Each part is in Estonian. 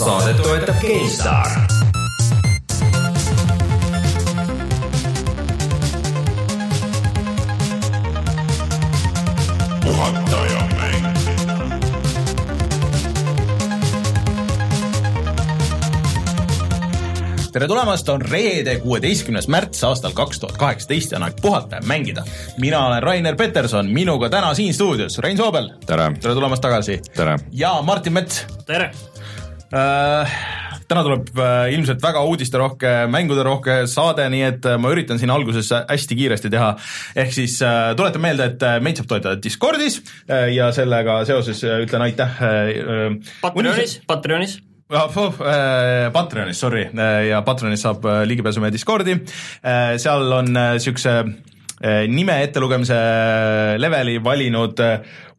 saadet toetab GameStar tere tulemast, on reede, kuueteistkümnes märts aastal kaks tuhat kaheksateist ja on aeg puhata ja mängida. mina olen Rainer Peterson, minuga täna siin stuudios Rein Soobel. tere, tere tulemast tagasi. tere. ja Martin Mets tere! äh,. täna tuleb äh, ilmselt väga uudisterohke, mänguderohke saade, nii et äh, ma üritan siin alguses hästi kiiresti teha. ehk siis tuletan meelde, et meid saab toetada Discordis ja sellega seoses ütlen aitäh äh,. Patreonis, Patreonis. Ja, puh, äh, Patreonis, sorry, ja Patreonis saab ligipääsu meie Discordi, seal on niisuguse nime ettelugemise leveli valinud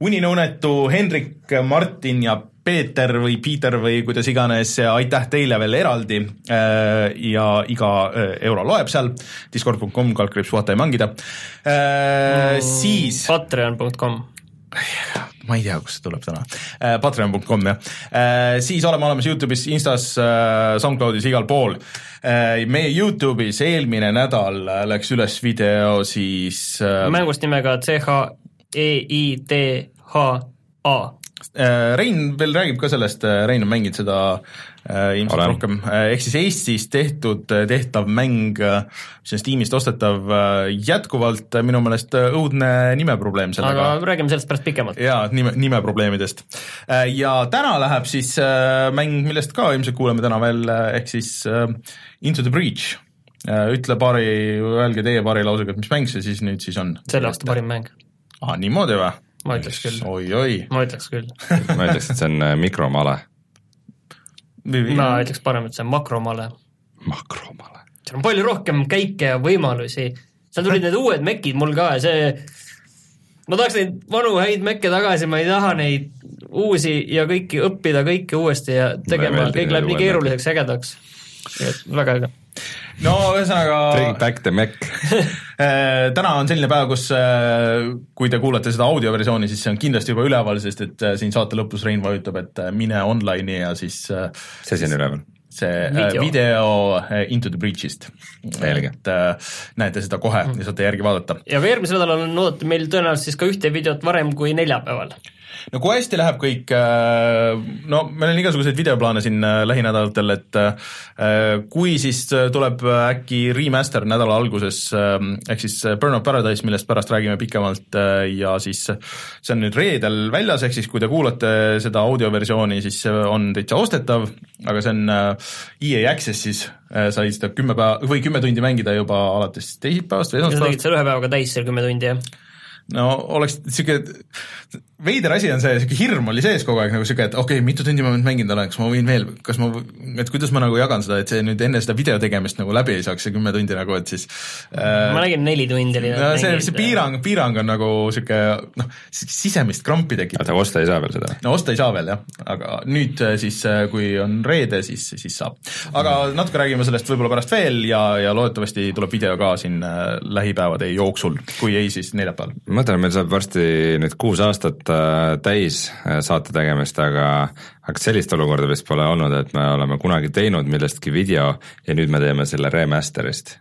uninõunetu Hendrik, Martin ja Peeter või Piiter või kuidas iganes, aitäh teile veel eraldi äh, ja iga äh, euro loeb seal, discord.com, kaldkriips puhata ja mängida, siis Patreon.com. ma ei tea, kust see tuleb täna, patreon.com jah, siis oleme olemas Youtube'is, Instas, SoundCloudis, igal pool. meie Youtube'is eelmine nädal läks üles video siis äh, mängust nimega E C-H-E-I-D-H-A. äh, Rein veel räägib ka sellest, Rein on mänginud seda äh, ilmselt Olen. rohkem, ehk siis Eestis tehtud, tehtav mäng, mis on Steamist ostetav, jätkuvalt äh, minu meelest äh, õudne nimeprobleem sellega aga räägime sellest pärast pikemalt. jaa, nime, nimeprobleemidest. ja täna läheb siis äh, mäng, millest ka ilmselt kuuleme täna veel, ehk siis äh, Into the Breach. ütle paari, öelge teie paari lausega, et mis mäng see siis nüüd siis on? selle aasta parim mäng, ah,. niimoodi või? Ma ütleks küll, oi-oi. ma ütleks küll. ma ütleks, et see on äh, mikromale. ma ütleks parem, et see on makromale. makromale. seal on palju rohkem käike ja võimalusi, seal tulid need uued mekid mul ka ja see ma tahaks neid vanu häid mekke tagasi, ma ei taha neid uusi ja kõiki õppida kõike uuesti ja tegema, kõik läheb nii keeruliseks, ägedaks. väga äge. No ühesõnaga Bring back the Mac. äh, täna on selline päev, kus äh, kui te kuulate seda audioversiooni, siis see on kindlasti juba üleval, sest et äh, siin saate lõpus Rein vajutab, et mine online'i ja siis see asi on üleval. See video, Video. video äh, Into the Breach'ist. Et äh, näete seda kohe ja saate järgi vaadata. ja ka järgmisel nädalal on oodata meil tõenäoliselt siis ka ühte videot varem kui neljapäeval. no kui hästi läheb kõik, no meil on igasuguseid videoplaane siin äh, lähinädalatel, et äh, kui siis tuleb äkki remaster nädala alguses, ehk siis Burnout Paradise, millest pärast räägime pikemalt äh, ja siis see on nüüd reedel väljas, ehk siis kui te kuulate seda audioversiooni, siis see on täitsa ostetav, aga see on äh, EA Access'is, sai seda kümme päeva või kümme tundi mängida juba alates teisipäevast või ja sa esmaspäevast tegid. selle ühe päevaga täis seal kümme tundi, jah? No oleks sihuke, veider asi on see, sihuke hirm oli sees kogu aeg nagu sihuke, et okei okay,, mitu tundi ma nüüd mänginud olen, kas ma võin veel, kas ma, et kuidas ma nagu jagan seda, et see nüüd enne seda video tegemist nagu läbi ei saaks, see kümme tundi nagu, et siis äh, ma nägin neli tundi oli no see, see. piirang, piirang on nagu sihuke noh, sisemist krampi tekib. oota, osta ei saa veel seda? no osta ei saa veel jah, aga nüüd äh, siis, kui on reede, siis, siis saab. aga natuke räägime sellest võib-olla pärast veel ja, ja loodetavasti tuleb video ka siin äh, lähipäevade jooksul, kui ei, siis neljapäeval. mõtlen, meil saab varsti nüüd kuus aastat äh, täis äh, saate tegemist, aga aga sellist olukorda vist pole olnud, et me oleme kunagi teinud millestki video ja nüüd me teeme selle remaster'ist.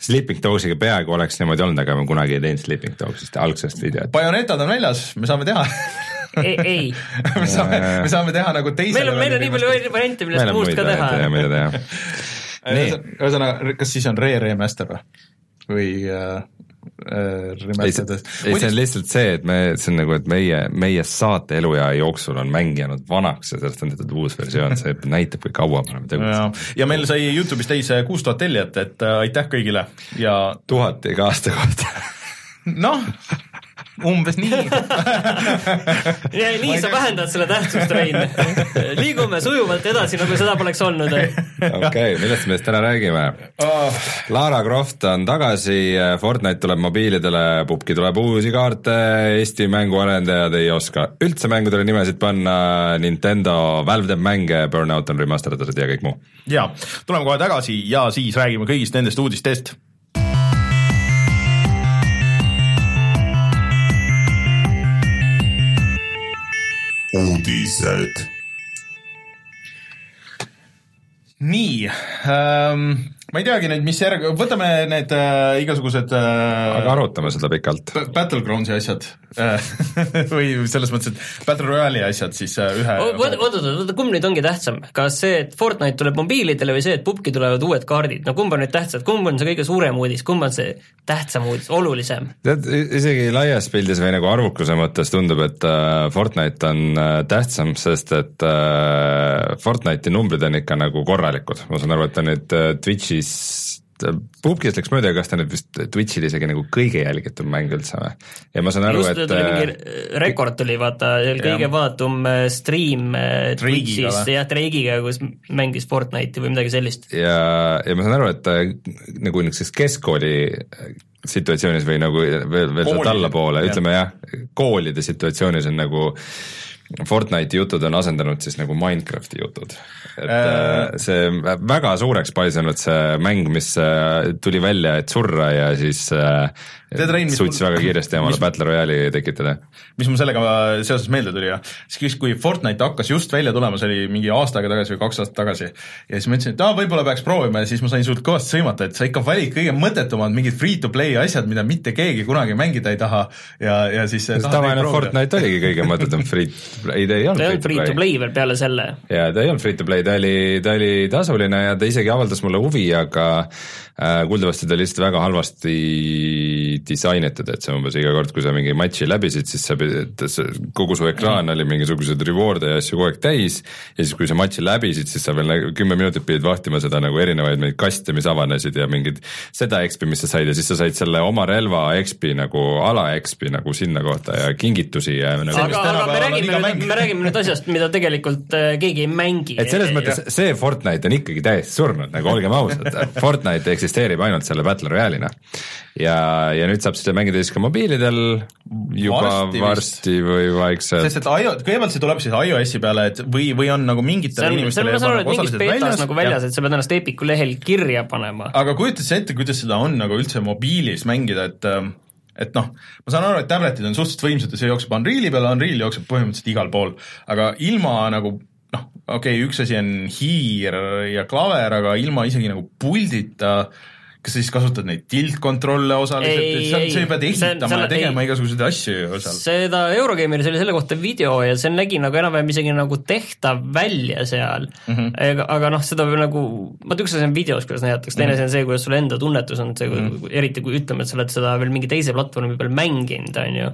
Sleeping Dogs'iga peaaegu oleks niimoodi olnud, aga me kunagi ei teinud Sleeping Dogs'ist algsest videot. Bajonetad on väljas, me saame teha ei, ei, me saame, me saame teha nagu teise meil on, meil on nii palju variante, millest meil on muust muid ka teha variante. ja mida teha. Ühesõnaga- ühesõnaga, kas siis on re-remaster või? või äh, äh, ei, see on lihtsalt see, et me, see on nagu, et meie, meie saate eluea jooksul on mäng jäänud vanaks ja sellest on tehtud uus versioon, see näitab, kui kaua me oleme ja, tegutsenud. ja meil sai Youtube'is täis kuus tuhat tellijat, et äh, aitäh kõigile ja tuhat iga aasta kohta. noh, umbes nii. ja nii sa vähendad selle tähtsust, Rein. liigume sujuvalt edasi, nagu seda poleks olnud. okei, millest me siis täna räägime? Lara Croft on tagasi, Fortnite tuleb mobiilidele, pubki tuleb uusi kaarte, Eesti mänguarendajad ei oska üldse mängudele nimesid panna, Nintendo, Valve teeb mänge, Burnout on remasterdatud ja kõik muu. ja tuleme kohe tagasi ja siis räägime kõigist nendest uudistest. uudised. nii ähm,, ma ei teagi nüüd, mis järg, võtame need äh, igasugused äh, aga arutame seda pikalt. Battlegroundsi asjad äh, või selles mõttes, et Battle Royale'i asjad siis äh, ühe oota, oota, oota, kumb nüüd ongi tähtsam, kas see, et Fortnite tuleb mobiilidele või see, et pubki tulevad uued kaardid, no kumb on nüüd tähtsam, kumb on see kõige suurem uudis, kumb on see tähtsam uudis, olulisem? tead, isegi laias pildis või nagu arvukuse mõttes tundub, et äh, Fortnite on äh, tähtsam, sest et äh, Fortnite'i numbrid on ikka nagu korralikud, ma saan aru, et ta nüüd äh, Twitch'is Pupkis läks mööda, kas ta nüüd vist Twitch'il isegi nagu kõige jälgitum mäng üldse või? ja ma saan aru, et tuli äh, mingi rekord tuli vaata, kõige vaadatum äh, stream äh, Twitch'is, jah, Drake'iga, kus mängis Fortnite'i või midagi sellist. ja, ja ma saan aru, et äh, nagu niisuguses keskkooli situatsioonis või nagu veel, veel sealt allapoole, ütleme jah, koolide situatsioonis on nagu Fortnite'i jutud on asendanud siis nagu Minecrafti jutud. et äh, see väga suureks paisunud see mäng, mis äh, tuli välja, et surra ja siis äh, mis suutis mul- väga kiiresti omale mis- Battle Royale'i tekitada. mis mul sellega seoses meelde tuli ja siis kui Fortnite hakkas just välja tulema, see oli mingi aasta aega tagasi või kaks aastat tagasi ja siis ma ütlesin, et aa, võib-olla peaks proovima ja siis ma sain sult kõvasti sõimata, et sa ikka valid kõige mõttetumad mingid free-to-play asjad, mida mitte keegi kunagi mängida ei taha ja, ja siis tavaline Fortnite oligi kõige mõttetum free, ei ta ei olnud ta ei olnud free to play veel peale selle. ja ta ei olnud free to play, ta oli, ta oli tasuline ja ta isegi avaldas mulle huvi, aga kuuldavasti ta oli lihtsalt väga halvasti disainitud, et see umbes iga kord, kui sa mingi matši läbisid, siis sa pidid, kogu su ekraan oli mingisuguseid reward'e ja asju kogu aeg täis. Ja siis, kui sa matši läbisid, siis sa veel kümme minutit pidid vahtima seda nagu erinevaid neid kaste, mis avanesid ja mingid seda XP, mis sa said. Ja siis sa said selle oma relva XP nagu ala XP nagu sinna kohta ja kingitusi ja nagu aga, aga me räägime nüüd, me räägime nüüd asjast, mida tegelikult äh, keegi ei mängi. et selles mõttes see Fortnite on ikkagi täiesti surnud, nagu olgem ausad, Fortnite eksisteerib ainult selle Battle Royale'ina. ja, ja nüüd saab seda mängida siis ka mobiilidel juba Varsti varsti, või vaikselt. sest et iO-, kõigepealt see tuleb siis iOS-i peale, et või, või on nagu mingitele inimestele et mingis osaliselt väljas nagu väljas, et sa pead ennast Epiku lehel kirja panema. aga kujutad sa ette, kuidas seda on nagu üldse mobiilis mängida, et ähm, et noh, ma saan aru, et tabletid on suhteliselt võimsad ja see jookseb Unreali peale, Unreal jookseb põhimõtteliselt igal pool, aga ilma nagu okei okay,, üks asi on hiir ja klaver, aga ilma isegi nagu puldita kas sa siis kasutad neid tiltkontrolle osaliselt, et sa, ei, sa pead see- ehitama ja tegema ei. igasuguseid asju ju seal. seda Eurogameris oli selle kohta video ja see nägi nagu enam-vähem isegi nagu tehtav välja seal mm. -hmm. aga, aga noh, seda nagu, vaata üks asi on videos, kuidas näidatakse, teine asi on see, kuidas sul enda tunnetus on, see mm, -hmm. eriti kui ütleme, et sa oled seda veel mingi teise platvormi peal mänginud, on ju.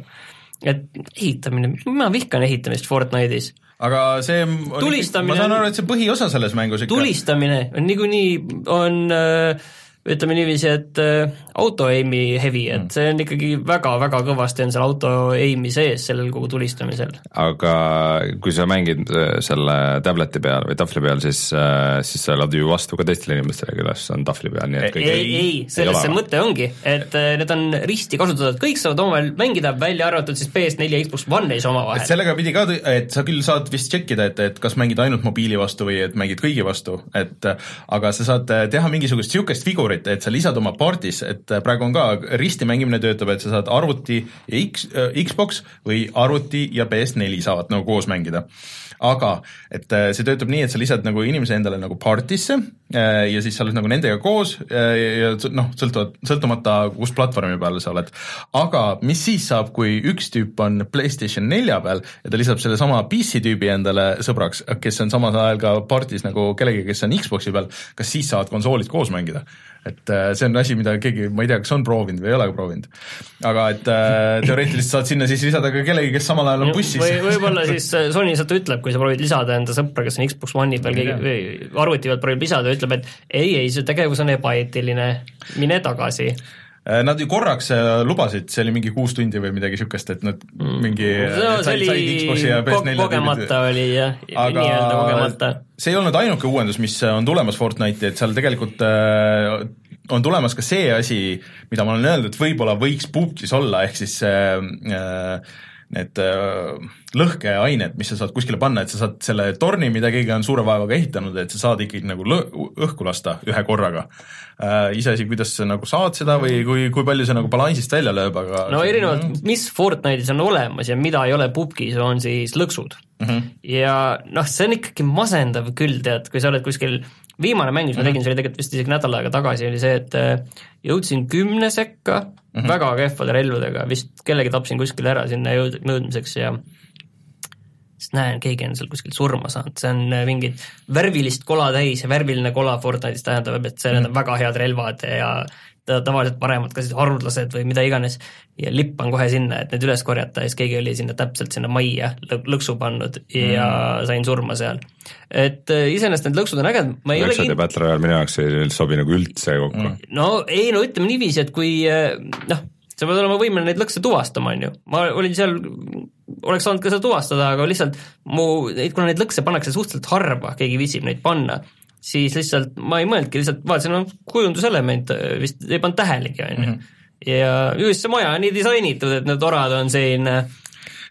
et ehitamine, ma vihkan ehitamist Fortnite'is. Aga see on ma saan aru, et see põhiosa selles mängus ikka tulistamine on niikuinii, on äh, ütleme niiviisi, et äh, auto aim'i heavy, et see on ikkagi väga-väga kõvasti on seal auto aim'i sees sellel kogu tulistamisel. aga kui sa mängid äh, selle tableti peal või tahvli peal, siis, siis sa elad ju vastu ka teistele inimestele, kes on tahvli peal, nii et kõik ei, ei, selles see mõte ongi, et äh, need on risti kasutatavad, kõik saavad omavahel mängida, välja arvatud siis PS4 ja Xbox One ei saa et omavahel. sellega pidi ka, et sa küll saad vist tšekkida, et, et kas mängid ainult mobiili vastu või et mängid kõigi vastu, et aga sa saad teha mingisugust niisugust figurit, et sa lisad oma partis, et praegu on ka risti mängimine töötab, et sa saad arvuti ja X, Xbox või arvuti ja PS4 saavad nagu koos mängida. aga et äh, see töötab nii, et sa lisad nagu inimese endale nagu partisse äh, ja siis sa oled nagu nendega koos äh, ja s- noh, sõltuvalt, sõltumata, kus platvormi peal sa oled. aga mis siis saab, kui üks tüüp on PlayStation nelja peal ja ta lisab sellesama PC tüübi endale sõbraks, kes on samal ajal ka partis nagu kellegagi, kes on Xbox'i peal, kas siis saavad konsoolid koos mängida? Et äh, see on asi, mida keegi, ma ei tea, kas on proovinud või ei ole proovinud. aga et äh, teoreetiliselt saad sinna siis lisada ka kellegi, kes samal ajal on bussis. või võib-olla siis äh, Sony sealt ütleb, kui sa proovid lisada enda sõpra, kes on Xbox One'i peal keegi või arvuti peal proovib lisada, ütleb, et ei, ei, see tegevus on ebaeetiline, mine tagasi. Äh, Nad ju korraks äh, lubasid, see oli mingi kuus tundi või midagi niisugust, et nad mingi no said- said Xbox'i ja oli ko- PS4 kogemata oli jah, nii-öelda kogemata. see ei olnud ainuke uuendus, mis on tulemas Fortnite'i, et seal tegelikult äh, on tulemas ka see asi, mida ma olen öelnud, et võib-olla võiks PUBG-is olla, ehk siis äh, äh, need äh, lõhkeained, mis sa saad kuskile panna, et sa saad selle torni, mida keegi on suure vaevaga ehitanud, et sa saad ikkagi nagu õhku lasta ühe korraga äh,. iseasi, kuidas sa nagu saad seda või kui, kui palju see nagu balansist välja lööb, aga no erinevalt, mis Fortnite'is on olemas ja mida ei ole pubgis, on siis lõksud. mm. -hmm. ja noh, see on ikkagi masendav küll, tead, kui sa oled kuskil viimane mäng, mis ma tegin, see oli tegelikult vist isegi nädal aega tagasi, oli see, et äh, jõudsin kümne sekka mm -hmm. väga kehvade relvadega, vist kellegi tapsin kuskil ära sinna jõud-, jõudmiseks ja siis näen, keegi on seal kuskil surma saanud, see on äh, mingit värvilist kola täis ja värviline kola Fortnite'is tähendab, et see, need on väga head relvad ja tavaliselt panemad kas siis haruldased või mida iganes ja lippan kohe sinna, et need üles korjata ja siis keegi oli sinna täpselt sinna majja lõ- lõksu pannud ja mm. sain surma seal. et äh, iseenesest need lõksud on ägedad, ma ei Lõksud ja Battle Royale minu jaoks ei sobi nagu üldse kokku mm.. no ei no ütleme niiviisi, et kui äh, noh, sa pead olema võimeline neid lõkse tuvastama, on ju, ma olin seal, oleks saanud ka seda tuvastada, aga lihtsalt mu, kuna neid lõkse pannakse suhteliselt harva, keegi viitsib neid panna, siis lihtsalt ma ei mõelnudki, lihtsalt vaatasin, no kujunduselement äh, vist ei pannud tähelegi, on ju. ja just see maja on nii disainitud, et need orad on äh,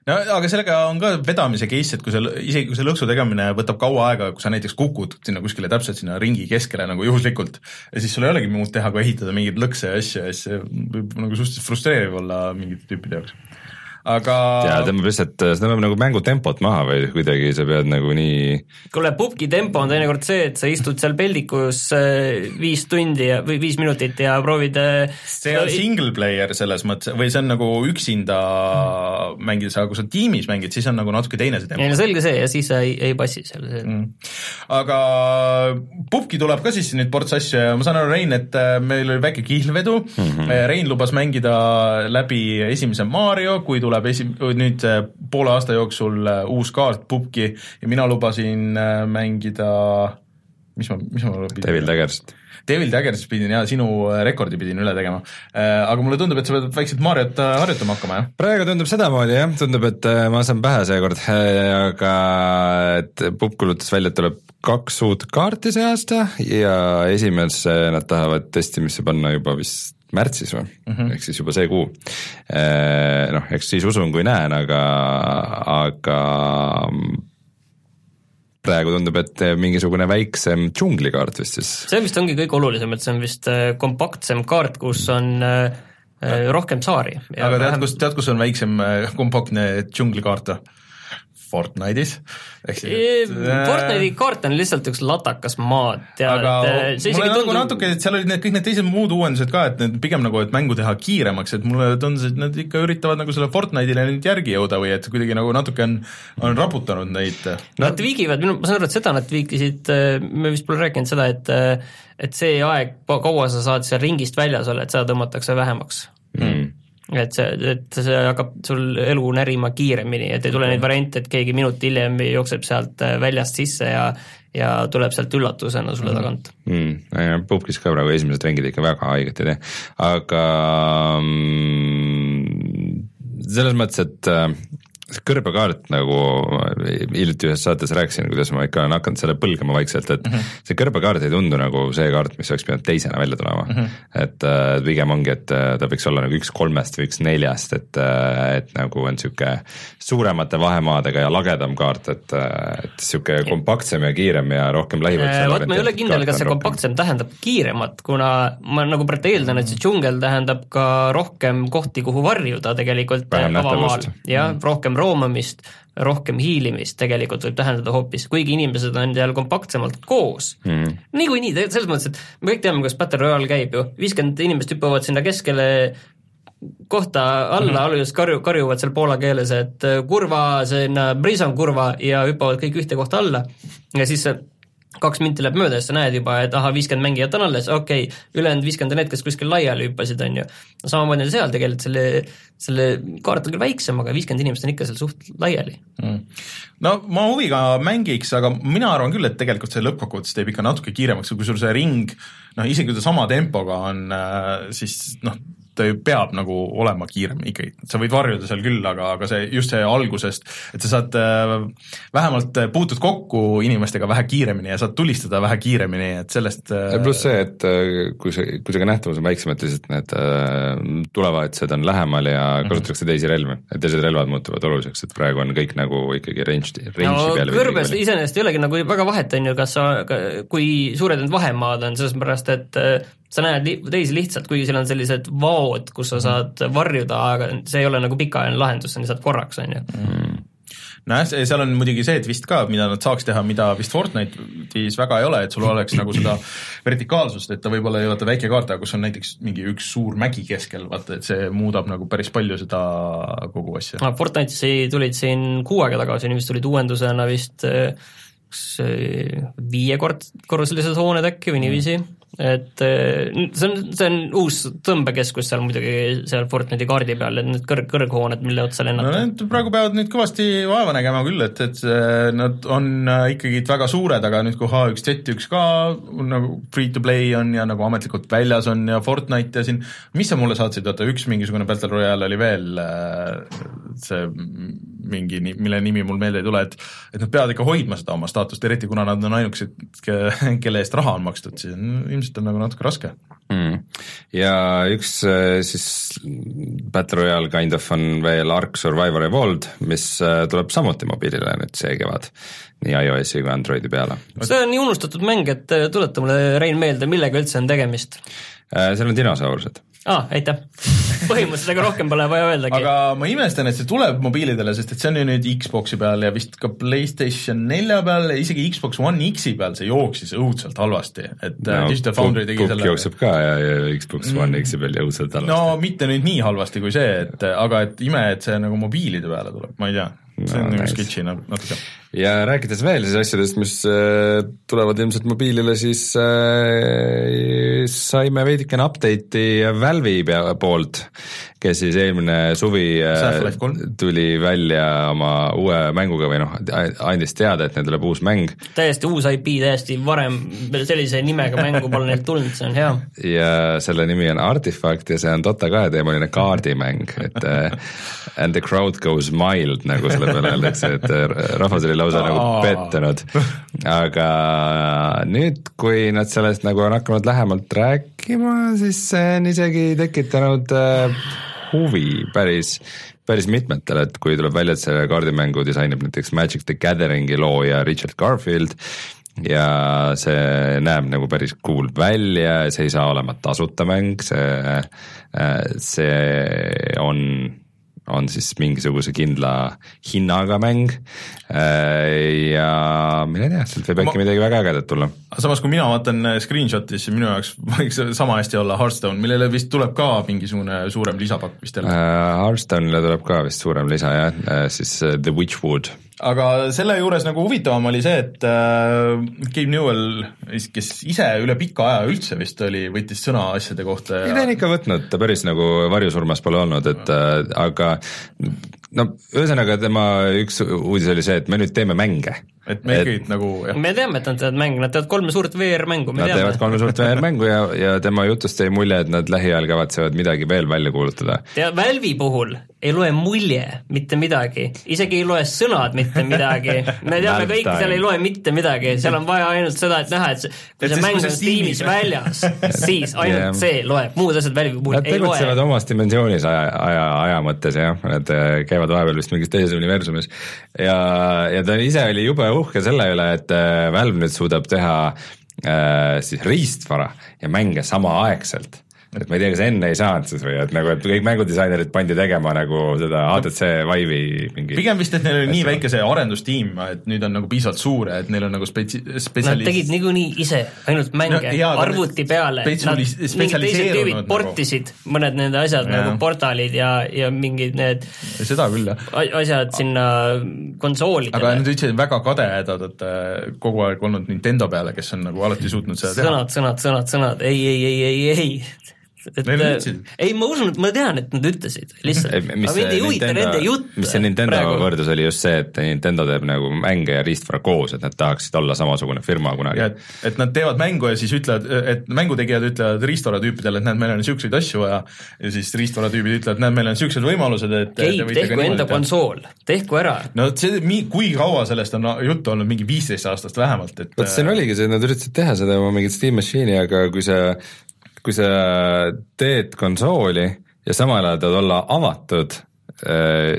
no aga sellega on ka vedamise case, et kui see, isegi kui see lõksu tegemine võtab kaua aega, kui sa näiteks kukud sinna kuskile täpselt sinna ringi keskele nagu juhuslikult siis sul ei olegi muud teha, kui ehitada mingeid lõkse ja asju ja siis see võib nagu suhteliselt frustreeriv olla mingite tüüpide jaoks. Aga ja tõmbab lihtsalt, see tõmbab nagu mängu tempot maha või kuidagi sa pead nagu nii kuule, pubgi tempo on teinekord see, et sa istud seal peldikus äh, viis tundi ja, või viis minutit ja proovid äh, see on single player selles mõttes või see on nagu üksinda mängides, aga kui sa tiimis mängid, siis on nagu natuke teine see tempo ei no selge see ja siis sa ei, ei passi seal see mm.. aga pubgi tuleb ka sisse nüüd ports asju ja ma saan aru, Rein, et äh, meil oli väike kihlvedu mm, -hmm. Rein lubas mängida läbi esimese Mario, kui tuleb esi-, nüüd äh, poole aasta jooksul äh, uus kaart pubgi ja mina lubasin äh, mängida mis ma, mis ma pidin Devil Dagger'st. Devil Dagger'is pidin ja sinu äh, rekordi pidin üle tegema. aga mulle tundub, et sa pead vaikselt Mariot äh, harjutama hakkama, jah? praegu tundub sedamoodi jah, tundub, et äh, ma saan pähe seekord, aga et Pup kuulutas välja, et tuleb kaks uut kaarti see aasta ja esimese nad tahavad testimisse panna juba vist märtsis või mm -hmm., ehk siis juba see kuu. noh, eks siis usun, kui näen, aga, aga praegu tundub, et mingisugune väiksem džunglikaart vist siis see vist ongi kõige olulisem, et see on vist äh, kompaktsem kaart, kus on äh, rohkem saari. aga tead, kus, tead, kus on väiksem kompaktne džunglikaart või? Fortnite'is. Fortnite'i kaart on lihtsalt üks latakas maad, tead, see mulle nagu tundub natuke, et seal olid need kõik need teised muud uuendused ka, et need pigem nagu, et mängu teha kiiremaks, et mulle tundus, et nad ikka üritavad nagu selle Fortnite'ile nüüd järgi jõuda või et kuidagi nagu natuke on, on raputanud neid. Nad viigivad, minu, ma saan aru, et seda nad viigisid, me vist pole rääkinud seda, et et see aeg, kaua sa saad seal ringist väljas olla, et seda tõmmatakse vähemaks mm.. Et see, et see hakkab sul elu närima kiiremini, et ei tule neid variante, et keegi minut hiljem jookseb sealt äh, väljast sisse ja ja tuleb sealt üllatusena sulle tagant. mm,. Pupkis ka praegu esimesed ringid ikka väga haiget ei tee, aga mm, selles mõttes, et äh, kõrbekaart nagu hiljuti ühes saates rääkisin, kuidas ma ikka olen hakanud selle põlgama vaikselt, et mm -hmm. see kõrbekaart ei tundu nagu see kaart, mis oleks pidanud teisena välja tulema mm. -hmm. et äh, pigem ongi, et äh, ta võiks olla nagu üks kolmest või üks neljast, et äh,, et nagu on niisugune suuremate vahemaadega ja lagedam kaart, et, et niisugune kompaktsem ja kiirem ja rohkem lähivõtse. Äh, vot ma ei ole kindel, kas see kompaktsem tähendab kiiremat, kuna ma nagu praegu eeldan, et see džungel tähendab ka rohkem kohti, kuhu varjuda tegelikult avamaal jah, rohkem roomamist, rohkem hiilimist tegelikult võib tähendada hoopis, kuigi inimesed on seal kompaktsemalt koos mm.. niikuinii, selles mõttes, et me kõik teame, kuidas Battle Royale käib ju, viiskümmend inimest hüppavad sinna keskele kohta alla mm, -hmm. alguses karju, karjuvad seal poola keeles, et kurva sinna, prison kurva ja hüppavad kõik ühte kohta alla ja siis see kaks minti läheb mööda ja sa näed juba, et ahah, viiskümmend mängijat on alles, okei okay,, ülejäänud viiskümmend on need, kes kuskil laiali hüppasid, on ju. samamoodi on seal tegelikult selle, selle kaart on küll väiksem, aga viiskümmend inimest on ikka seal suht laiali. no ma huviga mängiks, aga mina arvan küll, et tegelikult see lõppkokkuvõttes teeb ikka natuke kiiremaks, kui sul see ring noh, isegi kui ta sama tempoga on, siis noh, ta ju peab nagu olema kiirem ikkagi, sa võid varjuda seal küll, aga, aga see just see algusest, et sa saad äh, vähemalt äh, puutud kokku inimestega vähe kiiremini ja saad tulistada vähe kiiremini, et sellest äh, pluss see, et äh, kui see, kui see ka nähtavus on väiksem, et lihtsalt need äh, tulevahetused on lähemal ja kasutatakse teisi relvi, et teised relvad muutuvad oluliseks, et praegu on kõik nagu ikkagi range'i, range'i no peal. kõrbes iseenesest ei olegi nagu väga vahet, on ju, kas sa, kui suured need vahemaad on, selles pärast, et äh, sa näed li teisi lihtsalt, kuigi seal on sellised vaod, kus sa saad varjuda, aga see ei ole nagu pikaajaline lahendus, sa lihtsalt korraks, on ju. nojah, seal on muidugi see, et vist ka, mida nad saaks teha, mida vist Fortnite'is väga ei ole, et sul oleks nagu seda vertikaalsust, et ta võib-olla ei vaata väike kaart, aga kus on näiteks mingi üks suur mägi keskel, vaata et see muudab nagu päris palju seda kogu asja. Ah, Fortnite'i tulid siin kuu aega tagasi, vist tulid uuendusena vist eh, kas eh, viiekord korruselised hooned äkki või niiviisi, et eh, see on, see on uus tõmbekeskus seal muidugi seal Fortnite'i kaardi peal, et need kõrg, kõrghooned, mille otsa lennata no,. need praegu peavad nüüd kõvasti vaeva nägema küll, et, et äh, nad on äh, ikkagi väga suured, aga nüüd kui H1Z1 ka nagu free to play on ja nagu ametlikult väljas on ja Fortnite ja siin, mis sa mulle saatsid, oota üks mingisugune Battle Royale oli veel äh, see mingi, mille nimi mul meelde ei tule, et et nad peavad ikka hoidma seda oma staatust, eriti kuna nad on ainukesed, kelle eest raha on makstud, siis on, ilmselt on nagu natuke raske. mm.. ja üks äh, siis Battle Royale kind of on veel Ark Survivor Evolved, mis äh, tuleb samuti mobiilile nüüd see kevad, nii iOS-i kui Androidi peale. see on nii unustatud mäng, et eh, tuleta mulle, Rein, meelde, millega üldse on tegemist Äh, seal on dinosaurused. aa ah,, aitäh. põhimõtteliselt ega rohkem pole vaja öeldagi. aga ma imestan, et see tuleb mobiilidele, sest et see on ju nüüd Xbox'i peal ja vist ka Playstation nelja peal ja isegi Xbox One X-i peal see jooksis õudselt halvasti, et no, Digital Foundry tegi selle jookseb ka ja, ja Xbox One X-i peal jõudsalt halvasti no mitte nüüd nii halvasti kui see, et aga et ime, et see nagu mobiilide peale tuleb, ma ei tea, see on No, nagu nice. sketši nat- natuke. Ja rääkides veel siis asjadest, mis äh, tulevad ilmselt mobiilile, siis äh, saime veidikene update'i Valve'i poolt, kes siis eelmine suvi äh, tuli välja oma uue mänguga või noh, andis teada, et neil tuleb uus mäng täiesti uus IP, täiesti varem sellise nimega mängu pole neilt tulnud, see on hea. ja selle nimi on Artifact ja see on Dota kahe teemaline kaardimäng, et and the crowd goes mild, nagu selle peale öeldakse, et rahvas oli lausa nagu Aa. pettunud. aga nüüd, kui nad sellest nagu on hakanud lähemalt rääkima, siis see on isegi tekitanud äh, huvi päris päris mitmetel, et kui tuleb välja, et selle kaardimängu disainib näiteks Magic the Gathering'i looja Richard Garfield ja see näeb nagu päris cool välja, see ei saa olema tasuta mäng, see, see on, siis mingisuguse kindla hinnaga mäng ja mine tea, sealt võib Ma- äkki midagi väga ägedat tulla samas, kui mina vaatan äh, screenshot'i, siis minu jaoks võiks sama hästi olla Hearthstone, millele vist tuleb ka mingisugune suurem lisapakk vist jälle. äh,. Hearthstone'ile tuleb ka vist suurem lisa jah, siis äh, The Witchwood aga selle juures nagu huvitavam oli see, et äh, Gabe Newell, kes ise üle pika aja üldse vist oli, võttis sõna asjade kohta ei, ta on ikka võtnud, ta päris nagu varjusurmas pole olnud, et äh, aga no ühesõnaga tema üks uudis oli see, et me nüüd teeme mänge. et me ikkagi nagu jah, me teame, et nad teevad mängu, nad teevad kolme suurt VR-mängu, me Nad teevad teame. kolme suurt VR-mängu ja, ja tema jutust jäi mulje, et nad lähiajal kavatsevad midagi veel välja kuulutada. ja Valve'i puhul ei loe mulje mitte midagi, isegi ei loe sõnad mitte midagi. me teame kõik, seal ei loe mitte midagi, seal on vaja ainult seda, et näha, et see, kui see mäng on Steamis väljas, siis ainult Jah. see loeb, muud asjad puhul Nad ei tegutsevad loe. omas dimensioonis aja, aja, aja mõttes jah, nad äh, käivad vahepeal vist mingis teises universumis ja, ja ta ise oli jube uhke selle üle, et äh, Valve nüüd suudab teha äh, siis riistvara ja mänge samaaegselt et ma ei tea, kas enne ei saanud siis või et nagu, et kõik mängudisainerid pandi tegema nagu seda HTC Vive'i mingi pigem vist, et neil oli nii väike see arendustiim, et nüüd on nagu piisavalt suur ja et neil on nagu spetsi-, Nad spetsialist tegid niikuinii ise ainult mänge No arvuti peale, nad nagu. portisid mõned nende asjad Jaa. nagu portaalid ja, ja mingid need seda küll jah. asjad sinna konsoolidele aga nad ütlesid väga kadedad, et äh, kogu aeg olnud Nintendo peale, kes on nagu alati suutnud seda teha. sõnad, sõnad, sõnad, sõnad, ei, ei, ei, ei, ei. Et ütlesid. ei, ma usun, et ma tean, et nad ütlesid lihtsalt, aga mis mind see ei huvita nende jutt. mis see Nintendo võrdlus oli just see, et Nintendo teeb nagu mänge ja riistvara koos, et nad tahaksid olla samasugune firma kunagi et, et nad teevad mängu ja siis ütlevad, et mängutegijad ütlevad riistvara tüüpidele, et näed, meil on niisuguseid asju vaja ja siis riistvara tüübid ütlevad, näed, meil on niisugused võimalused, et te Keib, võite ka tehku enda teha. konsool, tehku ära. no see, kui kaua sellest on juttu olnud, mingi viisteist aastast vähemalt, et vot siin oligi see, et nad üritasid teha seda oma mingit Steam Machine'i, aga kui sa, kui sa teed konsooli ja samal ajal tahad olla avatud,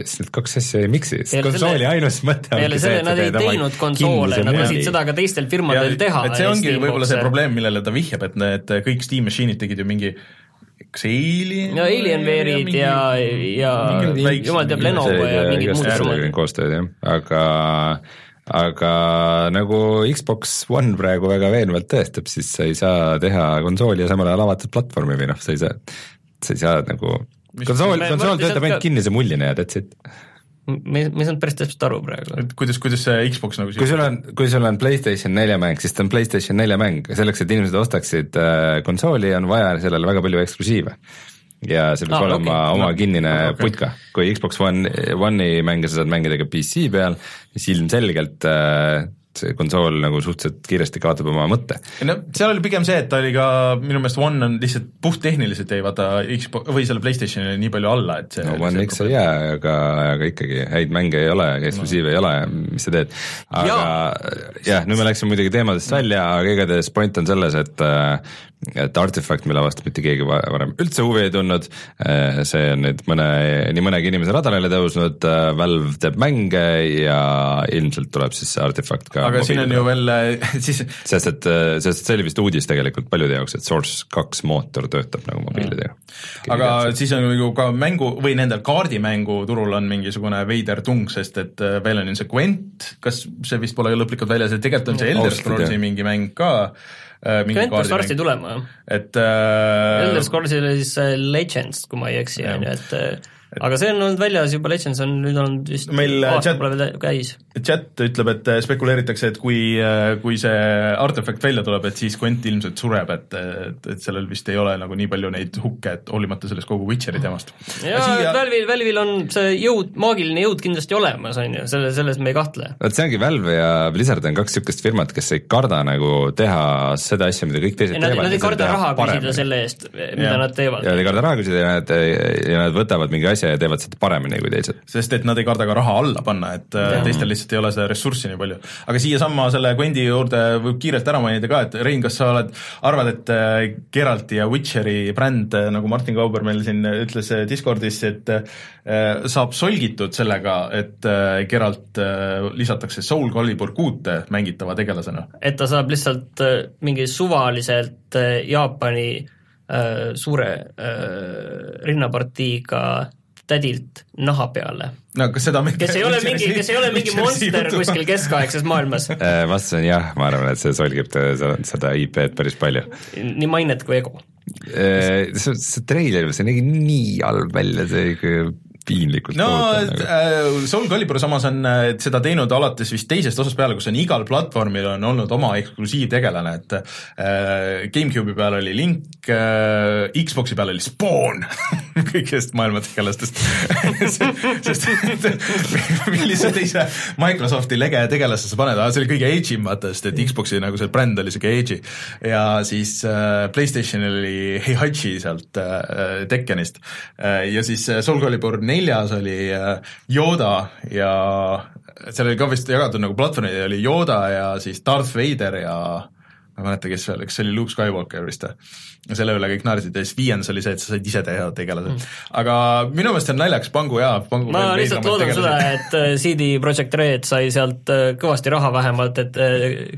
siis need kaks asja ei miksi, sest konsooli selle- ainus mõte peale selle nad ei teinud konsoole, nad lasid seda ka teistel firmadel teha. et see ongi võib-olla see probleem, millele ta vihjab, et need kõik Steam Machine'id tegid ju mingi kas Alien no Alienware'id ja, ja väiksed- jumal teab Lenovo see ja mingid muud koostööd jah, aga aga nagu Xbox One praegu väga veenvalt tõestab, siis sa ei saa teha konsooli ja samal ajal avatud platvormi või noh, sa ei saa, sa ei saa nagu konsool, konsool me- töötab ka- ainult kinnise mullina ja that's it. me, me ei saanud päris täpselt aru praegu. et kuidas, kuidas see Xbox nagu kui sul on, kui sul on PlayStation nelja mäng, siis ta on PlayStation nelja mäng, selleks, et inimesed ostaksid äh, konsooli, on vaja sellele väga palju eksklusiive. Ja see peab Aa, ah, olema okay. oma kinnine okei. okay. putka, kui Xbox One, One'i mänge sa saad mängida ka PC peal, siis ilmselgelt äh, see konsool nagu suhteliselt kiiresti kaotab oma mõtte. no seal oli pigem see, et ta oli ka minu meelest One on lihtsalt puhttehniliselt jäi vaata Xbox või selle Playstationile nii palju alla, et see no One X ei jää, aga, aga ikkagi häid mänge ei ole, eksklusiive no. ei ole, mis sa teed. aga jah, nüüd me läksime muidugi teemadest välja, aga igatahes point on selles, et et Artifact, mille vastu mitte keegi va- varem üldse huvi ei tundnud, see on nüüd mõne, nii mõnegi inimese radarile tõusnud, Valve teeb mänge ja ilmselt tuleb siis see Artifact ka aga siin on ju veel siis sest et, sest et see oli vist uudis tegelikult paljude jaoks, et Source kaks mootor töötab nagu mobiilidega. aga siis on ju ka mängu või nendel kaardimängu turul on mingisugune veider tung, sest et äh, veel on ju see Gwent, kas see vist pole lõplikult väljas, et tegelikult on see Elder Scrollsi mingi mäng ka. Gwent peaks varsti tulema, jah. et äh, Elder Scrollsil oli siis see Legends, kui ma ei eksi, on ju, et äh, aga see on olnud väljas juba, Legends on nüüd olnud vist Meil, äh, aasta chat- pole veel käis. chat ütleb, et äh, spekuleeritakse, et kui, kui see artefakt välja tuleb, et siis Gwent ilmselt sureb, et, et, et sellel vist ei ole nagu nii palju neid hukke, et hoolimata sellest kogu Witcheri teemast. ja siia... Valve'il, Valve'il on see jõud, maagiline jõud kindlasti olemas, on ju, selle, selles me ei kahtle. vot see ongi Valve ja Blizzard on kaks niisugust firmat, kes ei karda nagu teha seda asja, mida kõik teised Nad, teevad. nad ei karda raha küsida selle eest, mida Jah. nad teevad ja nad ei karda raha küsida ja nad, ja nad võtavad mingi asja ja teevad seda paremini kui teised. sest et nad ei karda ka raha alla panna, et ja. teistel lihtsalt ei ole seda ressurssi nii palju. aga siiasamma selle Gwendi juurde võib kiirelt ära mainida ka, et Rein, kas sa oled, arvad, et äh, Geralti ja Witcheri bränd, nagu Martin Kauber meil siin ütles äh, Discordis, et äh, saab solgitud sellega, et äh, Geralt äh, lisatakse Soul Calibur kuute mängitava tegelasena? et ta saab lihtsalt äh, mingi suvaliselt äh, Jaapani äh, suure äh, rinnapartiiga tädilt naha peale. no kas seda kes ei ole mingi, kes ei ole mingi monster kuskil keskaegses maailmas, vastus on jah, ma arvan, et see solgib ta- seda- seda IP-d päris palju. nii mainet kui ego. see, see treiler, see nägi nii halb välja, see ikka piinlikult no kohutav nagu. äh, Soul Calibur samas on äh, seda teinud alates vist teisest osast peale, kus on igal platvormil on olnud oma eksklusiivtegelane, et äh, GameCube'i peal oli Link äh,, Xbox'i peal oli Spawn kõikidest maailma tegelastest sest millise teise Microsofti lege tegelase sa paned, see oli kõige edgy im vaata, sest et Xbox'i nagu see bränd oli siuke edgy ja siis äh, Playstationil oli Heihachi sealt äh, Tekkenist äh, ja siis äh, Soul Calibur neljas oli äh, Yoda ja seal oli ka vist jagatud nagu platvormid, oli Yoda ja siis Darth Vader ja ma ei mäleta, kes veel, kas see oli Luke Skywalker vist või? ja selle üle kõik naersid ja siis viiendas oli see, et sa said ise teha tegelase mm.. aga minu meelest on naljakas, pangu jaa, pangu ma lihtsalt loodan seda, et äh, CD Projekt Red sai sealt äh, kõvasti raha vähemalt, et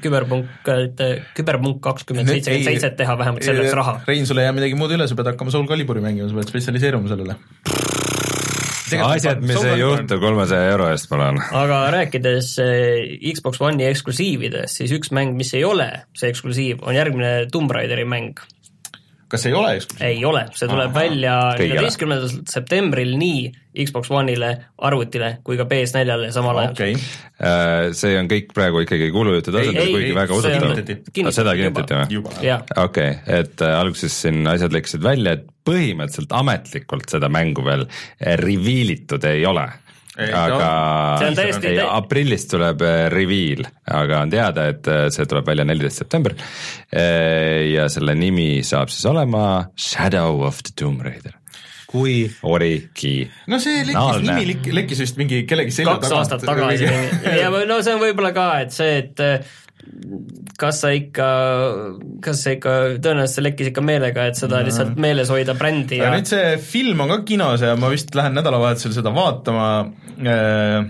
küberpunk, et küberpunk kakskümmend seitsekümmend seitset teha vähemalt selleks raha. Rein, sul ei jää midagi muud üle, sa pead hakkama Soul Caliburi mängima, sa pead spetsialiseeruma sellele. asjad, mis ei juhtu kolmesaja euro eest, palun. aga rääkides äh, Xbox One'i eksklusiividest, siis üks mäng, mis ei ole see eksklusiiv, on järgmine Tomb Raideri mäng. Kas ei ole eksklusiiv? ei ole, see tuleb Aha, välja neljateistkümnendal septembril nii Xbox One'ile, arvutile kui ka PS4-le samal ajal okei, Äh, see on kõik praegu ikkagi kuulujutu tasandil, ei, kuigi ei, väga usutav. seda kinnitati või? okei okay,, et äh, alguses siin asjad lekkisid välja, et põhimõtteliselt ametlikult seda mängu veel reveal itud ei ole. Aga See on täiesti- ei, aprillis tuleb äh, reveal, aga on teada, et äh, see tuleb välja neliteist september. ja selle nimi saab siis olema Shadow of the Tomb Raider. kui origi-. no see lekkis, nimi lek- lekkis vist mingi kellegi selja kaks aastat tagasi ja no see on võib-olla ka, et see, et äh, kas sa ikka, kas see ikka, tõenäoliselt see lekkis ikka meelega, et seda lihtsalt meeles hoida brändi aga ja nüüd see film on ka kinos ja ma vist lähen nädalavahetusel seda vaatama äh,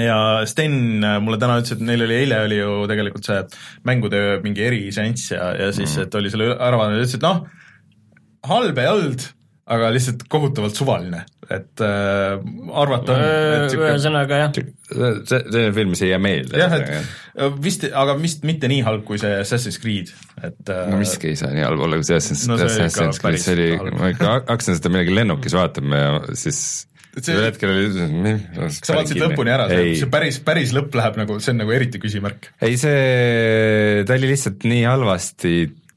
ja Sten mulle täna ütles, et neil oli eile oli ju tegelikult see mängude mingi eriseanss ja, ja siis, et oli selle ära vaadanud ja ütles, et noh, halb ei olnud, aga lihtsalt kohutavalt suvaline, et äh, arvata siuke ühesõnaga jah, see, selline film, mis ei jää meelde. jah, et äh, vist, aga vist mitte nii halb kui see Assassin's Creed, et äh, no miski ei saa nii halb olla kui see Assassin's No see Assassin's Creed, see oli ma ikka hakkasin seda millegi lennukis vaatama ja siis see- ühel hetkel oli kas sa vaatasid lõpuni ära, see, ei see, päris, päris lõpp läheb nagu, see on nagu eriti küsimärk. ei see, ta oli lihtsalt nii halvasti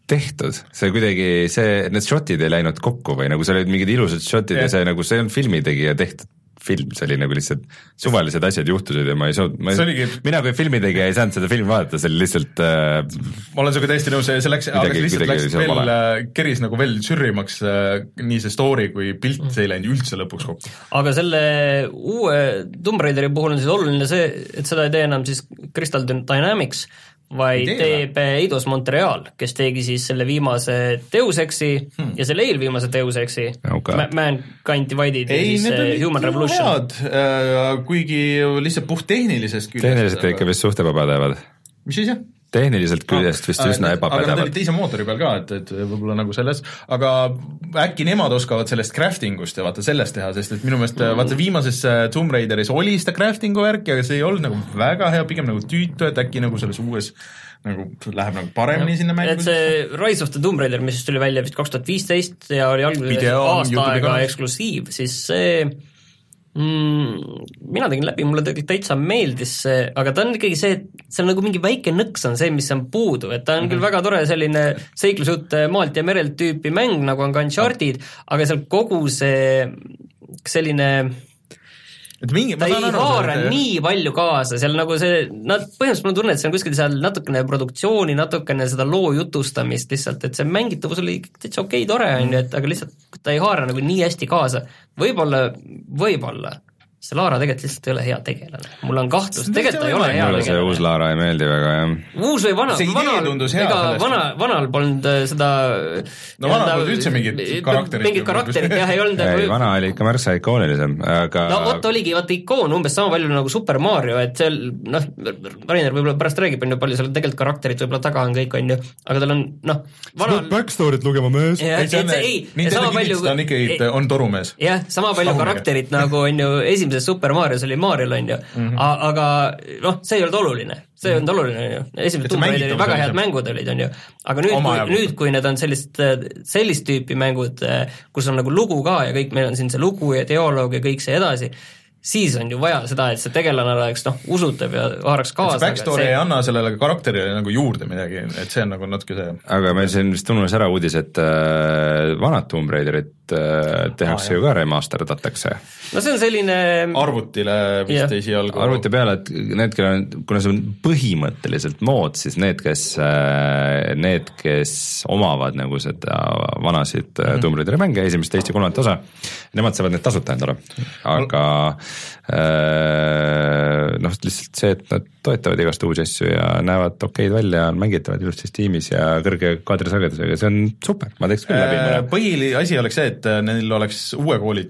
tehtud, see kuidagi, see, need shot'id ei läinud kokku või nagu seal olid mingid ilusad shot'id ja Jah. see nagu, see on filmitegija tehtud film, see oli nagu lihtsalt suvalised asjad juhtusid ja ma ei saanud, ma See oligi- ei, mina kui filmitegija ei saanud seda filmi vaadata, see oli lihtsalt äh, ma olen sinuga täiesti nõus, see läks, aga see lihtsalt läks veel vale., keris nagu veel sürrimaks äh, nii see story kui pilt, Mm. see ei läinud üldse lõpuks kokku. aga selle uue Tomb Raideri puhul on siis oluline see, et seda ei tee enam siis Crystal Dynamics, vaid tee teeb Eidos Montreal, kes tegi siis selle viimase Deus Exi hmm. ja selle eelviimase Deus Exi Ok. Ma- Mankind Divided ja siis need äh, olid Human Revolution. head, kuigi lihtsalt puhttehnilisest küljest. tehniliselt ikka vist suht ebapädevad. mis asja? Tehniliselt küljest vist üsna aga nad olid ebapädevad. teise mootori peal ka, et, et võib-olla nagu selles, aga äkki nemad oskavad sellest crafting ust ja vaata sellest teha, sest et minu meelest mm. vaata viimases äh, Tomb Raideris oli seda crafting'u värki, aga see ei olnud nagu väga hea, pigem nagu tüütu, et äkki nagu selles uues nagu läheb nagu paremini sinna mängu et. see Rise of the Tomb Raider, mis tuli välja vist kaks tuhat viisteist ja oli alguses aasta aega eksklusiiv, siis see mm, mina tegin läbi, mulle tegelikult täitsa meeldis see, aga ta on ikkagi see, et seal nagu mingi väike nõks on see, mis on puudu, et ta on mm -hmm. küll väga tore selline seiklusjutt maalt ja merelt tüüpi mäng, nagu on ka Uncharted, aga seal kogu see selline et mingi, ta ei haara nii palju kaasa, seal nagu see, nad, põhimõtteliselt mul on tunne, et see on kuskil seal natukene produktsiooni, natukene seda loo jutustamist lihtsalt, et see mängitavus oli täitsa okei okay,, tore on ju, et aga lihtsalt ta ei haara nagu nii hästi kaasa. võib-olla, võib-olla see Laara tegelikult lihtsalt ei ole hea tegelane, mul on kahtlus, tegelikult ta ei ole hea mulle see uus tegelane. Laara ei meeldi väga jah. uus või vana, vanal, tundus hea ega vana, vanal polnud äh, seda No vanal polnud üldse mingit karakterit mingit karakterit jah, ei olnud ei, vana oli ikka märksa ikoonilisem, aga no vot oligi vaata ikoon umbes sama palju nagu Super Mario, et seal noh, Rainer võib-olla pärast räägib, on ju, palju seal tegelikult karakterit võib-olla taga on kõik, on ju, aga tal on noh, vanal backstory't lugema mees. ei, sama palju on ikkagi, on torumees. jah, sama palju karakterit nagu on ju esimeses Super Marios oli Mariol on ju mm, -hmm. aga noh, see ei olnud oluline, see ei olnud oluline on ju, esimesed see Tomb Raideri mängitavus väga head see. mängud olid, on ju, aga nüüd, kui nüüd, kui need on sellist, sellist tüüpi mängud, kus on nagu lugu ka ja kõik, meil on siin see lugu ja dialoog ja kõik see edasi, siis on ju vaja seda, et see tegelane oleks noh, usutav ja haaraks see kaasa. backstory ei anna sellele karakterile nagu juurde midagi, et see on nagu natuke see aga meil siin vist ununes ära uudis, et äh, vanad Tomb Raiderit äh, tehakse Aa, ju ka remasterdatakse no see on selline arvutile vist Jah. esialgu. arvuti peale, et need, kellel on, kuna see on põhimõtteliselt mood, siis need, kes, need, kes omavad nagu seda vanasid mm -hmm. Tomb Raideri mänge, esimest, teist ja kolmandat osa, nemad saavad need tasuta endale, aga äh, noh, lihtsalt see, et nad toetavad igast uusi asju ja näevad okeid välja, on mängitavad ilusti Steamis ja kõrge kaadrisagedusega, see on super, ma teeks küll läbi mõne. põhiasi oleks see, et äh, neil oleks uue kooli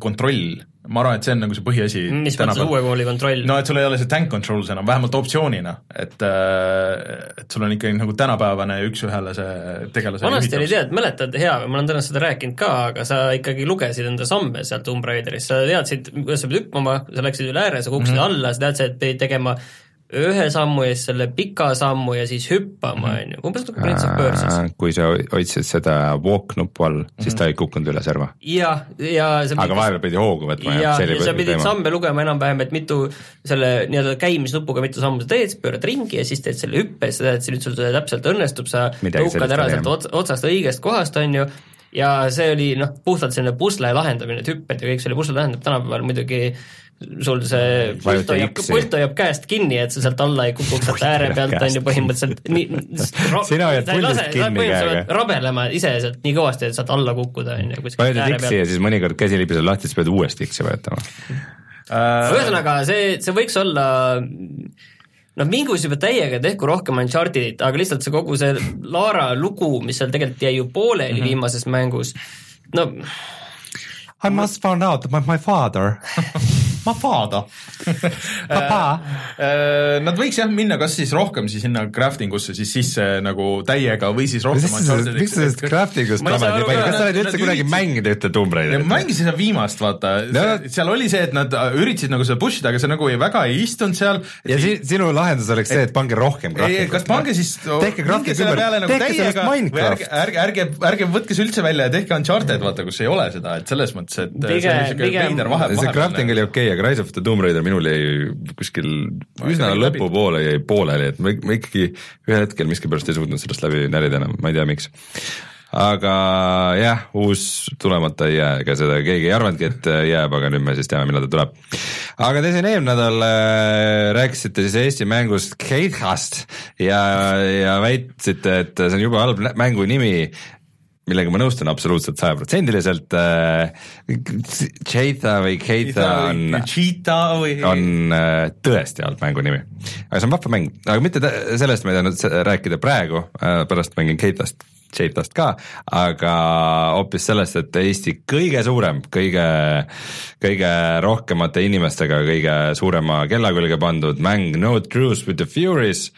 kontroll, ma arvan, et see on nagu see põhiasi. mis mõttes uue kooli kontroll? No et sul ei ole see tank controls enam, vähemalt optsioonina, et, et sul on ikkagi nagu tänapäevane üks-ühele see tegelase vanasti oli tead, mäletad hea, ma olen täna seda rääkinud ka, aga sa ikkagi lugesid enda samme seal Tomb Raideris, sa teadsid, kuidas sa pead hüppama, sa läksid üle ääre, sa kukkusid mm -hmm. alla, sa teadsid, et pidid tegema ühe sammu ja siis selle pika sammu ja siis hüppama, on ju, umbes nagu Prince of Persias. kui sa hoidsid seda walk nupu all, siis ta ei kukkunud üle serva. ja, ja sa aga vahepeal pidi hoogu võtma ja, see ja oli sa pidid samme lugema enam-vähem, et mitu selle nii-öelda käimisnupuga mitu sammu sa teed, siis pöörad ringi ja siis teed selle hüppe, siis sa tead, et nüüd sul see täpselt õnnestub, sa tõukad ära sealt jah. ots- otsast õigest kohast, on ju, ja see oli noh, puhtalt selline pusle lahendamine, et hüpped ja kõik see oli pusle lahendamine, tänapäeval muidugi sul see pult hoiab, pult hoiab käest kinni, et sa sealt alla ei kukuks sealt ääre pealt, on ju põhimõtteliselt nii Sina hoiad puldist kinni käega. rabelema ise sealt nii kõvasti, et saad alla kukkuda, on ju, kuskilt vajutad ääre X-i pealt ja siis mõnikord käsi libiseb lahti, siis pead uuesti X-i vajutama. äh, ühesõnaga, see, see võiks olla noh, mingus juba täiega tehku rohkem Unchartedit, aga lihtsalt see kogu see Laara lugu, mis seal tegelikult jäi ju pooleli mm -hmm. viimases mängus, no I must find out about my father. ma vaada Äh, Nad võiks jah minna kas siis rohkem siis sinna crafting usse siis sisse nagu täiega või siis rohkem miks sa sellest, crafting ust lamad nii palju, ka, kas sa oled üldse kunagi mänginud ühte Tomb Raiderit? mängisin seda viimast, vaata No., seal oli see, et nad äh, üritasid nagu seda push ida, aga see nagu ei, väga ei istunud seal. ja si-, sinu lahendus oleks see, et pange rohkem ei, kas pange siis tehke crafting selle ümber peale, nagu tehke sellest täiega või ärge, Minecraft. ärge, ärge, ärge võtke see üldse välja ja tehke Uncharted, vaata, kus ei ole seda, et selles mõttes, et äh, see Pigem- pigem- see crafting oli okei okay,, aga Rise of the Tomb Raider minul jäi kuskil üsna ikkagi läbi. lõpupoole jäi pooleli, et ma, ma ikkagi ühel hetkel miskipärast ei suutnud sellest läbi närida enam, ma ei tea, miks. aga jah, uus tulemata ei jää, ega seda keegi ei arvanudki, et jääb, aga nüüd me siis teame, millal ta tuleb. aga te siin eelmine nädal äh, rääkisite siis Eesti mängust Keithast ja, ja väitsite, et see on jube halb mängu nimi millega ma nõustun absoluutselt sajaprotsendiliselt äh,. Cheetah või Keita on, Cheetah või on äh, tõesti halb mängu nimi. aga see on vahva mäng, aga mitte sellest ma ei tahtnud rääkida praegu, pärast mängin Keitast, Cheetahst ka, aga hoopis sellest, et Eesti kõige suurem, kõige, kõige rohkemate inimestega, kõige suurema kella külge pandud mäng No Truce with the Furies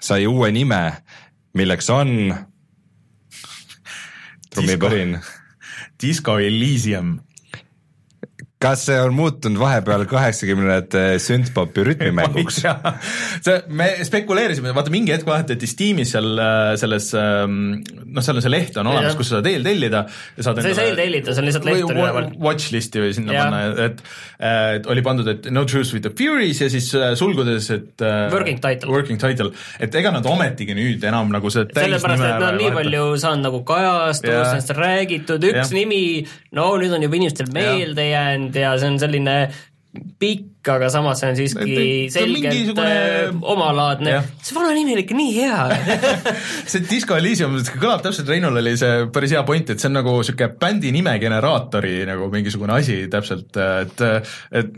sai uue nime, milleks on trummipõrin Disco Elysium. Kas see on muutunud vahepeal kaheksakümnendate sündpopi rütmimänguks? see, me spekuleerisime, vaata mingi hetk vahetati Steamis seal äh, selles, noh, seal on see leht on olemas, kus sa saad eeltellida ja saad sa ei saa eeltellida, see on lihtsalt leht on üleval. Watchlist'i või sinna Jah. panna, et, et oli pandud, et No Truce with the Furies ja siis äh, sulgudes, et äh, Working title. Working title, et ega nad ometigi nüüd enam nagu see sellepärast, et nad on nii palju saanud nagu kajastust, nendest räägitud, üks Jah. nimi, no nüüd on juba inimestel meelde jäänud ja see on selline pikk, aga samas see on siiski Et- selgelt mingisugune- äh, omalaadne. See vana nimi oli ikka nii hea. See Disco Elysium kõlab täpselt, Reinul oli see päris hea point, et see on nagu niisugune bändi nime generaatori nagu mingisugune asi täpselt, et, et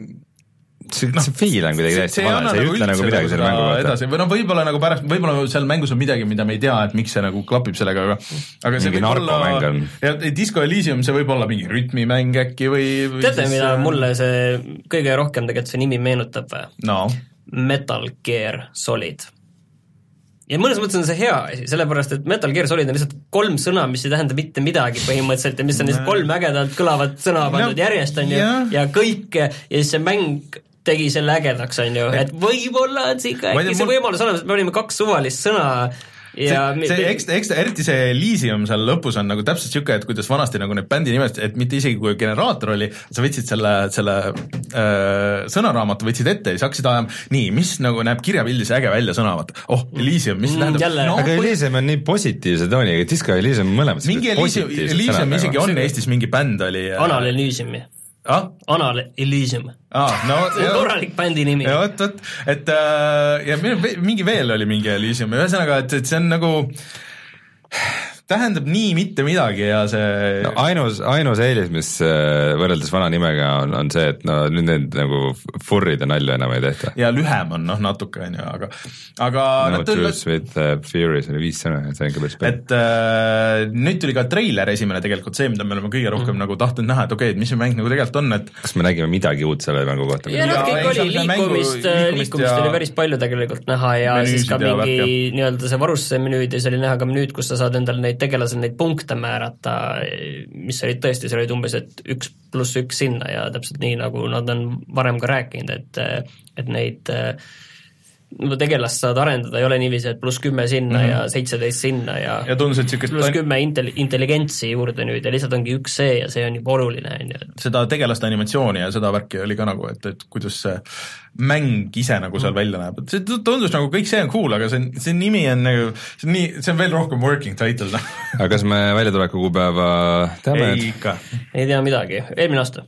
see, see feel on kuidagi täiesti vale, see ei ütle nagu midagi selle mängu kohta. edasi või noh, võib-olla nagu pärast, võib-olla seal mängus on midagi, mida me ei tea, et miks see nagu klapib sellega, aga aga see Mingi võib olla ja Disco Elysium, see võib olla mingi rütmimäng äkki või, või teate, siis, mida äh, mulle see kõige rohkem tegelikult see nimi meenutab või? no Metal Gear Solid. ja mõnes mõttes on see hea asi, sellepärast et Metal Gear Solid on lihtsalt kolm sõna, mis ei tähenda mitte midagi põhimõtteliselt ja mis on lihtsalt kolm ägedalt kõlavat sõna pandud No, järjest, on ju ja kõik ja siis see mäng tegi selle ägedaks, on ju, et võib-olla on siin ka äkki see mul- võimalus olemas, et me olime kaks suvalist sõna ja see, see ekstra, ekstra, eriti see Elysium seal lõpus on nagu täpselt niisugune, et kuidas vanasti nagu need bändi nimed, et mitte isegi kui generaator oli, sa võtsid selle, selle äh, sõnaraamatu võtsid ette ja siis hakkasid ajama, nii, mis nagu näeb kirjapildis äge välja sõna, vaata, oh, Elysium, mis Mm, tähendab? no, aga Elysium on nii positiivse tooniga, Disco Elysium on mõlemad mingi Elysium, Elysium isegi on Eestis mingi bänd oli Anal Elysiumi, ah? Anal Elysium, ah, no, see on korralik bändi nimi. vot, vot, et äh, ja mingi veel oli mingi Elysium, ühesõnaga, et, et see on nagu tähendab nii mitte midagi ja see no, ainus, ainus eelis, mis äh, võrreldes vana nimega on, on see, et no nüüd need nagu furride nalja enam ei tehta. ja lühem on noh, natuke on ju, aga, aga No tuli- Truce with uh, Furies oli viis sõna, et see on ikka päris palju. et äh, nüüd tuli ka treiler esimene tegelikult see, mida me oleme kõige rohkem mm. nagu tahtnud näha, et okei okay,, et mis see mäng nagu tegelikult on, et kas me nägime midagi uut selle mängu kohta? ja noh, Jaa, kõik ei, oli mängu- liikumist, liikumist liikumist ja- oli päris palju tegelikult näha ja Menüüsid siis ka mingi nii-öelda see varustusmenüüd ja siis oli näha ka menüüd, kus sa saad endale neid tegelasi neid punkte määrata, mis olid tõesti, seal olid umbes, et üks pluss üks sinna ja täpselt nii, nagu nad on varem ka rääkinud, et et neid no tegelast saad arendada, ei ole niiviisi, et pluss kümme sinna mm -hmm. ja seitseteist sinna ja ja tundus, et niisugust pluss kümme intel-, intelligentsi juurde nüüd ja lihtsalt ongi üks see ja see on juba oluline, on ju, et seda tegelaste animatsiooni ja seda värki oli ka nagu, et, et kuidas see mäng ise nagu seal välja näeb, et see tu- tundus nagu kõik see on cool, aga see, see nimi on nagu, see on nii, see on veel rohkem working title, noh. aga kas me väljatuleku kuupäeva teame ei? ikka. ei tea midagi, eelmine aasta.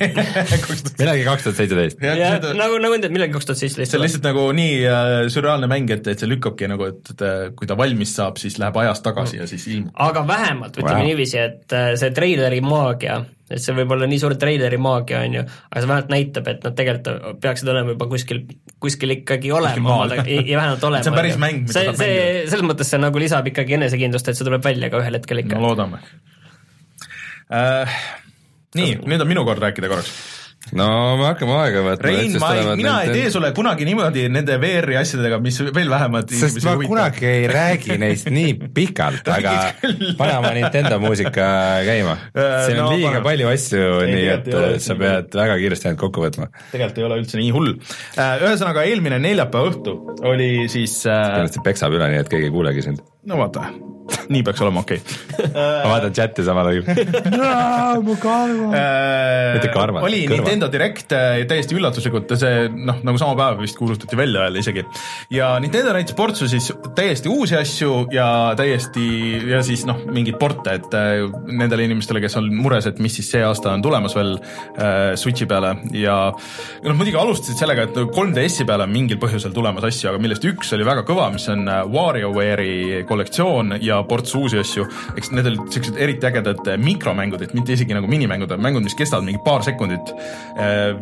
Midagi kaks tuhat seitseteist. ja see nagu, nagu enda- millalgi kaks tuhat seitseteist on. lihtsalt nagu nii äh, sürreaalne mäng, et, et see lükkabki nagu, et, äh, kui ta valmis saab, siis läheb ajas tagasi ja siis ilmub. aga vähemalt ütleme Wow. niiviisi, et äh, see treileri maagia, et see võib olla nii suur treileri maagia, on ju, aga see vähemalt näitab, et nad tegelikult peaksid olema juba kuskil, kuskil ikkagi olema ja, ja vähemalt olema. See on päris mäng, mida see, saab see mängida., selles mõttes see nagu lisab ikkagi enesekindlust, et see tuleb välja ka ühel hetkel ikka no loodame äh,. nii, nüüd on minu kord rääkida korraks no me hakkame aega võtma. Rein, ma ei, mina ei tee sulle kunagi niimoodi nende VR-i asjadega, mis veel vähemalt sest ma kunagi ei räägi neist nii pikalt, aga pane oma Nintendo muusika käima. Äh, siin on no liiga pane. palju asju, nii et äh, sa pead väga kiiresti ainult kokku võtma. tegelikult ei ole üldse nii hull. ühesõnaga, eelmine neljapäeva õhtu oli siis äh,, kindlasti peksab üle, nii et keegi ei kuulegi sind. no vaata, nii peaks olema okei ma vaatan chati samal ajal. mu karvad. Mitte karvad, kõrvad. Nintendo Direct äh, täiesti üllatuslikult, see noh, nagu sama päev vist kuulutati välja jälle isegi. ja Nintendo näitas portsu siis täiesti uusi asju ja täiesti ja siis noh, mingeid porte, et äh, nendele inimestele, kes on mures, et mis siis see aasta on tulemas veel äh, Switchi peale ja noh, muidugi alustasid sellega, et 3DS-i peale on mingil põhjusel tulemas asju, aga millest üks oli väga kõva, mis on äh, WarioWare'i kollektsioon ja ports uusi asju, eks need olid siuksed eriti ägedad mikromängud, et mitte isegi nagu minimängud, vaid mängud, mis kestavad mingi paar sekundit.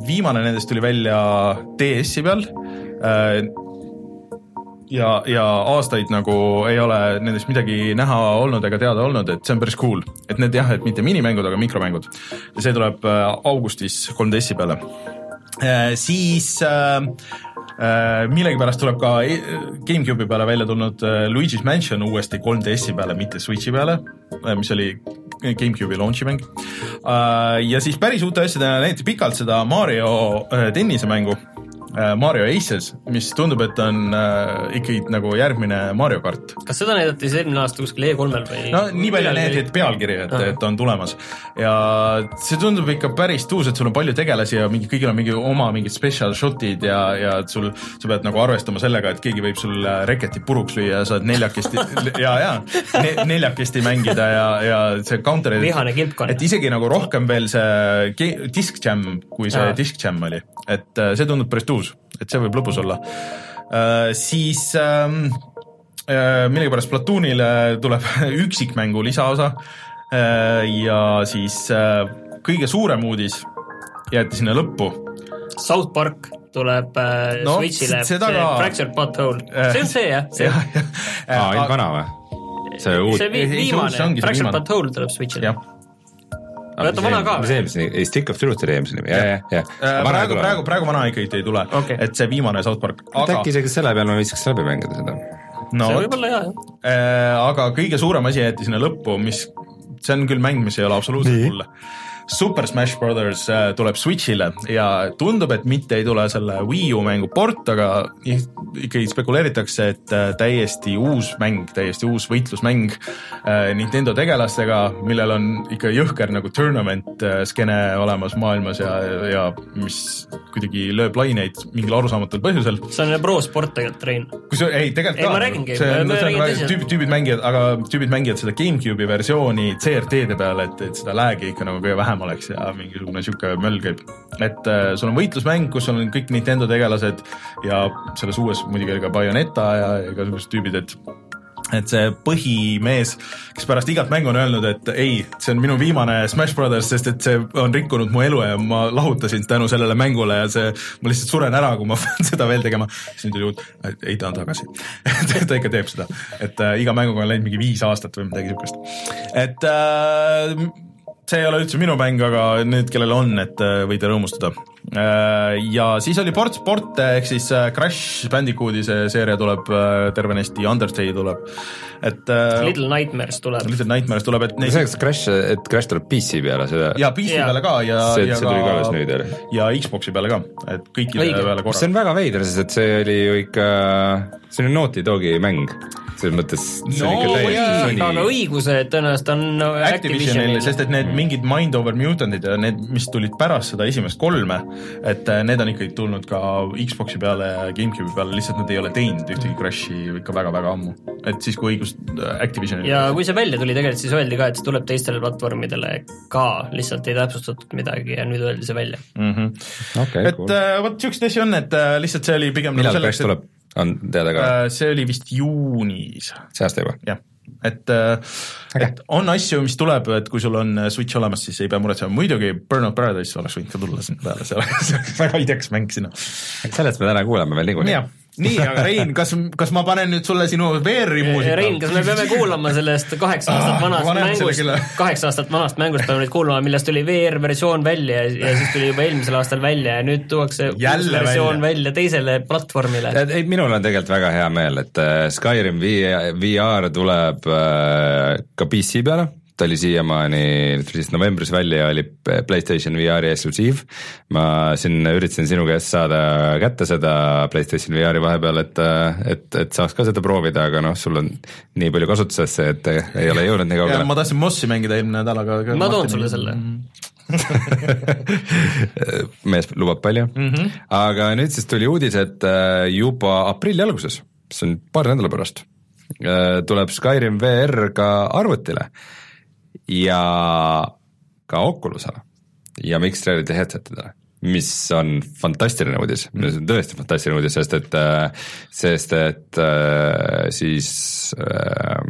Viimane nendest tuli välja DS-i peal äh, ja, ja aastaid nagu ei ole nendest midagi näha olnud ega teada olnud, et see on päris cool. et need jah, et mitte minimängud, aga mikromängud. ja see tuleb äh, augustis 3DS-i peale. siis äh, äh, millegipärast tuleb ka e- GameCube'i peale välja tulnud äh, Luigi's Mansion uuesti 3DS-i peale, mitte Switchi peale, mis oli GameCube'i launch'i mäng. ja siis päris uute asjadena näidati pikalt seda Mario äh, tennisemängu äh, Mario Aces, mis tundub, et on äh, ikkagi nagu järgmine Mario kart. kas seda näidati siis eelmine aasta kuskil E3-l või? no nii palju näidati, pealkiri, et, et on tulemas ja see tundub ikka päris tuus, et sul on palju tegelasi ja mingi, kõigil on mingi oma mingid special shot'id ja, ja et sul, sa pead nagu arvestama sellega, et keegi võib sul äh, reketi puruks lüüa ja sa oled neljakesti ja, ja ne, neljakesti mängida ja, ja see counter. Vihane kilpkonn. et isegi nagu rohkem veel see Disc Jam, kui see Aa. Disc Jam oli, et äh, see tundub päris tuus, et see võib lõbus olla uh,. siis ähm, äh, millegipärast Platoonile tuleb üksikmängu lisaosa äh, ja siis äh, kõige suurem uudis jäeti sinna lõppu. South Park tuleb äh, No, Switch'ile, seda ka- Fractured Butthole, Äh, see on see jah, see jah. aa, ainult vana või? see uus see, see viimane see Fractured. Butthole tuleb Switch'ile. jah, oota, vana ka või? mis eelmise, ei Stick of Truth oli eelmise nimi, ja, ja, ja. Äh, praegu, praegu, praegu vana ikkagi ei tule Okei. et see viimane South Park, aga äkki isegi selle peal ma viitsiks läbi mängida seda. no see vot võib olla hea jah. Äh, aga kõige suurem asi jäeti sinna lõppu, mis, see on küll mäng, mis ei ole absoluutselt mulle. Super Smash Brothers äh, tuleb Switch'ile ja tundub, et mitte ei tule selle Wii U mängu port, aga ikkagi spekuleeritakse, et äh, täiesti uus mäng, täiesti uus võitlusmäng äh, Nintendo tegelastega, millel on ikka jõhker nagu tournament skeene olemas maailmas ja, ja mis kuidagi lööb laineid mingil arusaamatul põhjusel see on pro sport tegelikult, Rein. kusjuures ei, tegelikult Ei, ka. ma räägingi, see on, see on väga- tüübid, tüübid mängivad, aga tüübid mängivad seda GameCube'i versiooni CRT-de peal, et, et seda lag'i ikka nagu kõige vähem oleks ja mingisugune sihuke möll käib. et äh, sul on võitlusmäng, kus on kõik Nintendo tegelased ja selles uues muidugi oli ka Bayoneta ja igasugused tüübid, et et see põhimees, kes pärast igat mängu on öelnud, et ei, see on minu viimane Smash Brothers, sest et see on rikkunud mu elu ja ma lahutasin tänu sellele mängule ja see, ma lihtsalt suren ära, kui ma pean seda veel tegema. siis nüüd tuli uut, ei ta on tagasi ta ikka teeb seda, et äh, iga mänguga on läinud mingi viis aastat või midagi siukest, et äh, see ei ole üldse minu mäng, aga need, kellel on, et äh, võite rõõmustada. Ja siis oli ports sporte ehk siis äh, Crash Bandicooti see seeria tuleb äh, tervenisti, Undertale tuleb, et äh, Little Nightmares tuleb. Little Nightmares tuleb, et neid see, kas Crash, et Crash tuleb PC peale, seda, ja PC Jaa. peale ka ja, see, ja see tuli ka alles nüüd, jälle. ja Xbox'i peale ka, et kõikide Õige. peale see korraga on. väga veider, sest et see oli ju ikka, see oli Naughty Dogi mäng, selles mõttes see No on ikka jaa, täiesti aga õigused tõenäoliselt on Activisionil, sest et need mingid Mind Over Mutantid ja need, mis tulid pärast seda esimest kolme, et äh, need on ikkagi tulnud ka Xbox'i peale ja GameCube'i peale, lihtsalt nad ei ole teinud ühtegi Crashi ikka väga-väga ammu. et siis, kui õigus äh, Activisionil ja kui see välja tuli tegelikult, siis öeldi ka, et see tuleb teistele platvormidele ka, lihtsalt ei täpsustatud midagi ja nüüd öeldi see välja. mm. -hmm. okei, et cool. äh, vot siukseid asju on, et äh, lihtsalt see oli pigem millal Crash tuleb, on teada ka, äh, see oli vist juunis, see aasta juba? jah, et äh, Äge. et on asju, mis tuleb, et kui sul on äh, Switch olemas, siis ei pea muretsema, muidugi Burnout Paradise oleks võinud ka tulla sinna peale, see oleks väga idekas mäng sinna. sellest me täna kuuleme veel niikuinii nii, aga Rein, kas, kas ma panen nüüd sulle sinu VR-i muusika? Rein, kas me peame kuulama sellest kaheksa aastat Ah, vanast mängust kaheksa aastat vanast mängust peame nüüd kuulama, millest tuli VR-versioon välja ja, ja siis tuli juba eelmisel aastal välja ja nüüd tuuakse uus Jälle versioon välja. välja teisele platvormile. ei, minul on tegelikult väga hea meel, et äh, Skyrim VR tuleb äh, ka PC peale, ta oli siiamaani, siis novembris välja ja oli PlayStation VR-i eksklusiiv. ma siin üritasin sinu käest saada kätte seda PlayStation VR-i vahepeal, et, et, et saaks ka seda proovida, aga noh, sul on nii palju kasutuses see, et ei ole jõudnud nii ja kaugele. ma tahtsin Mossi mängida eelmine nädal, aga ma toon sulle selle. mees lubab palju mm, -hmm. aga nüüd siis tuli uudis, et äh, juba aprilli alguses, see on paari nädala pärast, tuleb Skyrim VR ka arvutile ja ka Oculusele ja Mixed Reality headset'idele mis on fantastiline uudis, mis on tõesti fantastiline uudis, sest et, sest et äh, siis äh,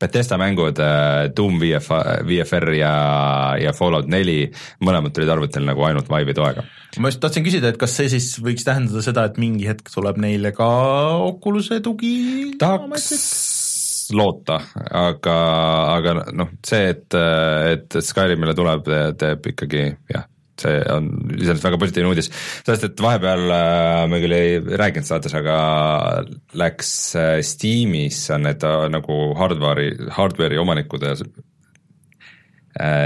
Bethesda mängud äh, Doom VF, VFR ja, ja Fallout neli, mõlemad tulid arvutil nagu ainult Vive'i toega. ma just tahtsin küsida, et kas see siis võiks tähendada seda, et mingi hetk tuleb neile ka Oculus'e tugi? tahaks loota, aga, aga noh, see, et, et Skyrimile tuleb, teeb ikkagi jah, see on iseenesest väga positiivne uudis, sest et vahepeal äh, me küll ei rääkinud saates, aga läks äh, Steamis on need äh, nagu hardware'i, hardware'i omanikud äh,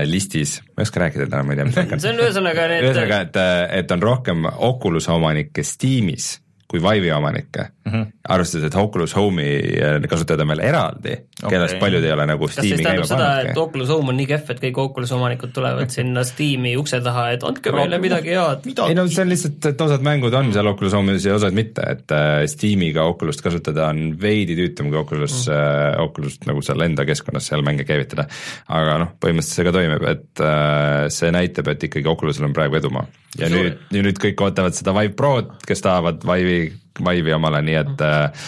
listis, ma ei oska rääkida täna, ma ei tea, mis rääkida. see on ühesõnaga need ühesõnaga, et, et on rohkem Oculus'e omanikke Steamis kui Vive'i omanikke mm, -hmm. arvestades, et Oculus Home'i kasutajad on veel eraldi okay., kellest paljud ei ole nagu kas siis Steam'i tähendab käima seda, et. Oculus Home on nii kehv, et kõik Oculus omanikud tulevad sinna Steam'i ukse taha, et andke meile midagi head. ei no see on lihtsalt, et osad mängud on seal Oculus Home'is ja osad mitte, et äh, Steamiga Oculus't kasutada on veidi tüütum kui Oculus mm., äh, Oculus't nagu seal enda keskkonnas seal mänge käivitada. aga noh, põhimõtteliselt see ka toimib, et äh, see näitab, et ikkagi Oculusel on praegu edumaa. ja nüüd, ja nüüd kõik ootavad seda Vive Prod, kes tahavad Vive'i, Vive'i omale, nii et äh,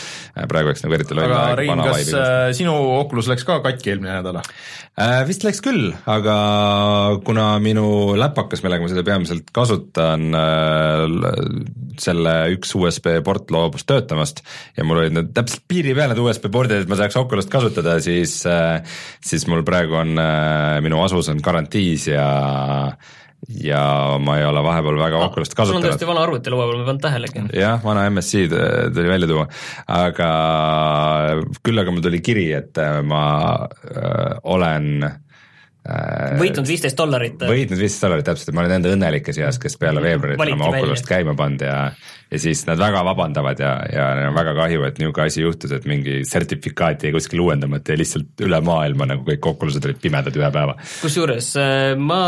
praegu oleks nagu eriti loll aga aeg Rein, vana kas Vive'i äh, sinu Oculus läks ka katki eelmine nädal? Äh, vist läks küll, aga kuna minu läpakas, millega ma seda peamiselt kasutan, selle üks USB port loobus töötamast ja mul olid need täpselt piiri peal need USB pordid, et ma saaks Oculus't kasutada, siis, siis mul praegu on, minu Asus on garantiis ja ja ma ei ole vahepeal väga Oculus't sul on kasutanud tõesti vana arvutilaua peal, ma ei pannud tähelegi. jah, vana MSC t- tuli välja tuua, aga küll aga mul tuli kiri, et äh, ma äh, olen äh, võitnud viisteist dollarit. võitnud viisteist dollarit täpselt, et ma olen enda õnnelike seas, kes peale veebruarit on oma. Oculus't käima pannud ja ja siis nad väga vabandavad ja, ja neil on väga kahju, et niisugune asi juhtus, et mingi sertifikaat jäi kuskil uuendamata ja lihtsalt üle maailma nagu kõik Oculused olid pimedad ühe päeva. kusjuures äh, ma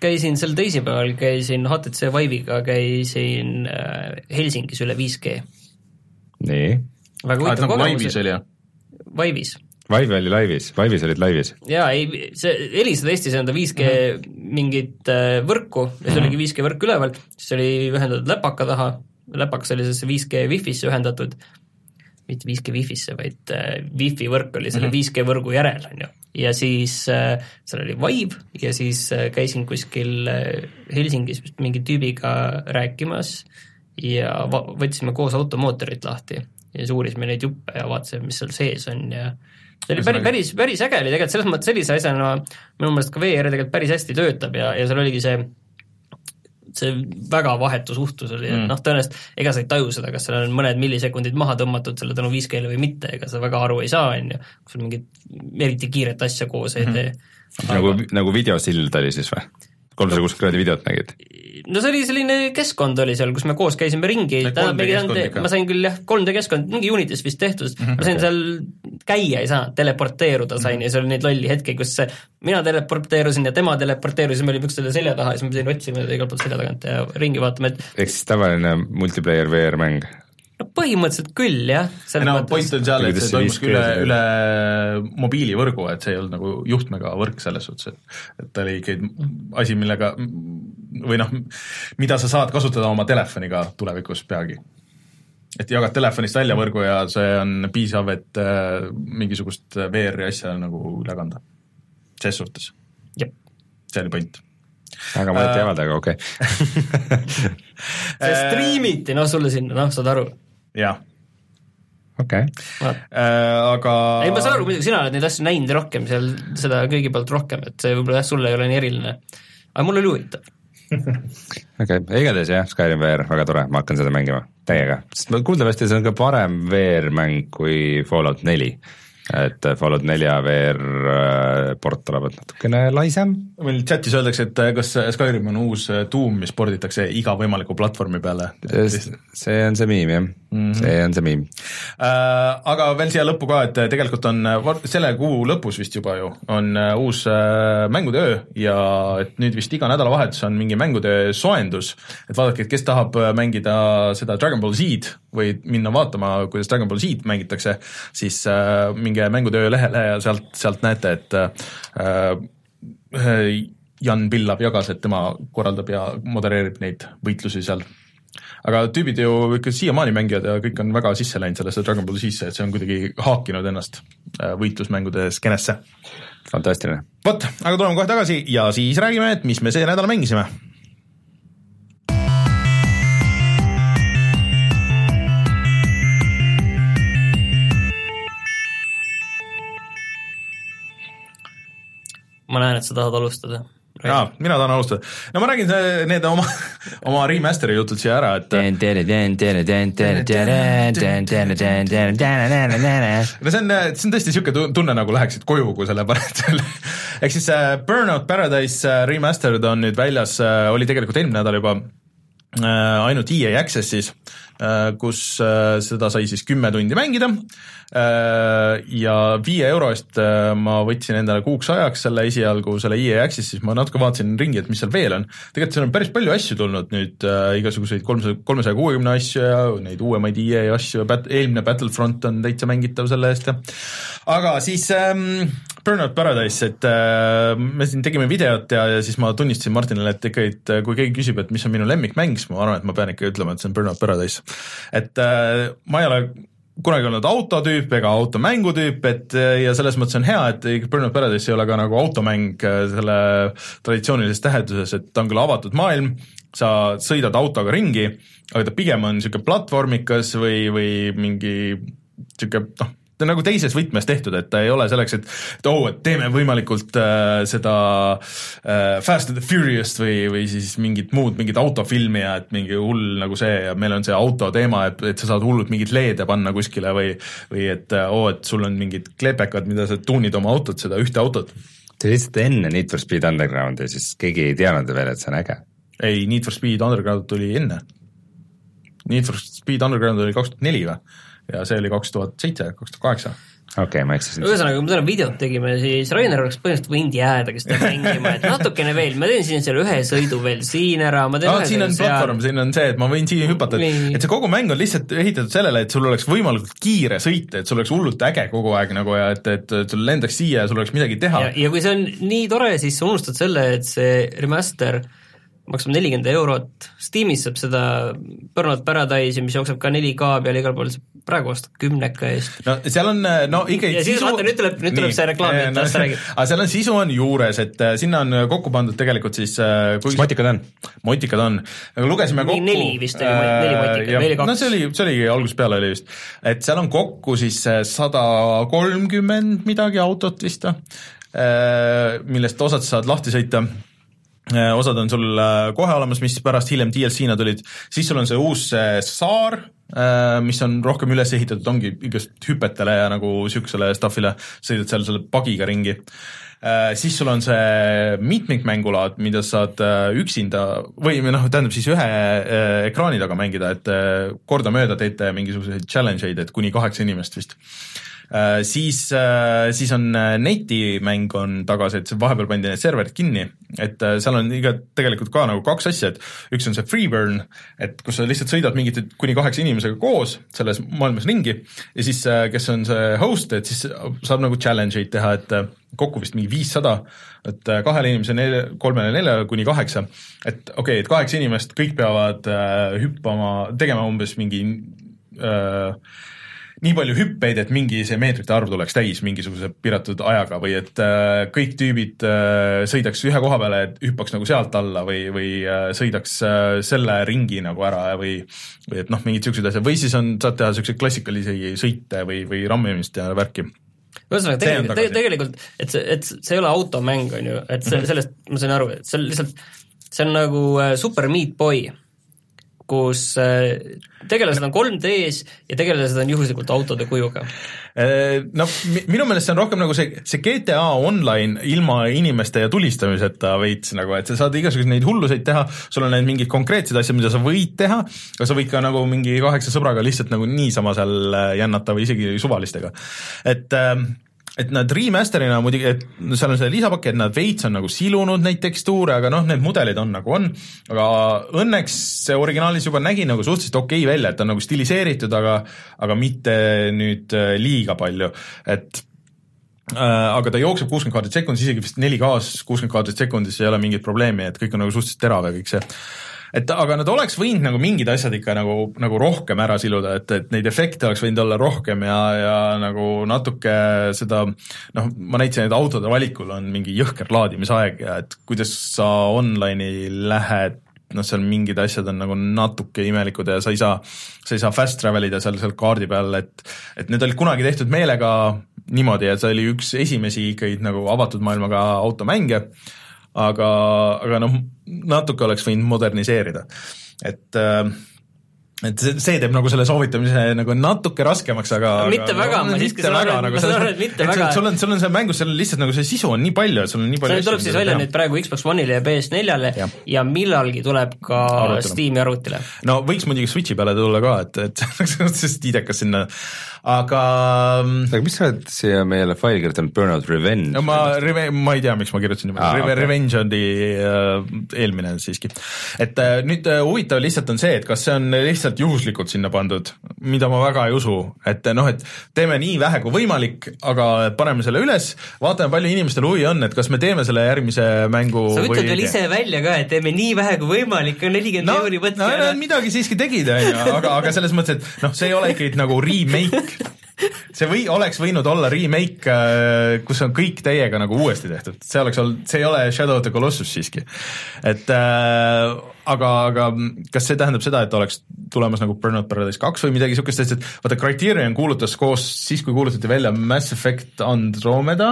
käisin sel teisipäeval, käisin HTC Vive'iga, käisin äh, Helsingis üle 5G. nii, väga huvitav nagu laivis oli jah? Vive'is Vive oli laivis, Vive'is olid laivis. jaa, ei, see helistada Eestis enda 5G mm -hmm. mingit äh, võrku ja siis oligi 5G võrk üleval, siis oli ühendatud läpaka taha, läpakas oli sellesse 5G Wi-Fi-sse ühendatud, mitte 5G Wi-Fi-sse, vaid äh, Wi-Fi võrk oli selle mm -hmm. 5G võrgu järel, on ju. ja siis äh, seal oli Vive ja siis käisin kuskil Helsingis vist mingi tüübiga rääkimas ja võtsime koos automootorit lahti ja siis uurisime neid juppe ja vaatasime, mis seal sees on ja see oli päris, päris, päris äge oli tegelikult selles mõttes sellise asjana minu meelest ka VR tegelikult päris hästi töötab ja, ja seal oligi see see väga vahetu suhtlus oli, et Mm. noh, tõenäoliselt ega sa ei taju seda, kas seal on mõned millisekundid maha tõmmatud selle tänu 5G-le või mitte, ega sa väga aru ei saa, on ju, kui sul mingit eriti kiiret asja koos ei tee mm. nagu, nagu videosild oli siis või? Kolmsada kuuskümmend kraadi videot nägid? no see oli selline keskkond oli seal, kus me koos käisime ringi, See 3D keskkond ikka. ma sain küll jah, 3D keskkond, mingi Unitis vist tehtud mm, -hmm, ma sain okay. seal käia ei saanud, teleporteeruda sain mm -hmm. ja seal oli neid lolli hetki, kus mina teleporteerusin ja tema teleporteerus ja me olime üksteise selja taha ja siis me pidime otsima igalt poolt selja tagant ja ringi vaatama, et ehk siis tavaline multiplayer VR mäng. No põhimõtteliselt küll jah. no point on seal, et see 5G üle, üle mobiilivõrgu, et see ei olnud nagu juhtmega võrk selles suhtes, et et ta oli ikkagi asi, millega või noh, mida sa saad kasutada oma telefoniga tulevikus peagi. et jagad telefonist välja võrgu ja see on piisav, et äh, mingisugust VR-i asja nagu üle kanda. ses suhtes, Jep. see oli point. aga ma ei avalda, aga okei see striimiti, noh sulle sinna, noh saad aru. Jah okei okay. äh,, aga ei, ma saan aru, muidugi sina oled neid asju näinud rohkem seal, seda kõigi poolt rohkem, et see võib-olla jah, sulle ei ole nii eriline. aga mul oli huvitav okei okay., igatahes jah, Skyrim VR, väga tore, ma hakkan seda mängima täiega, sest kuuldavasti see on ka parem VR-mäng kui Fallout neli et Fallout nelja VR äh, port olevat natukene laisem. meil chatis öeldakse, et äh, kas Skyrim on uus äh, Doom, mis porditakse iga võimaliku platvormi peale. see on see miim jah mm, -hmm. see on see miim äh,. Aga veel siia lõppu ka, et tegelikult on selle kuu lõpus vist juba ju, on uus mängude öö ja et nüüd vist iga nädalavahetus on mingi mängude soojendus, et vaadake, et kes tahab mängida seda Dragon Ball Z-d või minna vaatama, kuidas Dragon Ball Z võitluse, siis äh, minge mängutöö lehele ja sealt, sealt näete, et äh, Jan Pillav jagas, et tema korraldab ja modereerib neid võitlusi seal. Aga tüübid ju ikka siiamaani mängivad ja kõik on väga sisse läinud sellesse Dragon Ball sisse, et see on kuidagi haakinud ennast äh, võitlusmängude skeenesse. fantastiline. vot, aga tuleme kohe tagasi ja siis räägime, et mis me see nädal mängisime ma näen, et sa tahad alustada. Jaa, mina tahan alustada. no ma räägin need oma, oma remaster'i jutud siia ära, et no see on, see on tõesti niisugune tunne, nagu läheksid koju, kui selle paned selle ehk siis Burnout Paradise remastered on nüüd väljas, oli tegelikult eelmine nädal juba ainult EA Access'is, kus seda sai siis kümme tundi mängida Äh, ja viie euro eest äh, ma võtsin endale kuuks ajaks selle esialgu selle EA Access, siis ma natuke vaatasin ringi, et mis seal veel on. tegelikult seal on päris palju asju tulnud nüüd äh,, igasuguseid kolmesaja, kolmesaja kuuekümne asju ja neid uuemaid EA asju, eelmine Battlefront on täitsa mängitav selle eest ja aga siis ähm, Burnout Paradise, et äh, me siin tegime videot ja, ja siis ma tunnistasin Martinile, et ikka, et äh, kui keegi küsib, et mis on minu lemmikmäng, siis ma arvan, et ma pean ikka ütlema, et see on Burnout Paradise. et äh, ma ei ole kunagi olnud autotüüp ega automängutüüp, et ja selles mõttes on hea, et Burnout Paradise ei ole ka nagu automäng selle traditsioonilises tähenduses, et ta on küll avatud maailm, sa sõidad autoga ringi, aga ta pigem on niisugune platvormikas või, või mingi niisugune noh, ta on nagu teises võtmes tehtud, et ta ei ole selleks, et, et oo oh,, et teeme võimalikult äh, seda äh, Fast and the Furious't või, või siis mingit muud, mingit autofilmi ja et mingi hull nagu see ja meil on see auto teema, et, et sa saad hullult mingeid LED-e panna kuskile või või et oo oh,, et sul on mingid klepekad, mida sa tuunid oma autot, seda ühte autot. see lihtsalt enne Need for Speed Undergroundi, siis keegi ei teadnud veel, et see on äge. ei, Need for Speed Underground tuli enne. Need for Speed Underground oli kaks tuhat neli või? Ja see oli kaks tuhat seitse, kaks tuhat kaheksa. Okei okay,, ma eksisin. ühesõnaga, kui me täna videot tegime, siis Rainer oleks põhimõtteliselt võinud jäädagi seda mängima, et natukene veel, ma teen siin selle ühe sõidu veel siin ära, ma teen no, siin on platvorm, siin on see, et ma võin siia hüpata, et, et see kogu mäng on lihtsalt ehitatud sellele, et sul oleks võimalikult kiire sõita, et sul oleks hullult äge kogu aeg nagu ja et, et, et sul lendaks siia ja sul oleks midagi teha. ja kui see on nii tore, siis sa unustad selle, et see remaster maksab nelikümmend eurot, Steamis saab seda Burnout Paradise'i, mis jookseb ka 4K peal igal pool, praegu ostad kümneka eest. no seal on no ikkagi ja siis sisu... vaata, nüüd tuleb, nüüd tuleb see reklaam, et las sa räägid. aga seal on sisu on juures, et äh, sinna on kokku pandud tegelikult siis äh, kui... mis motikad on? motikad on, aga lugesime kokku neli vist oli, neli motikat oli kaks? no see oli, see oli algusest peale oli vist, et seal on kokku siis äh, sada kolmkümmend midagi autot vist või, millest osad saad lahti sõita osad on sul kohe olemas, mis pärast hiljem DLC-na tulid, siis sul on see uus saar, Äh, mis on rohkem üles ehitatud, ongi igast hüpetele ja nagu niisugusele stuff'ile, sõidad seal selle pagiga ringi. Äh, siis sul on see mitmikmängulaad, mida saad äh, üksinda või noh, tähendab siis ühe ekraani taga mängida, et kordamööda teete mingisuguseid challenge eid, et kuni kaheksa inimest vist. Äh, siis, äh, siis on äh, netimäng on tagasi, et vahepeal pandi need serverid kinni, et seal on iga, tegelikult ka nagu kaks asja, et üks on see Freeburn, et kus sa lihtsalt sõidad mingite kuni kaheksa inimesega koos selles maailmas ringi ja siis, kes on see host, et siis saab nagu challenge eid teha, et kokku vist mingi viissada, et kahele inimesele, kolmele, neljale kuni kaheksa, et okei okay,, et kaheksa inimest, kõik peavad äh, hüppama, tegema umbes mingi äh, nii palju hüppeid, et mingi see meetrite arv tuleks täis mingisuguse piiratud ajaga või et äh, kõik tüübid äh, sõidaks ühe koha peale, et hüppaks nagu sealt alla või, või äh, sõidaks äh, selle ringi nagu ära või või et noh, mingid siuksed asjad või siis on, saad teha siukseid klassikalisi sõite või, või rammimist ja värki ühesõnaga tegelikult, tagasi. tegelikult, et see, et see ei ole automäng, on ju, et Mhm. see, sellest ma sain aru, et see on lihtsalt, see on nagu äh, Super Meat Boy, kus äh, tegelased on 3D-s ja tegelased on juhuslikult autode kujuga. no mi- minu meelest see on rohkem nagu see, see GTA Online ilma inimeste ja tulistamiseta veits nagu, et sa saad igasuguseid neid hulluseid teha, sul on need mingid konkreetsed asjad, mida sa võid teha, aga sa võid ka nagu mingi kaheksa sõbraga lihtsalt nagu niisama seal äh, jännata või isegi suvalistega. et ähm, et nad remaster'ina muidugi, et seal on see lisapakk, et nad veits on nagu silunud neid tekstuure, aga noh, need mudelid on nagu on, aga õnneks see originaalis juba nägi nagu suhteliselt okei välja, et ta on nagu stiliseeritud, aga aga mitte nüüd äh, liiga palju, et äh, aga ta jookseb kuuskümmend kaadrit sekundis, isegi vist 4K-s kuuskümmend kaadrit sekundis ei ole mingit probleemi, et kõik on nagu suhteliselt terav ja kõik see et aga nad oleks võinud nagu mingid asjad ikka nagu, nagu rohkem ära siluda, et, et neid efekte oleks võinud olla rohkem ja, ja nagu natuke seda noh, ma näitasin, et autode valikul on mingi jõhker laadimisaeg ja et kuidas sa online'i lähed noh, seal mingid asjad on nagu natuke imelikud ja sa ei saa, sa ei saa fast travel ida seal, seal kaardi peal, et et need olid kunagi tehtud meelega niimoodi, et see oli üks esimesi ikkagi nagu avatud maailmaga automänge, aga, aga noh, natuke oleks võinud moderniseerida, et äh, et see, see teeb nagu selle soovitamise nagu natuke raskemaks, aga Mitte aga, väga, ma mitte siiski saan aru, nagu ma saan aru, et mitte et väga. sul on, sul on seal mängus seal lihtsalt nagu see sisu on nii palju, et sul on nii palju see tuleb siis välja nüüd praegu Xbox One'ile ja PS4-le ja. Ja millalgi tuleb ka Arvutile. Steam'i arvutile. no võiks muidugi Switchi peale tulla ka, et, et see oleks suhteliselt idekas sinna, aga mm, aga mis sa oled siia meile faili kirjutanud, Burnout Revenge? no ma, ma ei tea, miks ma kirjutasin niimoodi ah, okei. Revenge oli äh, eelmine siiski. et äh, nüüd äh, huvitav lihtsalt on see, et kas see on lihtsalt juhuslikult sinna pandud, mida ma väga ei usu, et noh, et teeme nii vähe kui võimalik, aga paneme selle üles, vaatame, palju inimestel huvi on, et kas me teeme selle järgmise mängu sa ütled veel ise välja ka, et teeme nii vähe kui võimalik, on nelikümmend no, euri võtke no, ära nad. midagi siiski tegid, on ju, aga, aga selles mõttes, et noh, see ei ole ikkagi nagu remake. see või oleks võinud olla remake, kus on kõik täiega nagu uuesti tehtud, see oleks olnud, see ei ole Shadow of the Colossus siiski. et äh, aga, aga kas see tähendab seda, et oleks tulemas nagu Burnout Paradise kaks või midagi niisugust, sest et vaata, Criterion kuulutas koos, siis kui kuulutati välja Mass Effect Andromeda,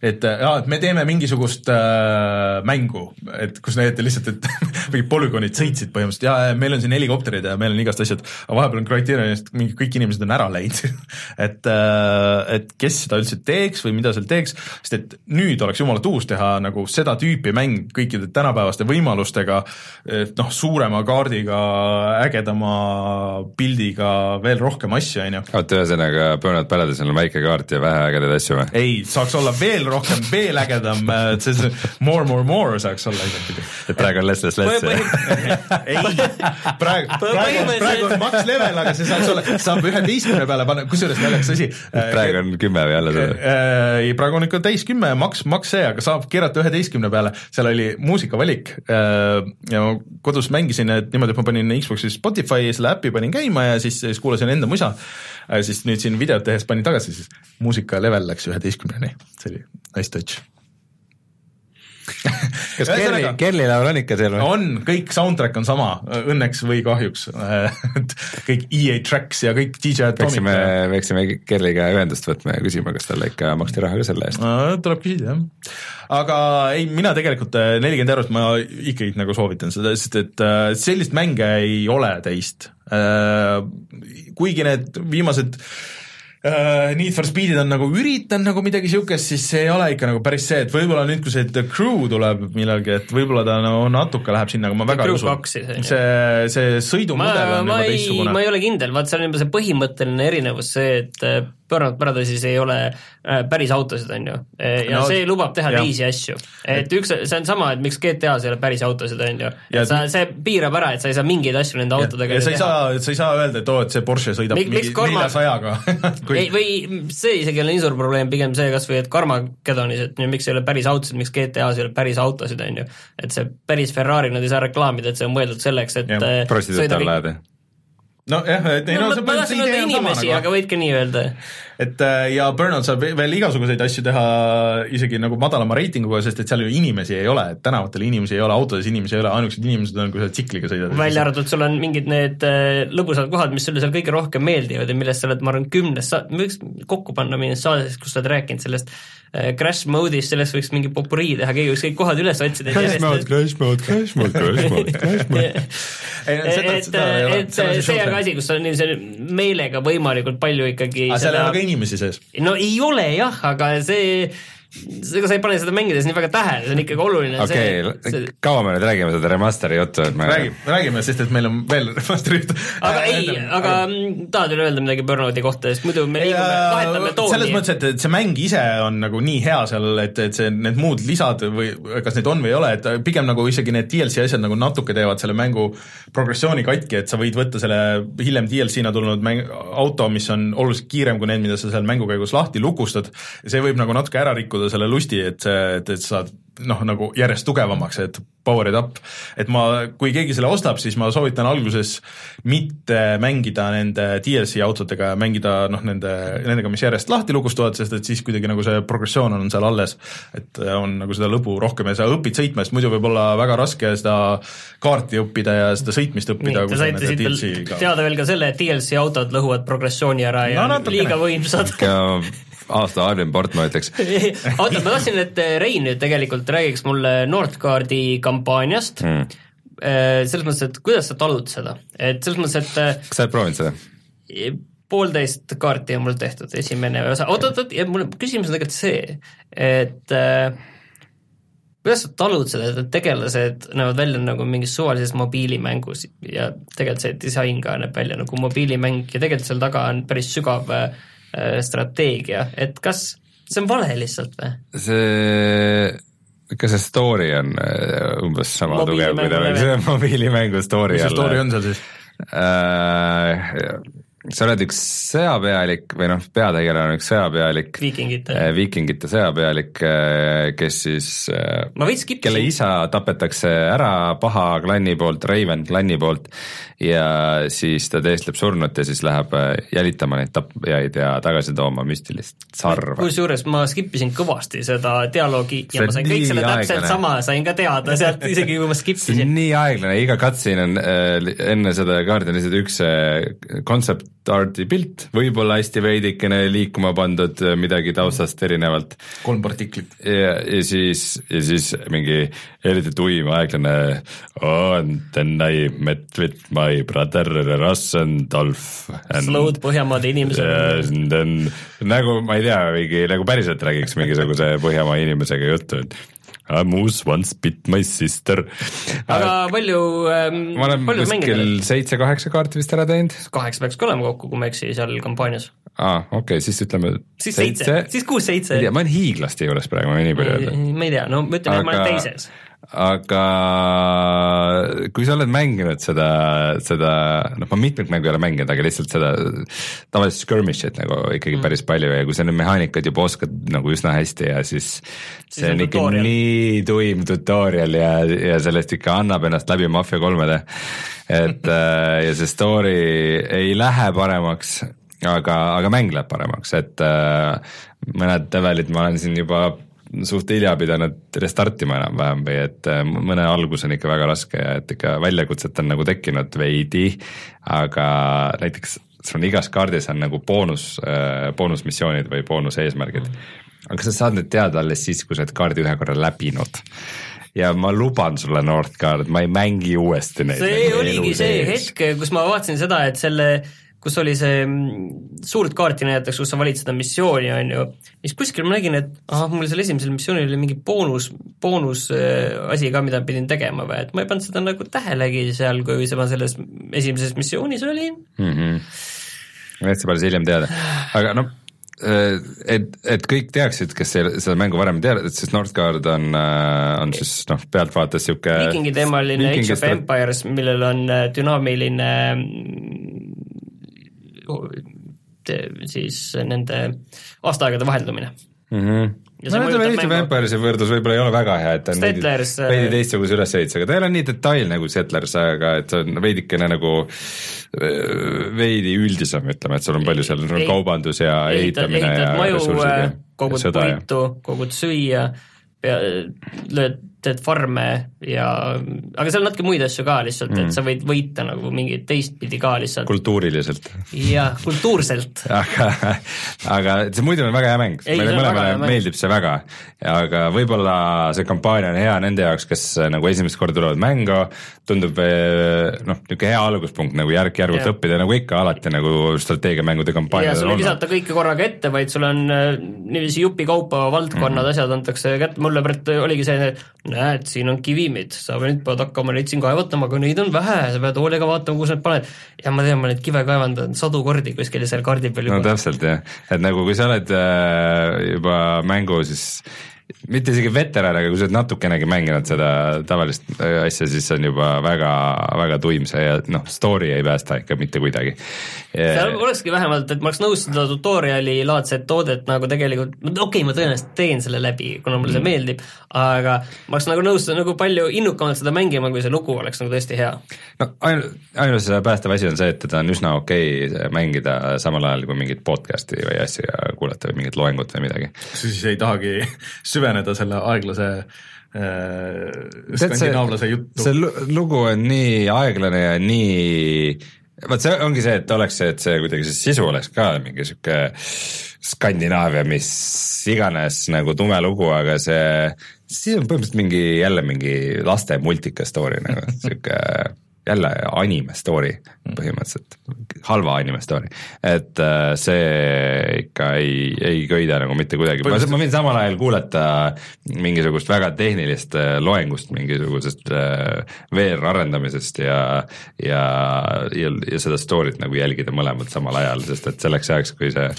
et jaa, et me teeme mingisugust äh, mängu, et kus näidati lihtsalt, et mingid polügoonid sõitsid põhimõtteliselt. Ja ja meil on siin helikopterid ja meil on igast asjad, aga vahepeal on Criterionist mingi kõik inimesed on ära läinud. Et, äh, et kes seda üldse teeks või mida seal teeks, sest et nüüd oleks jumalalt uus teha nagu seda tüüpi mäng kõikide tänapäevaste võimalustega, et noh, suurema kaardiga, ägedama pildiga, veel rohkem asju, on ju oota, ühesõnaga Burnout Paradise'il on väike kaart ja vähe ägedaid asju või? ei, saaks olla veel rohkem, veel ägedam, et see see more, more, more saaks olla igatpidi. et praegu on less, less, less ei, praegu, praegu, praegu on max level, aga see saaks olla, saab üheteistkümne peale panna, kusjuures naljakas asi. praegu on kümme või alla seda? ei, praegu on ikka täis kümme, maks, maks see, aga saab keerata üheteistkümne peale, seal oli muusikavalik äh, ja kodus mängisin, et niimoodi, et ma panin Xbox'i Spotify selle äpi panin käima ja siis, siis kuulasin enda musa, siis nüüd siin videot tehes panin tagasi, siis muusika level läks üheteistkümneni, see oli nice touch. kas Kerli, Kerli laul on ikka seal või? on, kõik soundtrack on sama, õnneks või kahjuks kõik EA Tracks ja kõik DJ peaksime Atomic, peaksime Kerliga ühendust võtma ja küsima, kas talle ikka maksti raha ka selle eest. No, tuleb küsida jah. aga ei, mina tegelikult äh, nelikümmend eurot ma ikkagi nagu soovitan seda, sest et äh, sellist mänge ei ole teist. kuigi need viimased Need for Speedid on nagu üritanud nagu midagi siukest, siis see ei ole ikka nagu päris see, et võib-olla nüüd, kui see The Crew tuleb millalgi, et võib-olla ta no natuke läheb sinna, aga ma väga ei usu. see, see sõidumudel on juba ei, teistsugune ma ei ole kindel, vaat see on juba see põhimõtteline erinevus, see, et äh, Burnout Paradise'is ei ole äh, päris autosid, on ju. ja No, see lubab teha jah. teisi asju. et üks, see on sama, et miks GTA-s ei ole päris autosid, on ju. Ja- sa, see piirab ära, et sa ei saa mingeid asju nende autodega ja sa ei teha. saa, sa ei saa öelda, et oo, et see Porsche sõidab miks mingi Karma- neljasajaga ei, või see isegi ei ole nii suur probleem, pigem see kas või, et Carmagedonis, et no miks ei ole päris autosid, miks GTA-s ei ole päris autosid, on ju. et see päris Ferrari nad ei saa reklaamida, et see on mõeldud selleks, et äh, prostituut sõida all kõik- lähed või? nojah, et ei no, no ma, see ma tahtsin öelda inimesi, aga võid ka nii öelda. Et äh, ja Burnout saab veel igasuguseid asju teha isegi nagu madalama reitinguga, sest et seal ju inimesi ei ole, et tänavatel inimesi ei ole, autodes inimesi ei ole, ainukesed inimesed on, kui sa tsikliga sõidad. välja arvatud, sul on mingid need äh, lõbusad kohad, mis sulle seal kõige rohkem meeldivad ja millest sa oled, ma arvan, kümnes sa-, me võiks kokku panna mingis saates, kus sa oled rääkinud sellest äh, crash mode'ist, sellest võiks mingi popurii teha, keegi võiks kõik kohad üles otsida. crash mode, crash mode, crash mode, crash mode, crash mode. et, et see on ka asi, kus on niisugune meelega võimalikult palju ikkagi aga seal ei ole ka inimesi sees. no ei ole jah, aga see, ega sa ei pane seda mängides nii väga tähele, see on ikkagi oluline okei see,, kaua me nüüd räägime seda remaster'i juttu, et me räägime, räägime, sest et meil on veel remaster'i jutt. aga ei, aga mm, tahad veel öelda midagi Burnouti kohta, sest muidu me liigume, vahetame selles tooni. mõttes, et, et see mäng ise on nagu nii hea seal, et, et see, need muud lisad või kas neid on või ei ole, et pigem nagu isegi need DLC asjad nagu natuke teevad selle mängu progressiooni katki, et sa võid võtta selle hiljem DLC-na tulnud mäng, auto, mis on oluliselt kiirem kui need, mida sa seal mängu käigus lahti lukustad, see võib nagu natuke ära rikkuda selle lusti, et see, et, et sa saad noh, nagu järjest tugevamaks, et power it up. et ma, kui keegi selle ostab, siis ma soovitan alguses mitte mängida nende DLC autodega ja mängida noh, nende, nendega, mis järjest lahti lukustuvad, sest et siis kuidagi nagu see progressioon on seal alles, et on nagu seda lõbu rohkem ja sa õpid sõitma, sest muidu võib olla väga raske seda kaarti õppida ja seda sõitmist õppida. te saite siit veel teada veel ka selle, et DLC autod lõhuvad progressiooni ära ja No no, natukene. liiga võimsad. Aasta halvim port, ma ütleks. oota, ma tahtsin, et Rein nüüd tegelikult räägiks mulle Nordcardi kampaaniast mm.. selles mõttes, et kuidas sa talud seda, et selles mõttes, et äh, kas sa oled proovinud seda? poolteist kaarti on mul tehtud, esimene osa, oot-oot-oot, ja mul küsimus on tegelikult see, et äh, kuidas sa talud seda, et tegelased näevad välja nagu mingis suvalises mobiilimängus ja tegelikult see disain ka näeb välja nagu mobiilimäng ja tegelikult seal taga on päris sügav äh, strateegia, et kas see on vale lihtsalt või? see, kas see story on äh, umbes sama tugev, kui ta oli see mobiilimängu story mis see story on seal siis? Äh, sa oled üks sõjapealik või noh, peategelane on üks sõjapealik, viikingite viikingite sõjapealik, kes siis äh, kelle isa tapetakse ära paha klanni poolt, Raven klanni poolt ja siis ta teestleb surnut ja siis läheb äh, jälitama neid tapjaid ja tagasi tooma müstilist sarve. kusjuures ma skippisin kõvasti seda dialoogi ja See ma sain kõik selle täpselt aeglane. sama, sain ka teada sealt, isegi kui ma see on nii aeglane, iga cutscene on äh, enne seda lihtsalt üks äh, concept art'i pilt, võib-olla hästi veidikene liikuma pandud äh, midagi taustast erinevalt kolm partiklit. ja, ja siis, ja siis mingi eriti tuim aeglane on then I met with my brother Rassendorf and Slowed Põhjamaade inimesed. nagu ma ei tea, mingi nagu päriselt räägiks mingisuguse Põhjamaa inimesega juttu, et a moose once bit my sister. aga palju ähm,, ma olen palju mängida kuskil seitse-kaheksa kaarti vist ära teinud. kaheksa peaks ka olema kokku, kui ma ei eksi, seal kampaanias. aa, okei okay,, siis ütleme siis seitse, siis kuus-seitse ma olen hiiglaste juures praegu, ma võin nii palju öelda. ma ei tea, no ma ütlen, et ma olen Aga- teises. Aga kui sa oled mänginud seda, seda, noh, ma mitmeid mängu ei ole mänginud, aga lihtsalt seda tavalist skirmish'it nagu ikkagi mm. päris palju ja kui sa need mehaanikad juba oskad nagu üsna hästi ja siis see on ikka tutorial. nii tuim tutorial ja, ja sellest ikka annab ennast läbi Mafia kolmede. et äh, ja see story ei lähe paremaks, aga, aga mäng läheb paremaks, et äh, mõned levelid ma olen siin juba suht hilja pidanud restartima enam-vähem või et äh, mõne algus on ikka väga raske ja et ikka väljakutset on nagu tekkinud veidi, aga näiteks sul on igas kaardis on nagu boonus, boonusmissioonid või boonuseesmärgid. aga sa saad need teada alles siis, kui sa oled kaardi ühe korra läbinud ja ma luban sulle Northgard, ma ei mängi uuesti neid. see oligi see. hetk, kus ma vaatasin seda, et selle, kus oli see mm, suurt kaarti näidatakse, kus sa valid seda missiooni, on ju, siis kuskil ma nägin, et ahah, mul seal esimesel missioonil oli mingi boonus, boonus äh, asi ka, mida pidin tegema või et ma ei pannud seda nagu tähelegi seal, kui ma selles esimeses missioonis olin. mm. -hmm. et sa päris hiljem teada, aga noh, et, et kõik teaksid, kes seda mängu varem teavad, et siis Northgard on, on siis noh, pealtvaates sihuke. viikingi teemaline Age of Empires, millel on äh, dünaamiline siis nende aastaaegade vaheldumine mm. -hmm. Ja no ütleme, Eesti mängu. Vampire'i võrdlus võib-olla ei ole väga hea, et ta on veidi, Settlers, äh, veidi teistsuguse ülesehitusega, ta ei ole nii detailne nagu Settlers, aga et see on veidikene nagu öö, veidi üldisem, ütleme, et sul on palju seal on Ehit- kaubandus ja ehitad, ehitamine ja ehitad maju ressursid, ja kogud sõda ja puitu, kogud süüa, lööd, teed farme ja, aga seal on natuke muid asju ka lihtsalt mm., et sa võid võita nagu mingit teistpidi ka lihtsalt kultuuriliselt. ja kultuurselt. aga, aga see muidu on väga hea mäng, Ei, meile mõlemale meeldib see väga, aga võib-olla see kampaania on hea nende jaoks, kes nagu esimest korda tulevad mängu, tundub eh, noh, niisugune hea alguspunkt nagu järk-järgult Jah. õppida, nagu ikka alati nagu strateegiamängude kampaaniad sul on ei olnud. visata kõike korraga ette, vaid sul on äh, niiviisi jupikaupa valdkonnad mm, -hmm. asjad antakse kätte, mulle oligi see, näed, siin on kivimid, sa nüüd pead hakkama neid siin kaevatama, aga neid on vähe, sa pead hoolega vaatama, kus need paned. ja ma tean, ma neid kive kaevandan sadu kordi kuskil seal kaardi peal no juba. täpselt jah, et nagu kui sa oled äh, juba mängu siis mitte isegi veteran, aga kui sa oled natukenegi mänginud seda tavalist äh, asja, siis on juba väga, väga tuim see ja noh, story ei päästa ikka mitte kuidagi. seal olekski vähemalt, et ma oleks nõus seda tutorial'i laadset toodet nagu tegelikult, okei okay,, ma tõenäoliselt teen selle läbi, kuna mulle see Mm. meeldib, aga ma oleks nagu nõus nagu palju innukamalt seda mängima, kui see lugu oleks nagu tõesti hea. no ainu-, ainus päästev asi on see, et teda on üsna okei okay mängida samal ajal kui mingit podcast'i või asja kuulata või mingit loengut või midagi. siis ei tahagi süveneda selle aeglase äh, skandinaavlase juttu see. lu- lugu on nii aeglane ja nii vot see ongi see, et oleks see, et see kuidagi see sisu oleks ka mingi sihuke Skandinaavia, mis iganes nagu tume lugu, aga see, siis on põhimõtteliselt mingi jälle mingi laste multika story nagu sihuke jälle anime story põhimõtteliselt, halva anime story, et äh, see ikka ei, ei köida nagu mitte kuidagi, ma, ma võin samal ajal kuulata mingisugust väga tehnilist äh, loengust mingisugusest äh, VR arendamisest ja, ja, ja, ja seda story't nagu jälgida mõlemat samal ajal, sest et selleks ajaks, kui see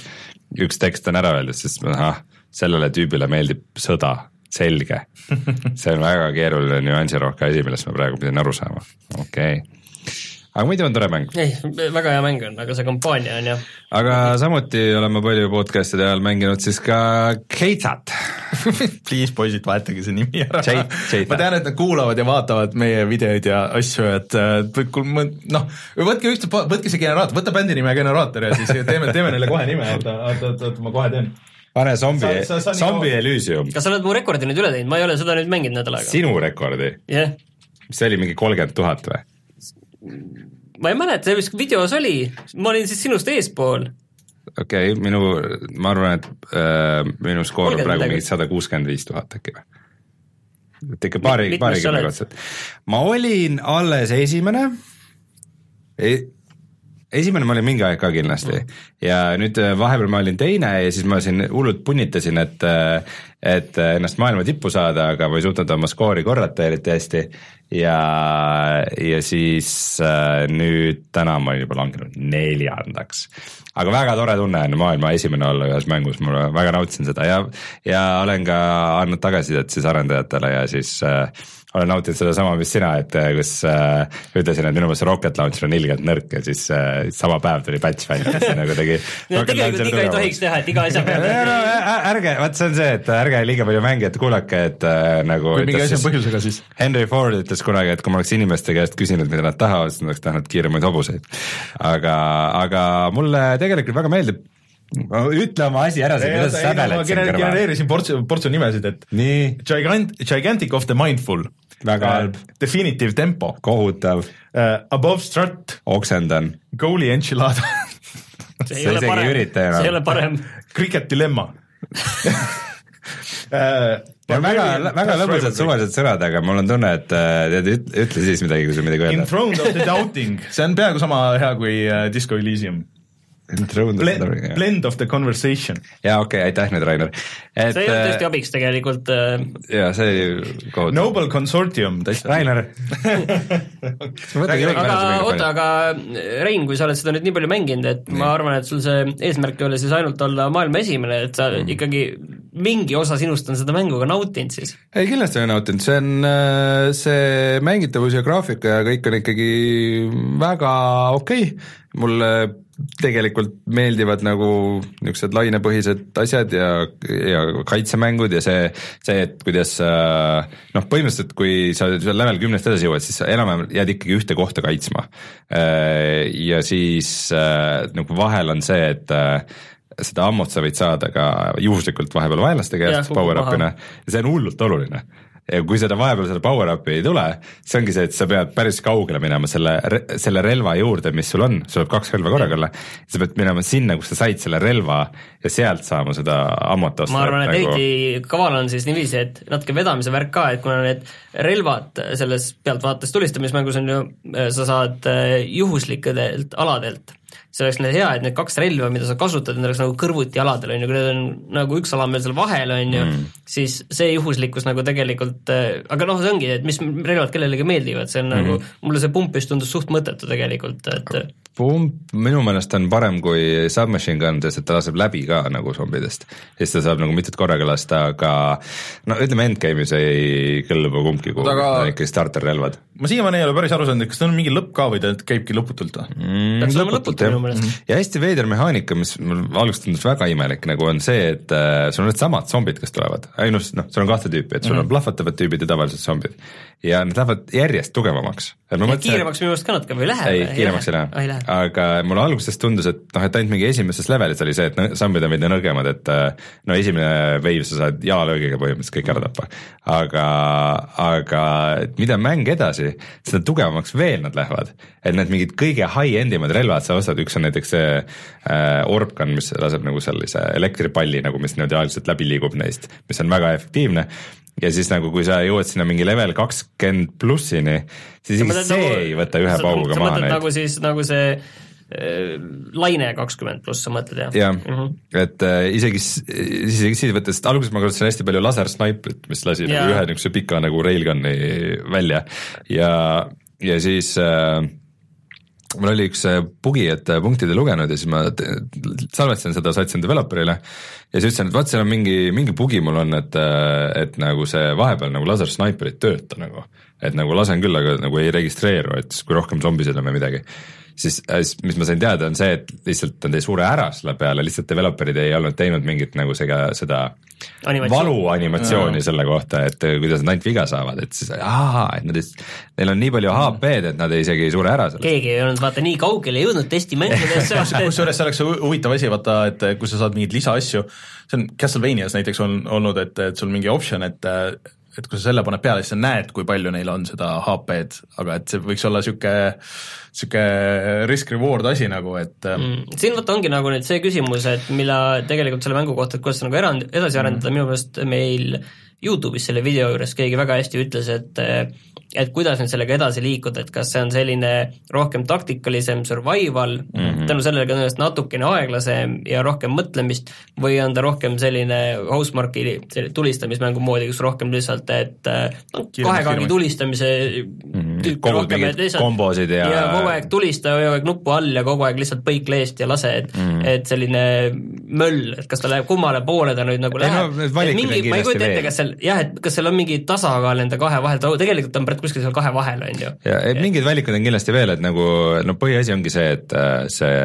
üks tekst on ära öeldud, siis ahah, sellele tüübile meeldib sõda, selge. see on väga keeruline nüansirohke asi, millest ma praegu pidin aru saama, okei okay.. aga muidu on tore mäng, ei, väga hea mäng on, aga see kampaania on jah, aga samuti olen ma palju podcast'ide ajal mänginud siis ka Keitsat. Please poisid, vahetage see nimi ära ma tean, et nad kuulavad ja vaatavad meie videoid ja asju, et äh, et kui ma- noh, võtke üks, võtke see generaator, võta bändi nime generaator ja siis teeme, teeme neile kohe nime, oota, oota, oota, ma kohe teen. Pane zombi zombi kaua- Elysium, kas sa oled mu rekordi nüüd üle teinud, ma ei ole seda nüüd mänginud nädal aega. sinu rekordi, jah, mis see oli, mingi kolmkümmend tuhat või? ma ei mäleta, mis videos oli, ma olin siis sinust eespool. okei okay,, minu, ma arvan, et äh, minu skoor on 30 praegu mingi sada kuuskümmend viis tuhat äkki või? et ikka paari, paarikümne kordselt. ma olin alles esimene e, esimene ma olin mingi aeg ka kindlasti. Ja nüüd äh, vahepeal ma olin teine ja siis ma siin hullult punnitasin, et et ennast maailma tippu saada, aga ma ei suutnud oma skoori korrata eriti hästi. Ja, ja siis äh, nüüd täna ma olen juba langenud neljandaks. aga väga tore tunne on maailma esimene olla ühes mängus, ma väga nautisin seda. Ja, ja olen ka andnud tagasisidet siis arendajatele ja siis äh, olen nautinud sedasama, mis sina, et äh, kus äh, ütlesin, et minu meelest see Rocket Launcher on ilgelt nõrk ja siis äh, sama päev tuli patch välja, mis nagu tegi no tegelikult iga ei tohiks teha, et iga asja peab ei no ärge, vaat see on see, et ärge liiga palju mängijat kuulake, et äh, nagu kui mingi on siis- põhjusega, siis Henry Ford ütles kunagi, et kui ma oleks inimeste käest küsinud, mida nad tahavad, siis nad oleks tahtnud kiiremaid hobuseid. aga, aga mulle tegelikult väga meeldib, ütle oma asi ära, mida sa ma säbeled siin kõrval. genereerisin portsu, portsu nimesid, et nii, Gigant, Gigantic of the Mindful. Väga halb. Definitive Tempo kohutav, uh,, Above Strut, oksendan, Goalie Enchilada see Sa ei ole parem, see ei ole parem. Cricket Dilemma uh,. väga, väga lõbusad suvalised sõnad, aga mul on tunne, et äh, tead, ütle siis midagi, kui sul midagi öelda. Enthroned of the Doubting, see on peaaegu sama hea kui Disco Elysium. Blend, blend of the Conversation. jaa, okei, aitäh nüüd, Rainer. et see ei olnud tõesti äh, abiks tegelikult äh,. jaa, see oli kohutav. Noble Consortium, täitsa. Rainer. aga oota, aga Rein, kui sa oled seda nüüd nii palju mänginud, et ma arvan, et sul see eesmärk ei ole siis ainult olla maailma esimene, et sa mm. ikkagi mingi osa sinust on seda mängu ka nautinud siis? ei, kindlasti olen nautinud, see on, äh, see mängitavus ja graafika ja kõik on ikkagi väga okei okay., mulle tegelikult meeldivad nagu niisugused lainepõhised asjad ja, ja kaitsemängud ja see, see, et kuidas äh, noh, põhimõtteliselt kui sa seal level kümnest edasi jõuad, siis sa enam-vähem jääd ikkagi ühte kohta kaitsma. Äh, ja siis nagu vahel on see, et seda ammut sa võid saada ka juhuslikult vahepeal vaenlaste käest power-up'ina ja see on hullult oluline. Ja kui seda vahepeal seda power-up'i ei tule, see ongi see, et sa pead päris kaugele minema selle, selle relva juurde, mis sul on, sul võib kaks relva korraga olla, sa pead minema sinna, kus sa said selle relva ja sealt saama seda ammut osta. ma arvan, et nagu... eriti kaval on siis niiviisi, et natuke vedamise värk ka, et kuna need relvad selles pealtvaates tulistamismängus on ju, sa saad eh, juhuslikelt aladelt see oleks nüüd hea, et need kaks relva, mida sa kasutad, need oleks nagu kõrvuti aladel, on ju, kui need on nagu üks ala on meil seal vahel, on ju mm., siis see juhuslikkus nagu tegelikult äh,, aga noh, see ongi, et mis relvad kellelegi meeldivad, see on mm. nagu, mulle see pump just tundus suht mõttetu tegelikult, et pump minu meelest on parem kui submachine gun, sest et ta laseb läbi ka nagu zombidest. ja siis ta saab nagu mitut korraga lasta, aga no ütleme, endgame'is ei kõlba kumbki, kui aga... ikkagi starter-relvad. ma siiamaani ei ole päris aru saanud, et kas tal on mingi lõpp ka või ta käibki lõputult või mm,? peaks olema lõputult minu meelest. Mhm. ja hästi veider mehaanika, mis mul alguses tundus väga imelik, nagu on see, et äh, sul on needsamad zombid, kes tulevad, ainult noh, sul on kahte tüüpi, et sul mm -hmm. on plahvatavad tüübid ja tavalised zombid. ja nad lähevad järjest tugevamaks. kiiremaks minu meelest ka natuke või läheb? ei, kiiremaks ei lähe aga mulle alguses tundus, et noh, et ainult mingi esimeses levelis oli see, et zombid on veidi nõrgemad, et äh, no esimene wave sa saad jalalöögiga põhimõtteliselt kõik ära tappa. aga, aga mida mäng edasi, seda tugevamaks veel nad lähevad. et need mingid kõige high-end imad relvad sa ostad, üks on näiteks see äh, orbgun, mis laseb nagu sellise elektripalli nagu, mis niimoodi aeglaselt läbi liigub neist, mis on väga efektiivne ja siis nagu, kui sa jõuad sinna mingi level kakskümmend plussini, siis isegi see nagu, ei võta ühe pauguga maha neid. nagu siis, nagu see äh, laine kakskümmend pluss, sa mõtled jah? jah mm, -hmm. et äh, isegi, isegi siis võttes, alguses ma kasutasin hästi palju lasersnaiprit, mis lasi nagu ühe niisuguse pika nagu railgun'i välja ja, ja siis äh, mul oli üks bugi, et punktid ei lugenud ja siis ma salvestasin seda, saatsin developer'ile ja siis ütlesin, et vaat seal on mingi, mingi bugi mul on, et, et nagu see vahepeal nagu lasersnaiper ei tööta nagu. et nagu lasen küll, aga nagu ei registreeru, et kui rohkem zombisid on või midagi siis, äh, siis mis ma sain teada, on see, et lihtsalt on teie suure ära selle peale, lihtsalt developer'id ei olnud teinud mingit nagu seda, seda valuanimatsiooni selle kohta, et äh, kuidas nad ainult viga saavad, et siis ahaa, et nad lihtsalt, neil on nii palju HP-d, et nad isegi ei sure ära sellest. keegi ei olnud vaata nii kaugele jõudnud testimängudesse. Kusjuures see oleks huvitav asi, vaata, et kui sa saad mingeid lisaasju, see on Castlevanias näiteks on olnud, et, et sul mingi optsioon, et et kui sa selle paned peale, siis sa näed, kui palju neil on seda HP-d, aga et see võiks olla niisugune, niisugune risk-reward asi nagu, et ähm, mm, siin vot ongi nagu nüüd see küsimus, et mille tegelikult selle mängu kohta, et kuidas nagu erand, edasi arendada mm., minu meelest meil Youtube'is selle video juures keegi väga hästi ütles, et et kuidas nüüd sellega edasi liikuda, et kas see on selline rohkem taktikalisem survival mm, -hmm. tänu sellele ka tõenäoliselt natukene aeglasem ja rohkem mõtlemist, või on ta rohkem selline housemarque'i tulistamismängu moodi, kus rohkem lihtsalt, et noh, kahe kangi tulistamise mm -hmm. Rohkem, et lihtsalt kombosid ja ja kogu aeg tulista, kogu aeg nupu all ja kogu aeg lihtsalt põik leest ja lase, et mm. et selline möll, et kas ta läheb, kummale poole ta nüüd nagu läheb, no, et mingi, ma ei kujuta ette, kas seal jah, et kas seal on mingi tasakaal nende kahe vahel, ta tegelikult on praegu kuskil seal kahe vahel, on ju. ja, et mingid valikud on kindlasti veel, et nagu no põhiasi ongi see, et äh, see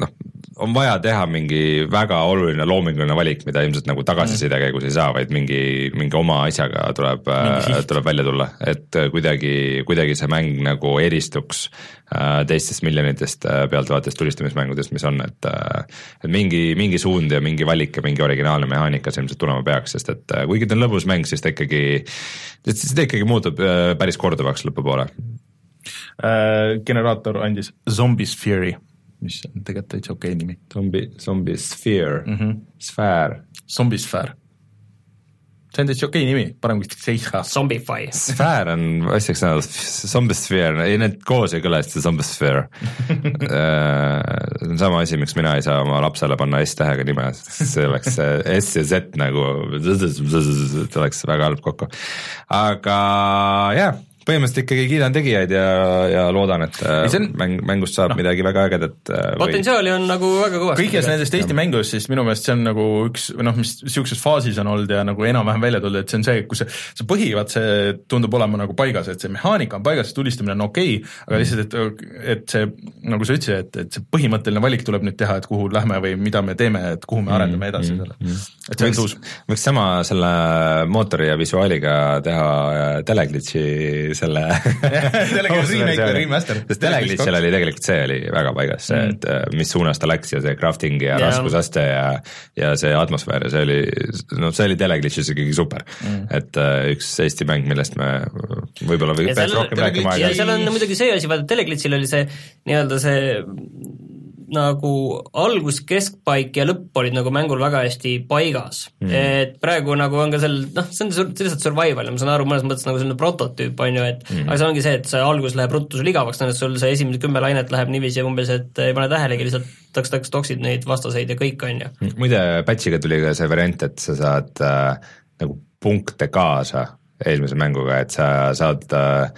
noh, on vaja teha mingi väga oluline loominguline valik, mida ilmselt nagu tagasiside mm. käigus ei saa, vaid mingi, mingi oma asjaga tuleb, tuleb välja tulla, et kuidagi, kuidagi see mäng nagu eristuks äh, teistest miljonitest äh, pealtvaatest tulistamismängudest, mis on, et äh, et mingi, mingi suund ja mingi valik ja mingi originaalne mehaanika see ilmselt tulema peaks, sest et kuigi ta on lõbus mäng, siis ta ikkagi, siis ta ikkagi muutub päris korduvaks lõpupoole äh,. generaator andis Zombies Fury mis on tegelikult täitsa okei okay nimi. zombi, zombi sphere mm, -hmm. sfäär. zombisfäär. see on täitsa okei okay nimi, parem kui Seiha. Zombify. sfäär on asjaks sõna, zombisfäär, ei need koos ei kõla hästi, zombisfäär äh, see on sama asi, miks mina ei saa oma lapsele panna S-tähega nime, see oleks S ja Z nagu, see oleks väga halb kokku. aga jah põhimõtteliselt ikkagi kiidan tegijaid ja, ja loodan, et see on... on- mäng, mängust saab no. midagi väga ägedat äh, või potentsiaali on nagu väga kõvasti. kõiges nendest Eesti mängudest siis minu meelest see on nagu üks või noh, mis niisuguses faasis on olnud ja nagu enam-vähem välja tulnud, et see on see, kus see, see põhi, vaat see tundub olema nagu paigas, et see mehaanika on paigas, tulistamine on okei okay,, aga lihtsalt, et, et see, nagu sa ütlesid, et, et see põhimõtteline valik tuleb nüüd teha, et kuhu lähme või mida me teeme, et kuhu me arendame edasi selle. et see on võiks uus, võiks sama selle mootori ja visuaaliga teha äh, teleglitši selle Teleglitch remake või remaster. sest teleglitšil oli tegelikult see oli väga paigas, see, et äh, mis suunas ta läks ja see crafting ja Jaa. raskusaste ja ja see atmosfäär ja see oli, noh, see oli teleglitšis ikkagi super mm.. et äh, üks Eesti mäng, millest me võib-olla või ja peaks rohkem rääkima ja aega. seal on muidugi see asi, vaata Teleglitchil oli see nii-öelda see nagu algus, keskpaik ja lõpp olid nagu mängul väga hästi paigas mm.. et praegu nagu on ka seal, noh, see on lihtsalt survival ja ma saan aru, mõnes mõttes nagu selline prototüüp on ju, et mm. aga see ongi see, et see algus läheb ruttu sul igavaks, tähendab sul see esimesed kümme lainet läheb niiviisi umbes, et ei pane tähelegi, lihtsalt taks-taks toksid neid vastaseid ja kõik, on ju. muide, patch'iga tuli ka see variant, et sa saad äh, nagu punkte kaasa eelmise mänguga, et sa saad äh,,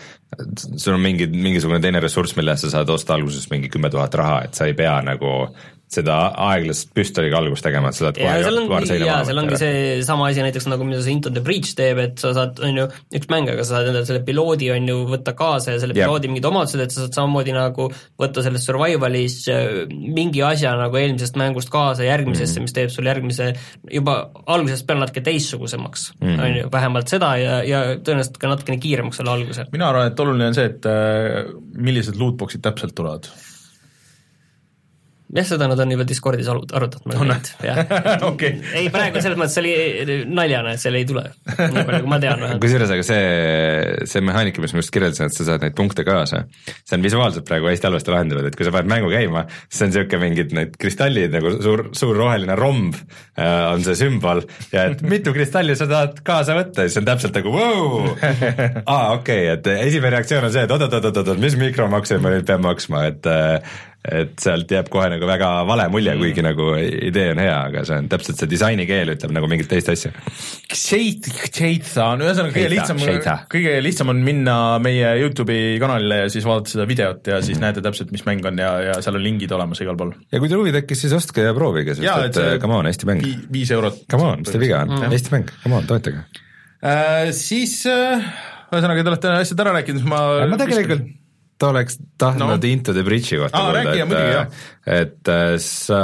sul on mingi, mingisugune teine ressurss, mille eest sa saad osta alguses mingi kümme tuhat raha, et sa ei pea nagu seda aeglast püstoliga algust tegema, et sa saad ja seal on kohe, seina jaa, seal ongi võtta. seesama asi näiteks nagu mida see Into the Breach teeb, et sa saad, on ju, üks mäng, aga sa saad endale selle piloodi on ju võtta kaasa ja selle Jah. piloodi mingid omadused, et sa saad samamoodi nagu võtta selles survival'is äh, mingi asja nagu eelmisest mängust kaasa järgmisesse mm., mis teeb sul järgmise juba algusest peale natuke teistsugusemaks mm., on ju, vähemalt seda ja, ja tõenäoliselt ka natukene kiiremaks selle alguse. mina arvan, et oluline on see, et äh, millised lootbox'id täpselt tulevad. jah, seda nad on juba Discordis aru- arutanud, ma On olen näinud, jah. okei, ei, praegu selles mõttes oli naljana, et seal ei tule, nii palju kui ma tean kusjuures aga see, see mehaanika, mis ma just kirjeldasin, et sa saad neid punkte kaasa, see on visuaalselt praegu hästi halvasti lahendatud, et kui sa paned mängu käima, siis on niisugune mingid need kristallid nagu suur, suur roheline romb äh, on see sümbol ja et mitu kristalli sa tahad kaasa võtta ja siis on täpselt nagu vau, aa okei okay,, et esimene reaktsioon on see, et oot-oot-oot-oot, mis mikromakse ma nüüd pean maksma, et äh, et sealt jääb kohe nagu väga vale mulje, kuigi nagu idee on hea, aga see on täpselt see disainikeel ütleb nagu mingit teist asja. Shade'a on ühesõnaga kõige lihtsam kõige lihtsam on minna meie Youtube'i kanalile ja siis vaadata seda videot ja siis näete täpselt, mis mäng on ja, ja seal on lingid olemas igal pool. ja kui teil huvi tekkis, siis ostke ja proovige, sest Jaa, et, et et come on, Eesti mäng. Vi- viis eurot. Come on, mis teil viga on, Eesti mäng, come on, toetage. äh,. siis äh, ühesõnaga, te olete asjad ära rääkinud, ma ma tegelikult oleks tahtnud No. Into the Breach'i kohta muidugi, jah. et, et äh, sa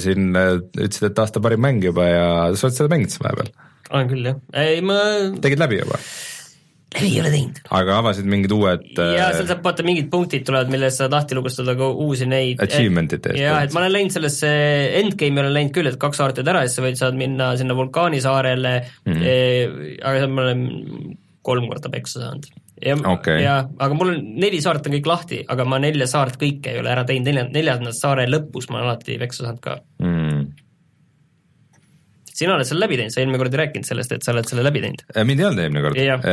siin äh, ütlesid, et aasta parim mäng juba ja sa oled seda mänginud siis vahepeal, olen küll jah, ei ma tegid läbi juba, ei ole teinud. aga avasid mingid uued ja seal äh, saab vaata mingid punktid tulevad, mille eest saad lahti lukustada ka uusi neid achievement'ite eest jah, et ma olen läinud sellesse endgame'i olen läinud küll, et kaks saart teed ära ja siis sa võid, saad minna sinna vulkaanisaarele mm. -hmm. aga seal ma olen kolm korda peksa saanud. Ja Okei. ja aga mul on neli saart on kõik lahti, aga ma nelja saart kõike ei ole ära teinud, nelja, neljanda saare lõpus ma olen alati peksa saanud ka. mm.. sina oled selle läbi teinud, sa eelmine kord ei rääkinud sellest, et sa oled selle läbi teinud. Äh, mind ei olnud eelmine kord Jah.,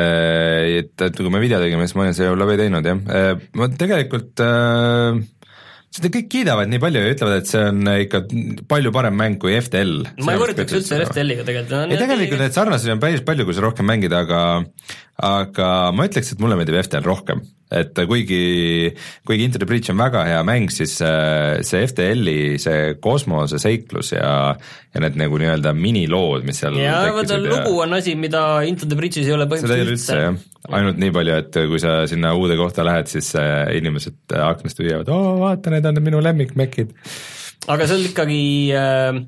et, et kui me video tegime, siis ma olin selle läbi teinud jah, ma tegelikult äh, seda kõik kiidavad nii palju ja ütlevad, et see on ikka palju parem mäng kui FTL. ma ei võrdleks üldse FTL-iga tegelikult. ei tegelikult neid sarnasusi on päris palju, kui sa rohkem mängida, aga aga ma ütleks, et mulle meeldib FTL rohkem, et kuigi, kuigi Into the Breach on väga hea mäng, siis äh, see FTL-i see kosmoseseiklus ja ja need nagu nii-öelda minilood, mis seal ja vaata, lugu on asi, mida Into the Breach'is ei ole põhimõtteliselt üldse ainult nii palju, et kui sa sinna uude kohta lähed, siis äh, inimesed äh, aknast hüüavad, oo vaata, need on minu lemmikmekid. aga see on ikkagi äh,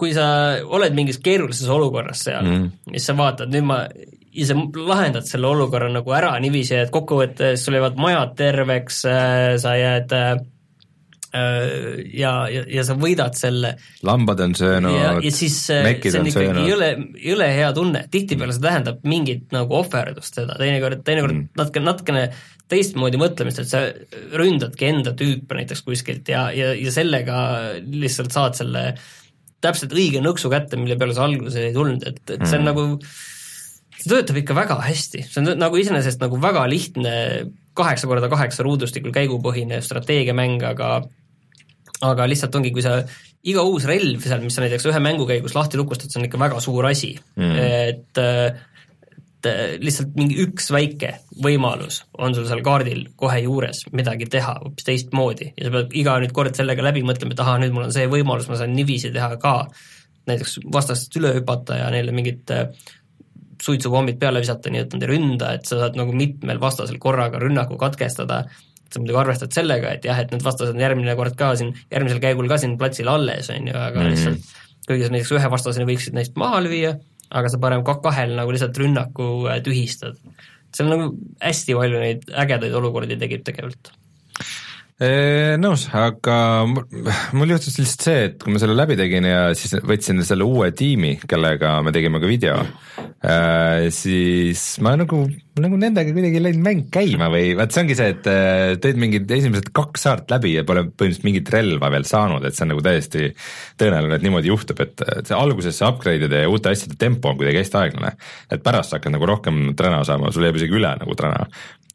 kui sa oled mingis keerulises olukorras seal mm., siis sa vaatad, nüüd ma ise lahendad selle olukorra nagu ära niiviisi, et kokkuvõttes sul jäävad majad terveks, sa jääd äh, ja, ja, ja sa võidad selle lambad on söönud ja, ja äh, mekid see on söönud. jõle, jõle hea tunne, tihtipeale see tähendab mingit nagu ohverdust seda, teinekord, teinekord mm. natuke, natukene teistmoodi mõtlemist, et sa ründadki enda tüüpe näiteks kuskilt ja, ja, ja sellega lihtsalt saad selle täpselt õige nõksu kätte, mille peale sa alguses ei tulnud, et, et see on mm. nagu see töötab ikka väga hästi, see on nagu iseenesest nagu väga lihtne kaheksa korda kaheksa ruudustikul käigupõhine strateegiamäng, aga aga lihtsalt ongi, kui sa iga uus relv seal, mis sa näiteks ühe mängu käigus lahti lukustad, see on ikka väga suur asi. Mm. et äh, lihtsalt mingi üks väike võimalus on sul seal kaardil kohe juures midagi teha hoopis teistmoodi. Ja sa pead iga nüüd kord sellega läbi mõtlema, et ahah, nüüd mul on see võimalus, ma saan niiviisi teha ka, näiteks vastastest üle hüpata ja neile mingit äh, suitsupommid peale visata, nii et nad ei ründa, et sa saad nagu mitmel vastasel korraga rünnaku katkestada, sa muidugi arvestad sellega, et jah, et need vastased on järgmine kord ka siin, järgmisel käigul ka siin platsil alles, on ju, aga mm -hmm. lihtsalt kuigi sa näiteks ühe vastaseni võiksid neist maha lüüa, aga sa parem ka kahel nagu lihtsalt rünnaku äh, tühistad. seal nagu hästi palju neid ägedaid olukordi tekib tegelikult nõus, aga mul juhtus lihtsalt see, et kui ma selle läbi tegin ja siis võtsin selle uue tiimi, kellega me tegime ka video, siis ma nagu, nagu nendega kuidagi ei läinud mäng käima või vaat see ongi see, et teed mingid esimesed kaks saart läbi ja pole põhimõtteliselt mingit relva veel saanud, et see on nagu täiesti tõenäoline, et niimoodi juhtub, et see alguses see upgrade'ide ja uute asjade tempo on kuidagi hästi aeglane. et pärast hakkad nagu rohkem träna saama, sul jääb isegi üle nagu träna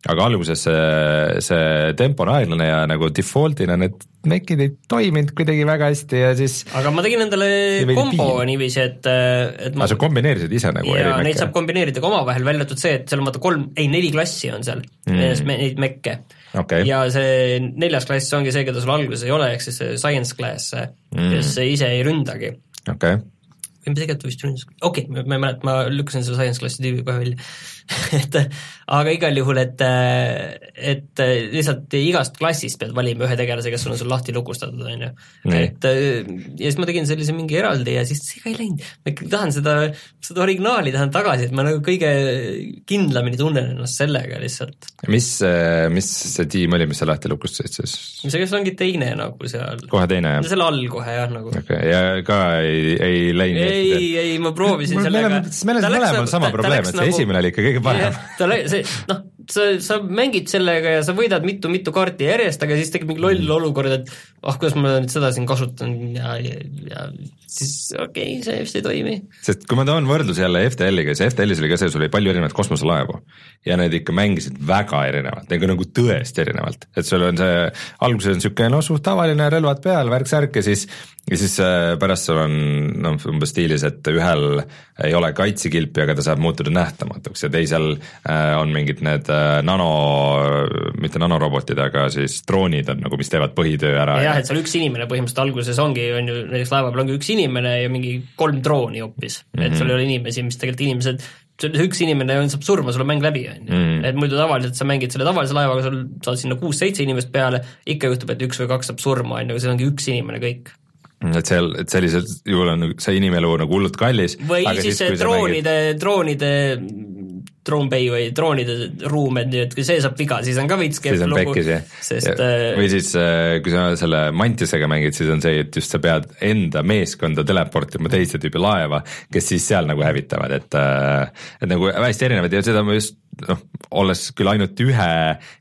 aga alguses see, see tempo on aeglane ja nagu default'ina need mekid ei toiminud kuidagi väga hästi ja siis aga ma tegin endale kombo niiviisi, et, et ma aga sa kombineerisid ise nagu jaa, neid saab kombineerida ka omavahel, välja arvatud see, et seal on vaata kolm, ei neli klassi on seal mm., neid mekke okay.. ja see neljas klass ongi see, keda sul alguses ei ole, ehk siis see science class mm., kes ise ei ründagi. okei okay või mis tegelikult vist ründas, okei okay,, ma ei mäleta, ma lükkasin selle science klassi tüübi kohe välja et aga igal juhul, et, et lihtsalt igast klassist pead valima ühe tegelase, kes sul on sul lahti lukustatud, on ju. et ja siis ma tegin sellise mingi eraldi ja siis see ka ei läinud. ma ikkagi tahan seda, seda originaali tahan tagasi, et ma nagu kõige kindlamini tunnen ennast sellega lihtsalt. mis, mis see tiim oli, mis sa lahti lukustasid siis? see, kes ongi teine nagu seal. kohe teine, jah? selle all kohe jah, nagu. okei okay., ja ka ei, ei läinud? ei, ei, ma proovisin sellega. meil on mõlemal sama probleem, et see nagu, esimene oli ikka kõige parem. ta lä-, see noh, sa, sa mängid sellega ja sa võidad mitu-mitu kaarti järjest, aga siis tekib mingi loll mm. olukord, et ah, kuidas ma nüüd seda siin kasutan ja, ja, ja siis okei okay,, see vist ei toimi. sest kui ma toon võrdluse jälle FTL-iga, siis FTL-is oli ka see, sul oli palju erinevaid kosmoselaevu ja need ikka mängisid väga erinevalt, nagu, nagu tõesti erinevalt, et sul on see, alguses on niisugune no suht tavaline relvad peal, värk-särk ja siis ja siis äh, pärast sul on noh, umbes stiilis, et ühel ei ole kaitsekilpi, aga ta saab muutuda nähtamatuks ja teisel äh, on mingid need äh, nano, mitte nanorobotid, aga siis droonid on nagu, mis teevad põhitöö ära. jah, et seal üks inimene põhimõtteliselt alguses ongi, on ju, näiteks laeva peal ongi üks inimene ja mingi kolm drooni hoopis mm, -hmm. et sul ei ole inimesi, mis tegelikult inimesed üks inimene on, saab surma, sul on mäng läbi, on ju. Mm. et muidu tavaliselt sa mängid selle tavalise laevaga, sul saad sinna kuus-seitse inimest peale, ikka juhtub, et üks või kaks saab surma, on ju, aga see ongi üks inimene kõik et seal, et sellisel juhul on see inimelu nagu hullult kallis. või siis, siis droonide droonide Drone-Bay või droonide ruum, et nii, et kui see saab viga, siis on ka veits kehv lugu, sest äh, või siis, äh, kui sa selle Mantisega mängid, siis on see, et just sa pead enda meeskonda teleportima teise tüüpi laeva, kes siis seal nagu hävitavad, et äh, et nagu hästi erinevad ja seda ma just noh, olles küll ainult ühe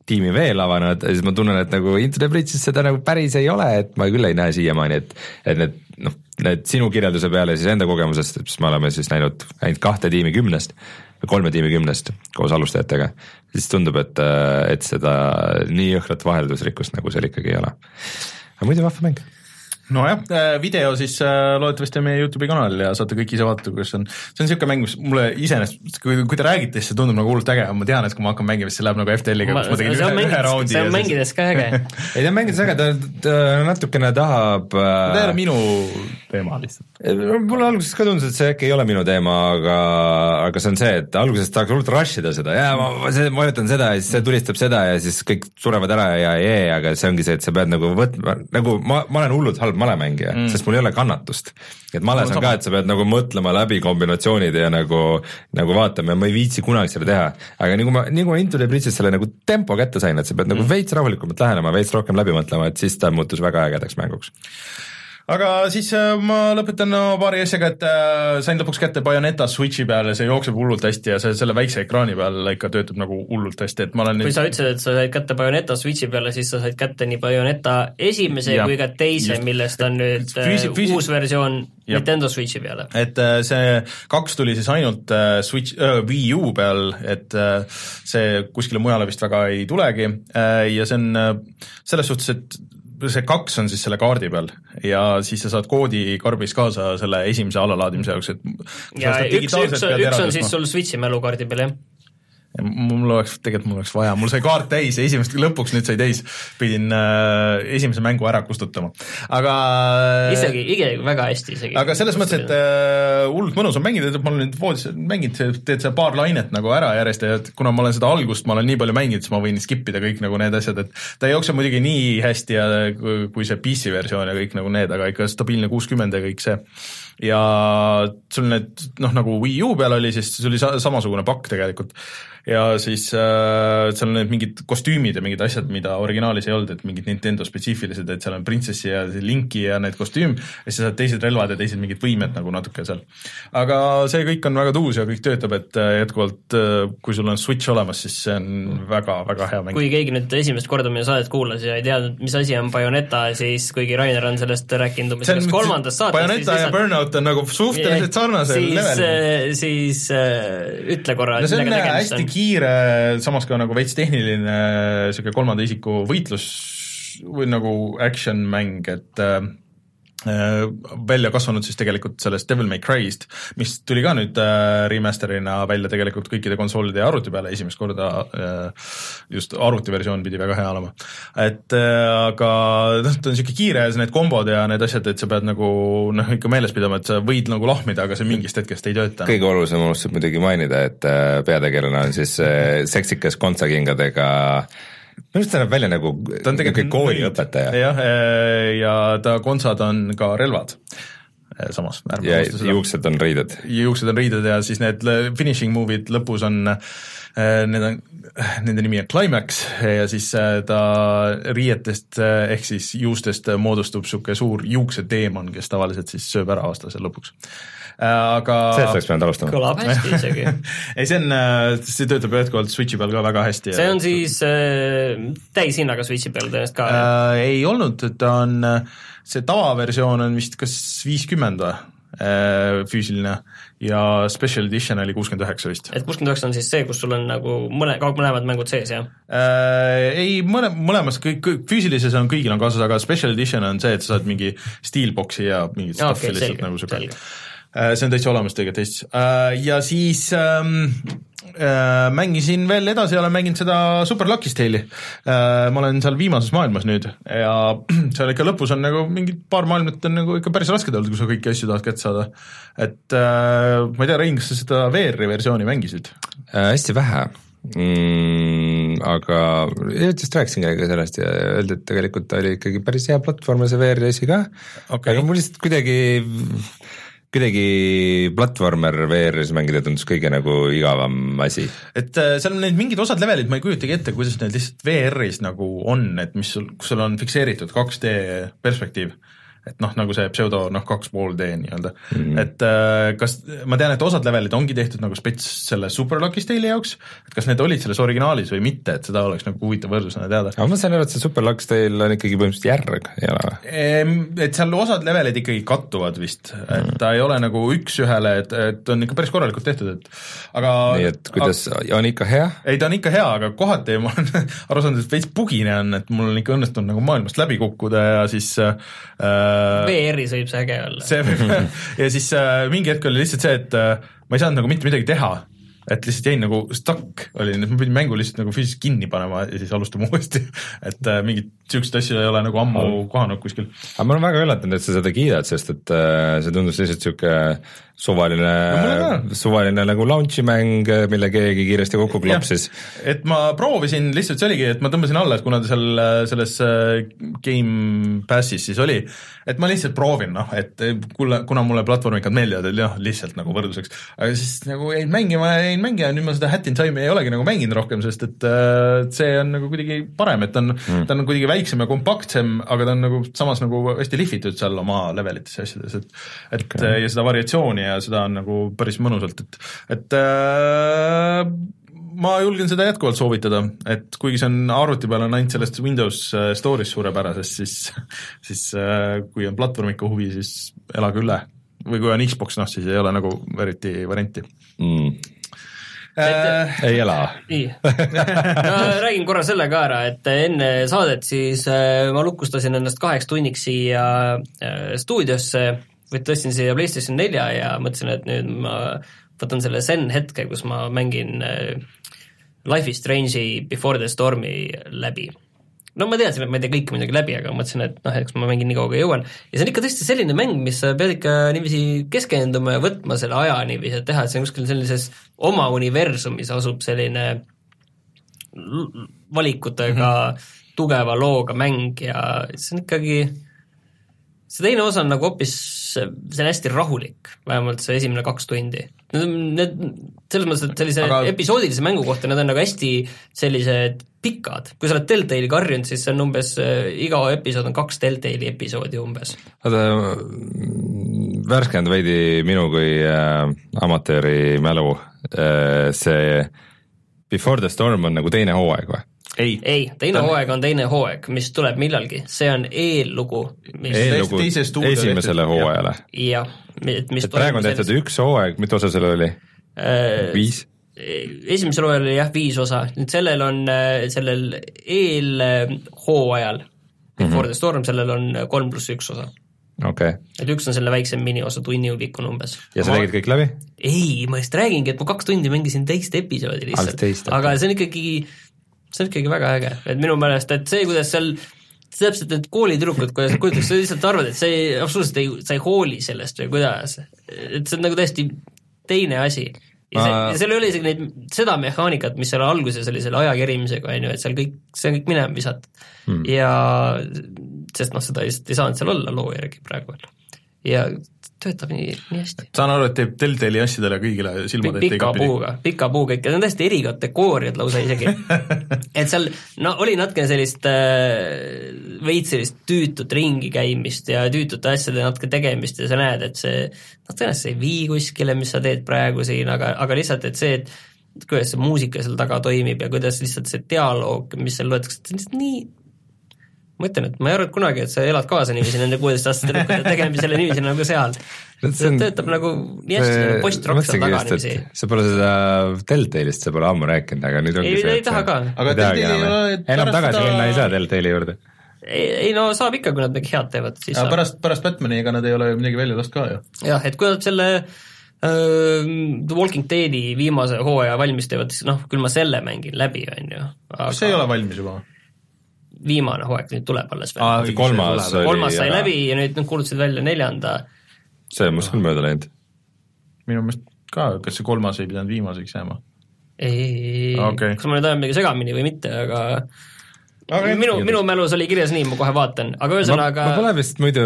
tiimi veel avanud, siis ma tunnen, et nagu Into the Bridge'is seda nagu päris ei ole, et ma küll ei näe siiamaani, et et need noh, need sinu kirjelduse peale siis enda kogemusest, siis me oleme siis näinud ainult kahte tiimi kümnest kolme tiimi kümnest koos alustajatega, siis tundub, et, et seda nii jõhkrat vaheldusrikkust nagu seal ikkagi ei ole. aga muidu vahva mäng nojah, äh, video siis äh, loodetavasti on meie Youtube'i kanalil ja saate kõik ise vaadata, kuidas see on, see on niisugune mäng, mis mulle iseenesest, kui, kui te räägite, siis see tundub nagu hullult äge, ma tean, et kui ma hakkan mängima, siis see läheb nagu FTL-iga, kus ma tegin ühe, ühe raundi. see on mängides ka äge ei, ta on mängides äge, ta, ta natukene tahab äh, ta ei ole minu teema lihtsalt. mulle alguses ka tundus, et see äkki ei ole minu teema, aga, aga see on see, et alguses tahaks hullult rush ida seda ja ma, ma vajutan seda ja siis see tulistab seda ja siis kõik surevad ära ja jee, aga see ongi see, et sa pead nagu võtma, nagu ma, ma olen hullult halb halb malemängija mm., sest mul ei ole kannatust. et males on ka, et sa pead nagu mõtlema läbi kombinatsioonid ja nagu, nagu vaatama ja ma ei viitsi kunagi seda teha. aga nagu ma, nii kui ma Into the Bridge'is selle nagu tempo kätte sain, et sa pead nagu mm. veits rahulikumalt lähenema, veits rohkem läbi mõtlema, et siis ta muutus väga ägedaks mänguks aga siis äh, ma lõpetan no, paari asjaga, et äh, sain lõpuks kätte Bayoneta Switchi peale, see jookseb hullult hästi ja see selle väikse ekraani peal ikka töötab nagu hullult hästi, et ma olen kui nüüd... sa ütlesid, et sa said kätte Bayoneta Switchi peale, siis sa said kätte nii Bayoneta esimese ja, kui ka teise, millest on nüüd füüsi, äh, füüsi... uus versioon ja. Nintendo Switchi peale. et see kaks tuli siis ainult Switch äh,, Wii U peal, et see kuskile mujale vist väga ei tulegi ja see on selles suhtes, et see kaks on siis selle kaardi peal ja siis sa saad koodi karbis kaasa selle esimese allalaadimise jaoks, et ja üks, üks, üks on siis sul Switchi mälukaardi peal, jah? Mul oleks, tegelikult mul oleks vaja, mul sai kaart täis ja esimest, lõpuks nüüd sai täis, pidin äh, esimese mängu ära kustutama, aga isegi, isegi väga hästi isegi. aga selles mõttes, et äh, hullult mõnus on mängida, ma olen nüüd voodis mänginud, teed seal paar lainet nagu ära järjest ja kuna ma olen seda algust, ma olen nii palju mänginud, siis ma võin skip ida kõik nagu need asjad, et ta ei jookse muidugi nii hästi ja kui see PC versioon ja kõik nagu need, aga ikka stabiilne kuuskümmend ja kõik see. Ja sul need noh, nagu Wii U peal oli, siis see oli sa-, samasugune pakk tegelikult ja siis äh, seal on need mingid kostüümid ja mingid asjad, mida originaalis ei olnud, et mingid Nintendo spetsiifilised, et seal on printsessi ja Linki ja need kostüüm ja siis saad teised relvad ja teised mingid võimed nagu natuke seal. aga see kõik on väga tuus ja kõik töötab, et äh, jätkuvalt äh, kui sul on Switch olemas, siis see on väga-väga hea mäng. kui keegi nüüd esimest korda meie saadet kuulas ja ei teadnud, mis asi on Bayoneta, siis kuigi Rainer on sellest rääkinud umbes sellest kolmandast saatest, Bayoneta ja Burnout on nagu suhteliselt sarnasel siis, levelil. siis äh, ütle korra no see on hästi kiire, samas ka nagu veits tehniline niisugune kolmanda isiku võitlus või nagu action mäng, et äh, välja kasvanud siis tegelikult sellest Devil May Cry'st, mis tuli ka nüüd äh, remaster'ina välja tegelikult kõikide konsoolide ja arvuti peale esimest korda äh,, just arvutiversioon pidi väga hea olema. et äh, aga noh, ta on niisugune kiire ja need kombod ja need asjad, et sa pead nagu noh, ikka meeles pidama, et sa võid nagu lahmida, aga see mingist hetkest ei tööta. kõige olulisem unustab muidugi mainida, et äh, peategelane on siis äh, seksikas kontsakingadega minu arust ta näeb välja nagu ta on tegelikult kooliõpetaja. jah, ja ta kontsad on ka relvad samas. ja juuksed on riided. juuksed on riided ja siis need finishing move'id lõpus on, need on, nende nimi on climax ja siis ta riietest ehk siis juustest moodustub niisugune suur juukseteemon, kes tavaliselt siis sööb ära vastase lõpuks aga sellest oleks pidanud alustama. kõlab hästi isegi ei, see on, see töötab jätkuvalt Switchi peal ka väga hästi. see on siis äh, täishinnaga Switchi peal tõenäoliselt ka äh,? ei olnud, ta on, see tavaversioon on vist kas viiskümmend või? füüsiline ja special edition oli kuuskümmend üheksa vist. et kuuskümmend üheksa on siis see, kus sul on nagu mõne, mõlemad mängud sees, jah äh,? Ei, mõle, mõlemas kõik, kõik, füüsilises on kõigil on kaasas, aga special edition on see, et sa saad mingi steelbox'i ja mingit stuff'i okay, lihtsalt nagu siuke Äh, see on täitsa olemas tegelikult Eestis. Äh, ja siis ähm, äh, mängisin veel edasi, olen mänginud seda Super Lucky Tale'i. ma olen seal viimases maailmas nüüd ja seal ikka lõpus on nagu mingid paar maailmat on nagu ikka päris rasked olnud, kui sa kõiki asju tahad kätte saada. et ma ei tea, Rein, kas sa seda VR-i versiooni mängisid äh,? hästi vähe mm, aga just rääkisin kellegagi sellest ja öeldi, et tegelikult ta oli ikkagi päris hea platvorm ja see VR-i asi ka okay., aga mul lihtsalt kuidagi kuidagi platvormer VR-is mängida tundus kõige nagu igavam asi. et äh, seal on need mingid osad levelid, ma ei kujutagi ette, kuidas need lihtsalt VR-is nagu on, et mis sul, kus sul on fikseeritud 2D perspektiiv et noh, nagu see pseudo noh, kaks pool D nii-öelda mm, -hmm. et äh, kas, ma tean, et osad levelid ongi tehtud nagu spets selle Super Lucky Tale'i jaoks, et kas need olid selles originaalis või mitte, et seda oleks nagu huvitav võrdlusena teada. aga ma sain aru, et see Super Lucky Tale on ikkagi põhimõtteliselt järg, ei ole või? Et seal osad levelid ikkagi kattuvad vist, et mm -hmm. ta ei ole nagu üks-ühele, et, et on ikka päris korralikult tehtud, et aga nii et kuidas aga,, on ikka hea? ei, ta on ikka hea, aga kohati ma olen aru saanud, et veits bugine on, et mul on ikka õnnestunud nagu maailmast läbi kukkuda ja siis Äh, VR-is võib see äge olla. see võib ja siis äh, mingi hetk oli lihtsalt see, et äh, ma ei saanud nagu mitte midagi teha, et lihtsalt jäin nagu stuck olin, et ma pidin mängu lihtsalt nagu füüsiliselt kinni panema ja siis alustama uuesti. et äh, mingit siukseid asju ei ole nagu ammu mm. kohanud kuskil. aga ma olen väga üllatunud, et sa seda kiidad, sest et äh, see tundus lihtsalt sihuke suvaline no,, suvaline nagu launch'i mäng, mille keegi kiiresti kokku klopsis. et ma proovisin, lihtsalt see oligi, et ma tõmbasin alla, et kuna ta seal selles äh, Game Passis siis oli, et ma lihtsalt proovin, noh, et kuule, kuna mulle platvormikad meeldivad, et jah, lihtsalt nagu võrdluseks, aga siis nagu jäin mängima ja jäin mängima ja nüüd ma seda Hat in Time'i ei olegi nagu mänginud rohkem, sest et äh, see on nagu kuidagi parem, et ta on mm., ta on kuidagi väiksem ja kompaktsem, aga ta on nagu samas nagu hästi lihvitud seal oma levelites ja asjades, et et okay. ja seda variatsiooni ja seda on nagu päris mõnusalt, et, et äh, ma julgen seda jätkuvalt soovitada, et kuigi see on arvuti peal, on ainult sellest Windows äh, Store'ist suurepärasest, siis, siis äh, kui on platvormika huvi, siis elage üle. või kui on Xbox, noh siis ei ole nagu eriti varianti mm äh, ei ela. nii, no räägin korra selle ka ära, et enne saadet siis äh, ma lukustasin ennast kaheks tunniks siia äh, stuudiosse tõstsin siia PlayStation nelja ja mõtlesin, et nüüd ma võtan selle zen hetke, kus ma mängin Life is Strange'i Before the Stormi läbi no ma teadsin, et ma ei tee kõike muidugi läbi, aga mõtlesin, et noh, eks ma mängin nii kaua, kui jõuan. ja see on ikka tõesti selline mäng, mis sa pead ikka niiviisi keskenduma ja võtma selle aja niiviisi, et teha, et see on kuskil sellises oma universumis asub selline valikutega mm -hmm. tugeva looga mäng ja see on ikkagi, see teine osa on nagu hoopis, see on hästi rahulik, vähemalt see esimene kaks tundi. Need need, selles mõttes, et sellise Aga- aga... episoodilise mängu kohta need on nagu hästi sellised pikad, kui sa oled Deltali karjunud, siis see on umbes, iga episood on kaks Deltali episoodi umbes. oota, värskenda veidi minu kui äh, amatööri mälu äh,, see Before the Storm on nagu teine hooaeg või? ei, ei, teine hooaeg on teine hooaeg, mis tuleb millalgi, see on eellugu, mis Eel- eellugu esimesele hooajale. jah, mis et praegu on tehtud üks hooaeg, mitu osa seal oli? Üks viis? esimesel hooajal oli jah viis osa, nüüd sellel on, sellel eelhooajal Before mm -hmm. the Storm, sellel on kolm pluss üks osa. okei, et üks on selle väiksem miniosa, tunni pikkune umbes. ja sa Ma- tegid kõik läbi? ei, ma just räägingi, et ma kaks tundi mängisin teist episoodi lihtsalt aga see on ikkagi, see on ikkagi väga äge, et minu meelest, et see, kuidas seal täpselt need koolitüdrukud, kuidas nad kujutavad, sa lihtsalt arvad, et see ei, absoluutselt ei, sa ei hooli sellest või kuidas, et see on nagu täiesti teine asi. ja see ja seal ei ole isegi neid, seda mehaanikat, mis seal alguses oli selle aja kerimisega, on ju, et seal kõik, see on kõik minema visatud hmm.. ja sest noh, seda lihtsalt ei saanud seal olla loo järgi praegu veel. ja töötab nii, nii hästi. saan aru, et teeb Deltali asjadele kõigile silmad ette pika puuga, pika puuga ikka, need on täiesti erikategooriad lausa isegi. et seal no oli natukene sellist äh, veits sellist tüütut ringi käimist ja tüütute asjade natuke tegemist ja sa näed, et see noh, tõenäoliselt see ei vii kuskile, mis sa teed praegu siin, aga, aga lihtsalt, et see, et kuidas see muusika seal taga toimib ja kuidas lihtsalt see dialoog, mis seal loetakse, see on lihtsalt nii ma ütlen, et ma ei arvanud kunagi, et sa elad kaasa niiviisi nende kuueteistaastaste tüdrukute tegemisele niiviisi nagu seal. see töötab nagu nii hästi nagu post-rock seal taga niiviisi. sa pole seda Deltalist, sa pole ammu rääkinud, aga nüüd ongi Ei, see, ei taha ka. Aga ei tahagi Deltali enam, ei ole- enam tagasi minna ei saa Deltali juurde. ei, ei no saab ikka, kui nad midagi head teevad, siis aga saab. pärast, pärast Batman'i, ega nad ei ole ju midagi välja lasknud ka ju. jah, et kui nad selle The Walking Deadi viimase hooaja valmis teevad, siis noh, küll ma selle mängin läbi, on ju. kas see ei ole valmis juba? Viimane hooaeg nüüd tuleb alles veel ah,. kolmas kolmas sai ära. läbi ja nüüd nad kuulutasid välja neljanda. see on must küll mööda läinud. minu meelest ka, kas see kolmas ei pidanud viimaseks jääma? ei, ei, ei, Okei. kas ma nüüd ajan midagi segamini või mitte, aga Aga minu, minu mälus oli kirjas nii, ma kohe vaatan, aga ühesõnaga ma pole vist muidu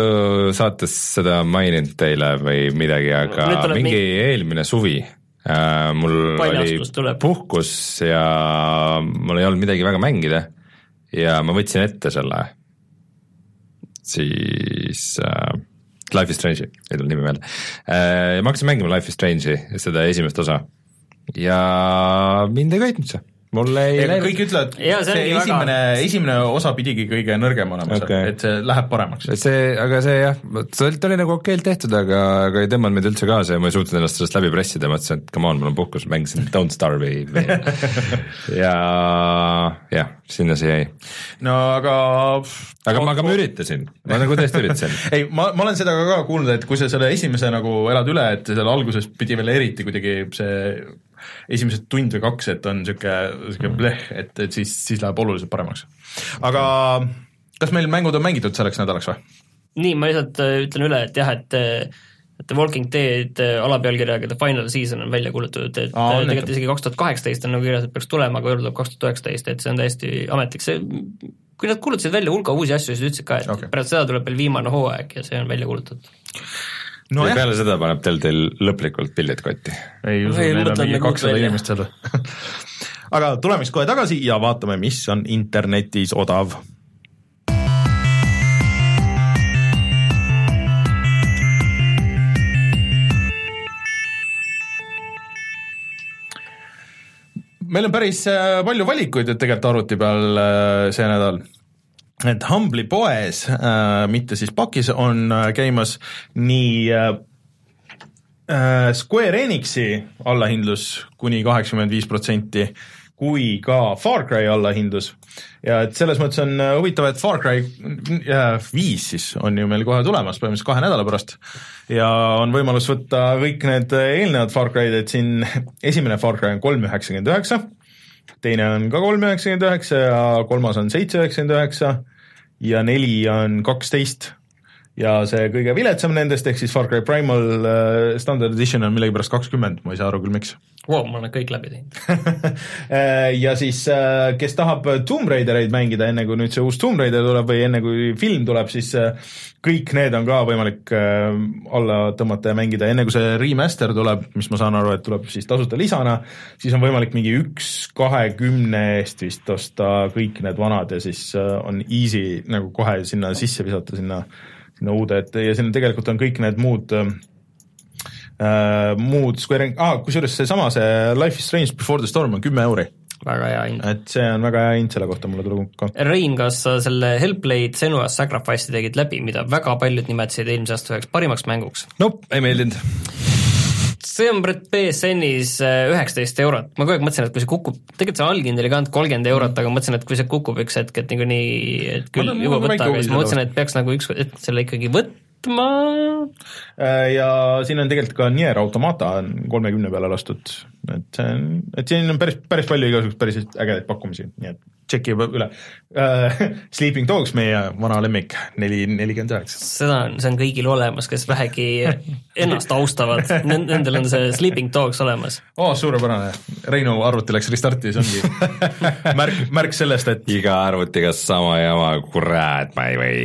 saates seda maininud teile või midagi, aga mingi mingi- eelmine suvi äh, mul oli tuleb. puhkus ja mul ei olnud midagi väga mängida ja ma võtsin ette selle. Siis äh, Life is Strange'i, ei tule nimi meelde. Äh,. ma hakkasin mängima Life is Strange'i, seda esimest osa. Ja mind ei köitnud see, mul ei läinud kõik ütlevad, see see ongi väga- esimene, esimene osa pidigi kõige nõrgem olema seal, et see läheb paremaks. see, aga see jah, ta oli, ta oli nagu okeilt tehtud, aga, aga ei tõmmanud mind üldse kaasa ja ma ei suutnud ennast sellest läbi pressida, mõtlesin, et come on, mul on puhkus, mängisin Don't Starve'i ja jah, sinna see jäi. no aga aga ma, aga ma üritasin, ma nagu tõesti üritasin. ei, ma, ma olen seda ka, ka kuulnud, et kui sa selle esimese nagu elad üle, et seal alguses pidi veel eriti kuidagi see esimesed tund või kaks, et on niisugune, niisugune bleh, et, et siis, siis läheb oluliselt paremaks. aga kas meil mängud on mängitud selleks nädalaks või? nii, ma lihtsalt äh, ütlen üle, et jah, et et The Walking Dead äh, alapealkirjaga The Final Season on välja kuulutatud, et Aa, äh, tegelikult isegi kaks tuhat kaheksateist on nagu kirjas, et peaks tulema, aga tuleb kaks tuhat üheksateist, et see on täiesti ametlik, see kui nad kuulutasid välja hulga uusi asju, siis ütlesid ka, et okay. pärast seda tuleb veel viimane hooaeg ja see on välja kuulutatud. No ja jah, peale seda paneb Deltal lõplikult pillid kotti. ei usu, Ei, neil on mingi kakssada inimest seal. aga tuleme siis kohe tagasi ja vaatame, mis on internetis odav meil on päris äh, palju valikuid et tegelikult arvuti peal äh, see nädal et Humble'i poes äh,, mitte siis pakis, on äh, käimas nii äh, äh, Square Enixi allahindlus kuni kaheksakümmend viis protsenti kui ka Far Cry allahindlus. Ja et selles mõttes on äh, huvitav, et Far Cry äh, viis siis on ju meil kohe tulemas, põhimõtteliselt kahe nädala pärast. Ja on võimalus võtta kõik need eelnevad Far Cry'd, et siin esimene Far Cry on kolm üheksakümmend üheksa, teine on ka kolm üheksakümmend üheksa ja kolmas on seitse üheksakümmend üheksa ja neli on kaksteist. Ja see kõige viletsam nendest, ehk siis Far Cry Primal uh, Standard Edition on millegipärast kakskümmend, ma ei saa aru küll, miks wow,. ma olen kõik läbi teinud Äh, ja siis, uh, kes tahab Tomb Raidereid mängida, enne kui nüüd see uus Tomb Raider tuleb või enne kui film tuleb, siis uh, kõik need on ka võimalik uh, alla tõmmata ja mängida, enne kui see remaster tuleb, mis ma saan aru, et tuleb siis tasuta lisana, siis on võimalik mingi üks kahekümne eest vist osta kõik need vanad ja siis on easy nagu kohe sinna sisse visata, sinna sinna uude, et ja siin tegelikult on kõik need muud äh, muud Square Enix ah,, kusjuures seesama, see Life is Strange Before the Storm on kümme euri. väga hea hind. et see on väga hea hind selle kohta, mulle tuleb ka. Rein, kas sa selle Hellblade Senua's Sacrifice'i tegid läbi, mida väga paljud nimetasid eelmise aasta üheks parimaks mänguks? Nope, ei meeldinud. see on BSN-is üheksateist eurot, ma kogu aeg mõtlesin, et kui see kukub, tegelikult see allkindel oli ka ainult kolmkümmend eurot, aga mõtlesin, et kui see kukub üks hetk, et niikuinii, et küll väike võta, aga siis ma mõtlesin, et peaks nagu üks, et selle ikkagi võtma, Äh, ja siin on tegelikult ka Nier Automata on kolmekümne peale lastud, et see on, et siin on päris, päris palju igasuguseid päris ägedaid pakkumisi, nii et tšeki üle uh,. Sleeping Dogs, meie vana lemmik, neli, nelikümmend üheksa. seda on, see on kõigil olemas, kes vähegi ennast austavad, nendel on see Sleeping Dogs olemas. oo oh,, suurepärane, Reinu arvuti läks restarti, see ongi märk, märk sellest, et iga arvutiga sama jama, kurat, ma ei või.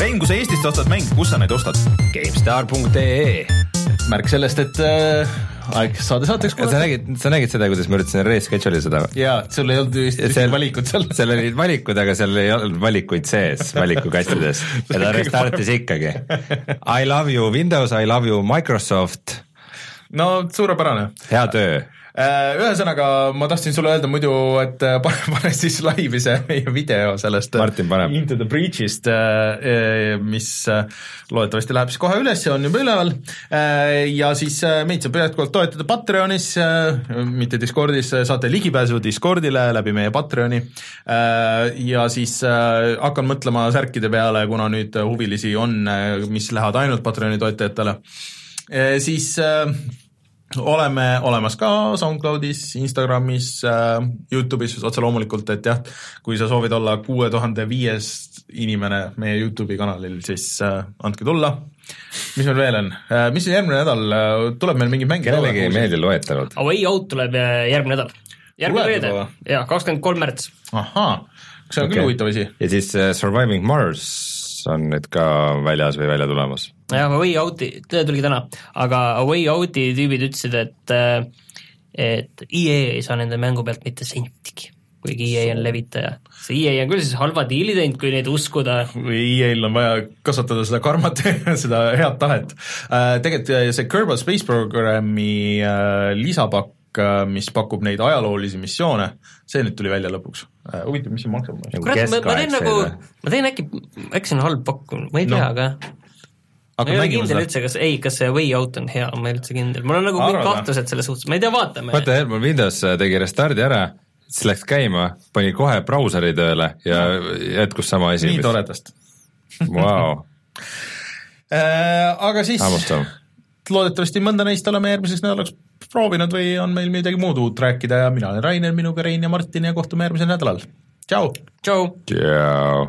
Rein, kui sa Eestist ostad mänge, kus sa neid ostad? GameStar.ee märk sellest, et äh, aeg saade saateks sa nägid, sa nägid seda, kuidas ma üritasin reschedule seda? jaa, sul ei olnud vist ühtegi valikut seal. seal olid valikud, aga seal ei olnud valikuid sees valikukastides ja ta restartis ikkagi. I love you Windows, I love you Microsoft. no suurepärane. hea töö ühesõnaga, ma tahtsin sulle öelda muidu, et äh, pane, pane siis laivi see meie video sellest äh. Into the Breach'ist, mis loodetavasti läheb siis kohe üles ja on juba üleval. ja siis meid saab jätkuvalt toetada Patreonis, mitte Discordis, saate ligipääsu Discordile läbi meie Patreoni. ja siis hakkan mõtlema särkide peale, kuna nüüd huvilisi on, mis lähevad ainult Patreoni toetajatele. siis oleme olemas ka SoundCloudis, Instagramis äh,, Youtube'is otse loomulikult, et jah, kui sa soovid olla kuue tuhande viies inimene meie Youtube'i kanalil, siis äh, andke tulla. mis meil veel on äh,, mis järgmine nädal tuleb meil mingeid mänge? kellelegi ei meeldi loetelud. A Way Out tuleb järgmine nädal. järgmine reede jaa, kakskümmend kolm märts. ahaa, see on okay. küll huvitav asi. ja siis Surviving Mars on nüüd ka väljas või välja tulemas. Jah, A Way Out'i, tuligi täna, aga A Way Out'i tüübid ütlesid, et äh, et EA ei saa nende mängu pealt mitte sentigi, kuigi EA on levitaja. see EA on küll siis halva diili teinud, kui neid uskuda, või EA-l on vaja kasvatada seda karmat seda head tahet äh,. tegelikult see Kerbal Space Programmi äh, lisapakk, mis pakub neid ajaloolisi missioone, see nüüd tuli välja lõpuks äh,. huvitav, mis see maksab? kurat, ma, teen nagu, ma teen äkki, äkki see on halb pakkumine, ma ei tea no. aga ma ei ole kindel üldse, kas, ei, kas see Way Out on hea, ma ei ole üldse kindel, mul on nagu mingid kahtlused selles suhtes, ma ei tea, vaatame. vaata, Helmut Windows tegi restardi ära, siis läks käima, pani kohe brauseri tööle ja jätkus sama asi. nii toredast Vau, äh,. aga siis hammustav. loodetavasti mõnda neist oleme järgmiseks nädalaks proovinud või on meil midagi muud uut rääkida ja mina olen Rainer, minuga Rein ja Martin ja kohtume järgmisel nädalal. tšau! tšau! tšau.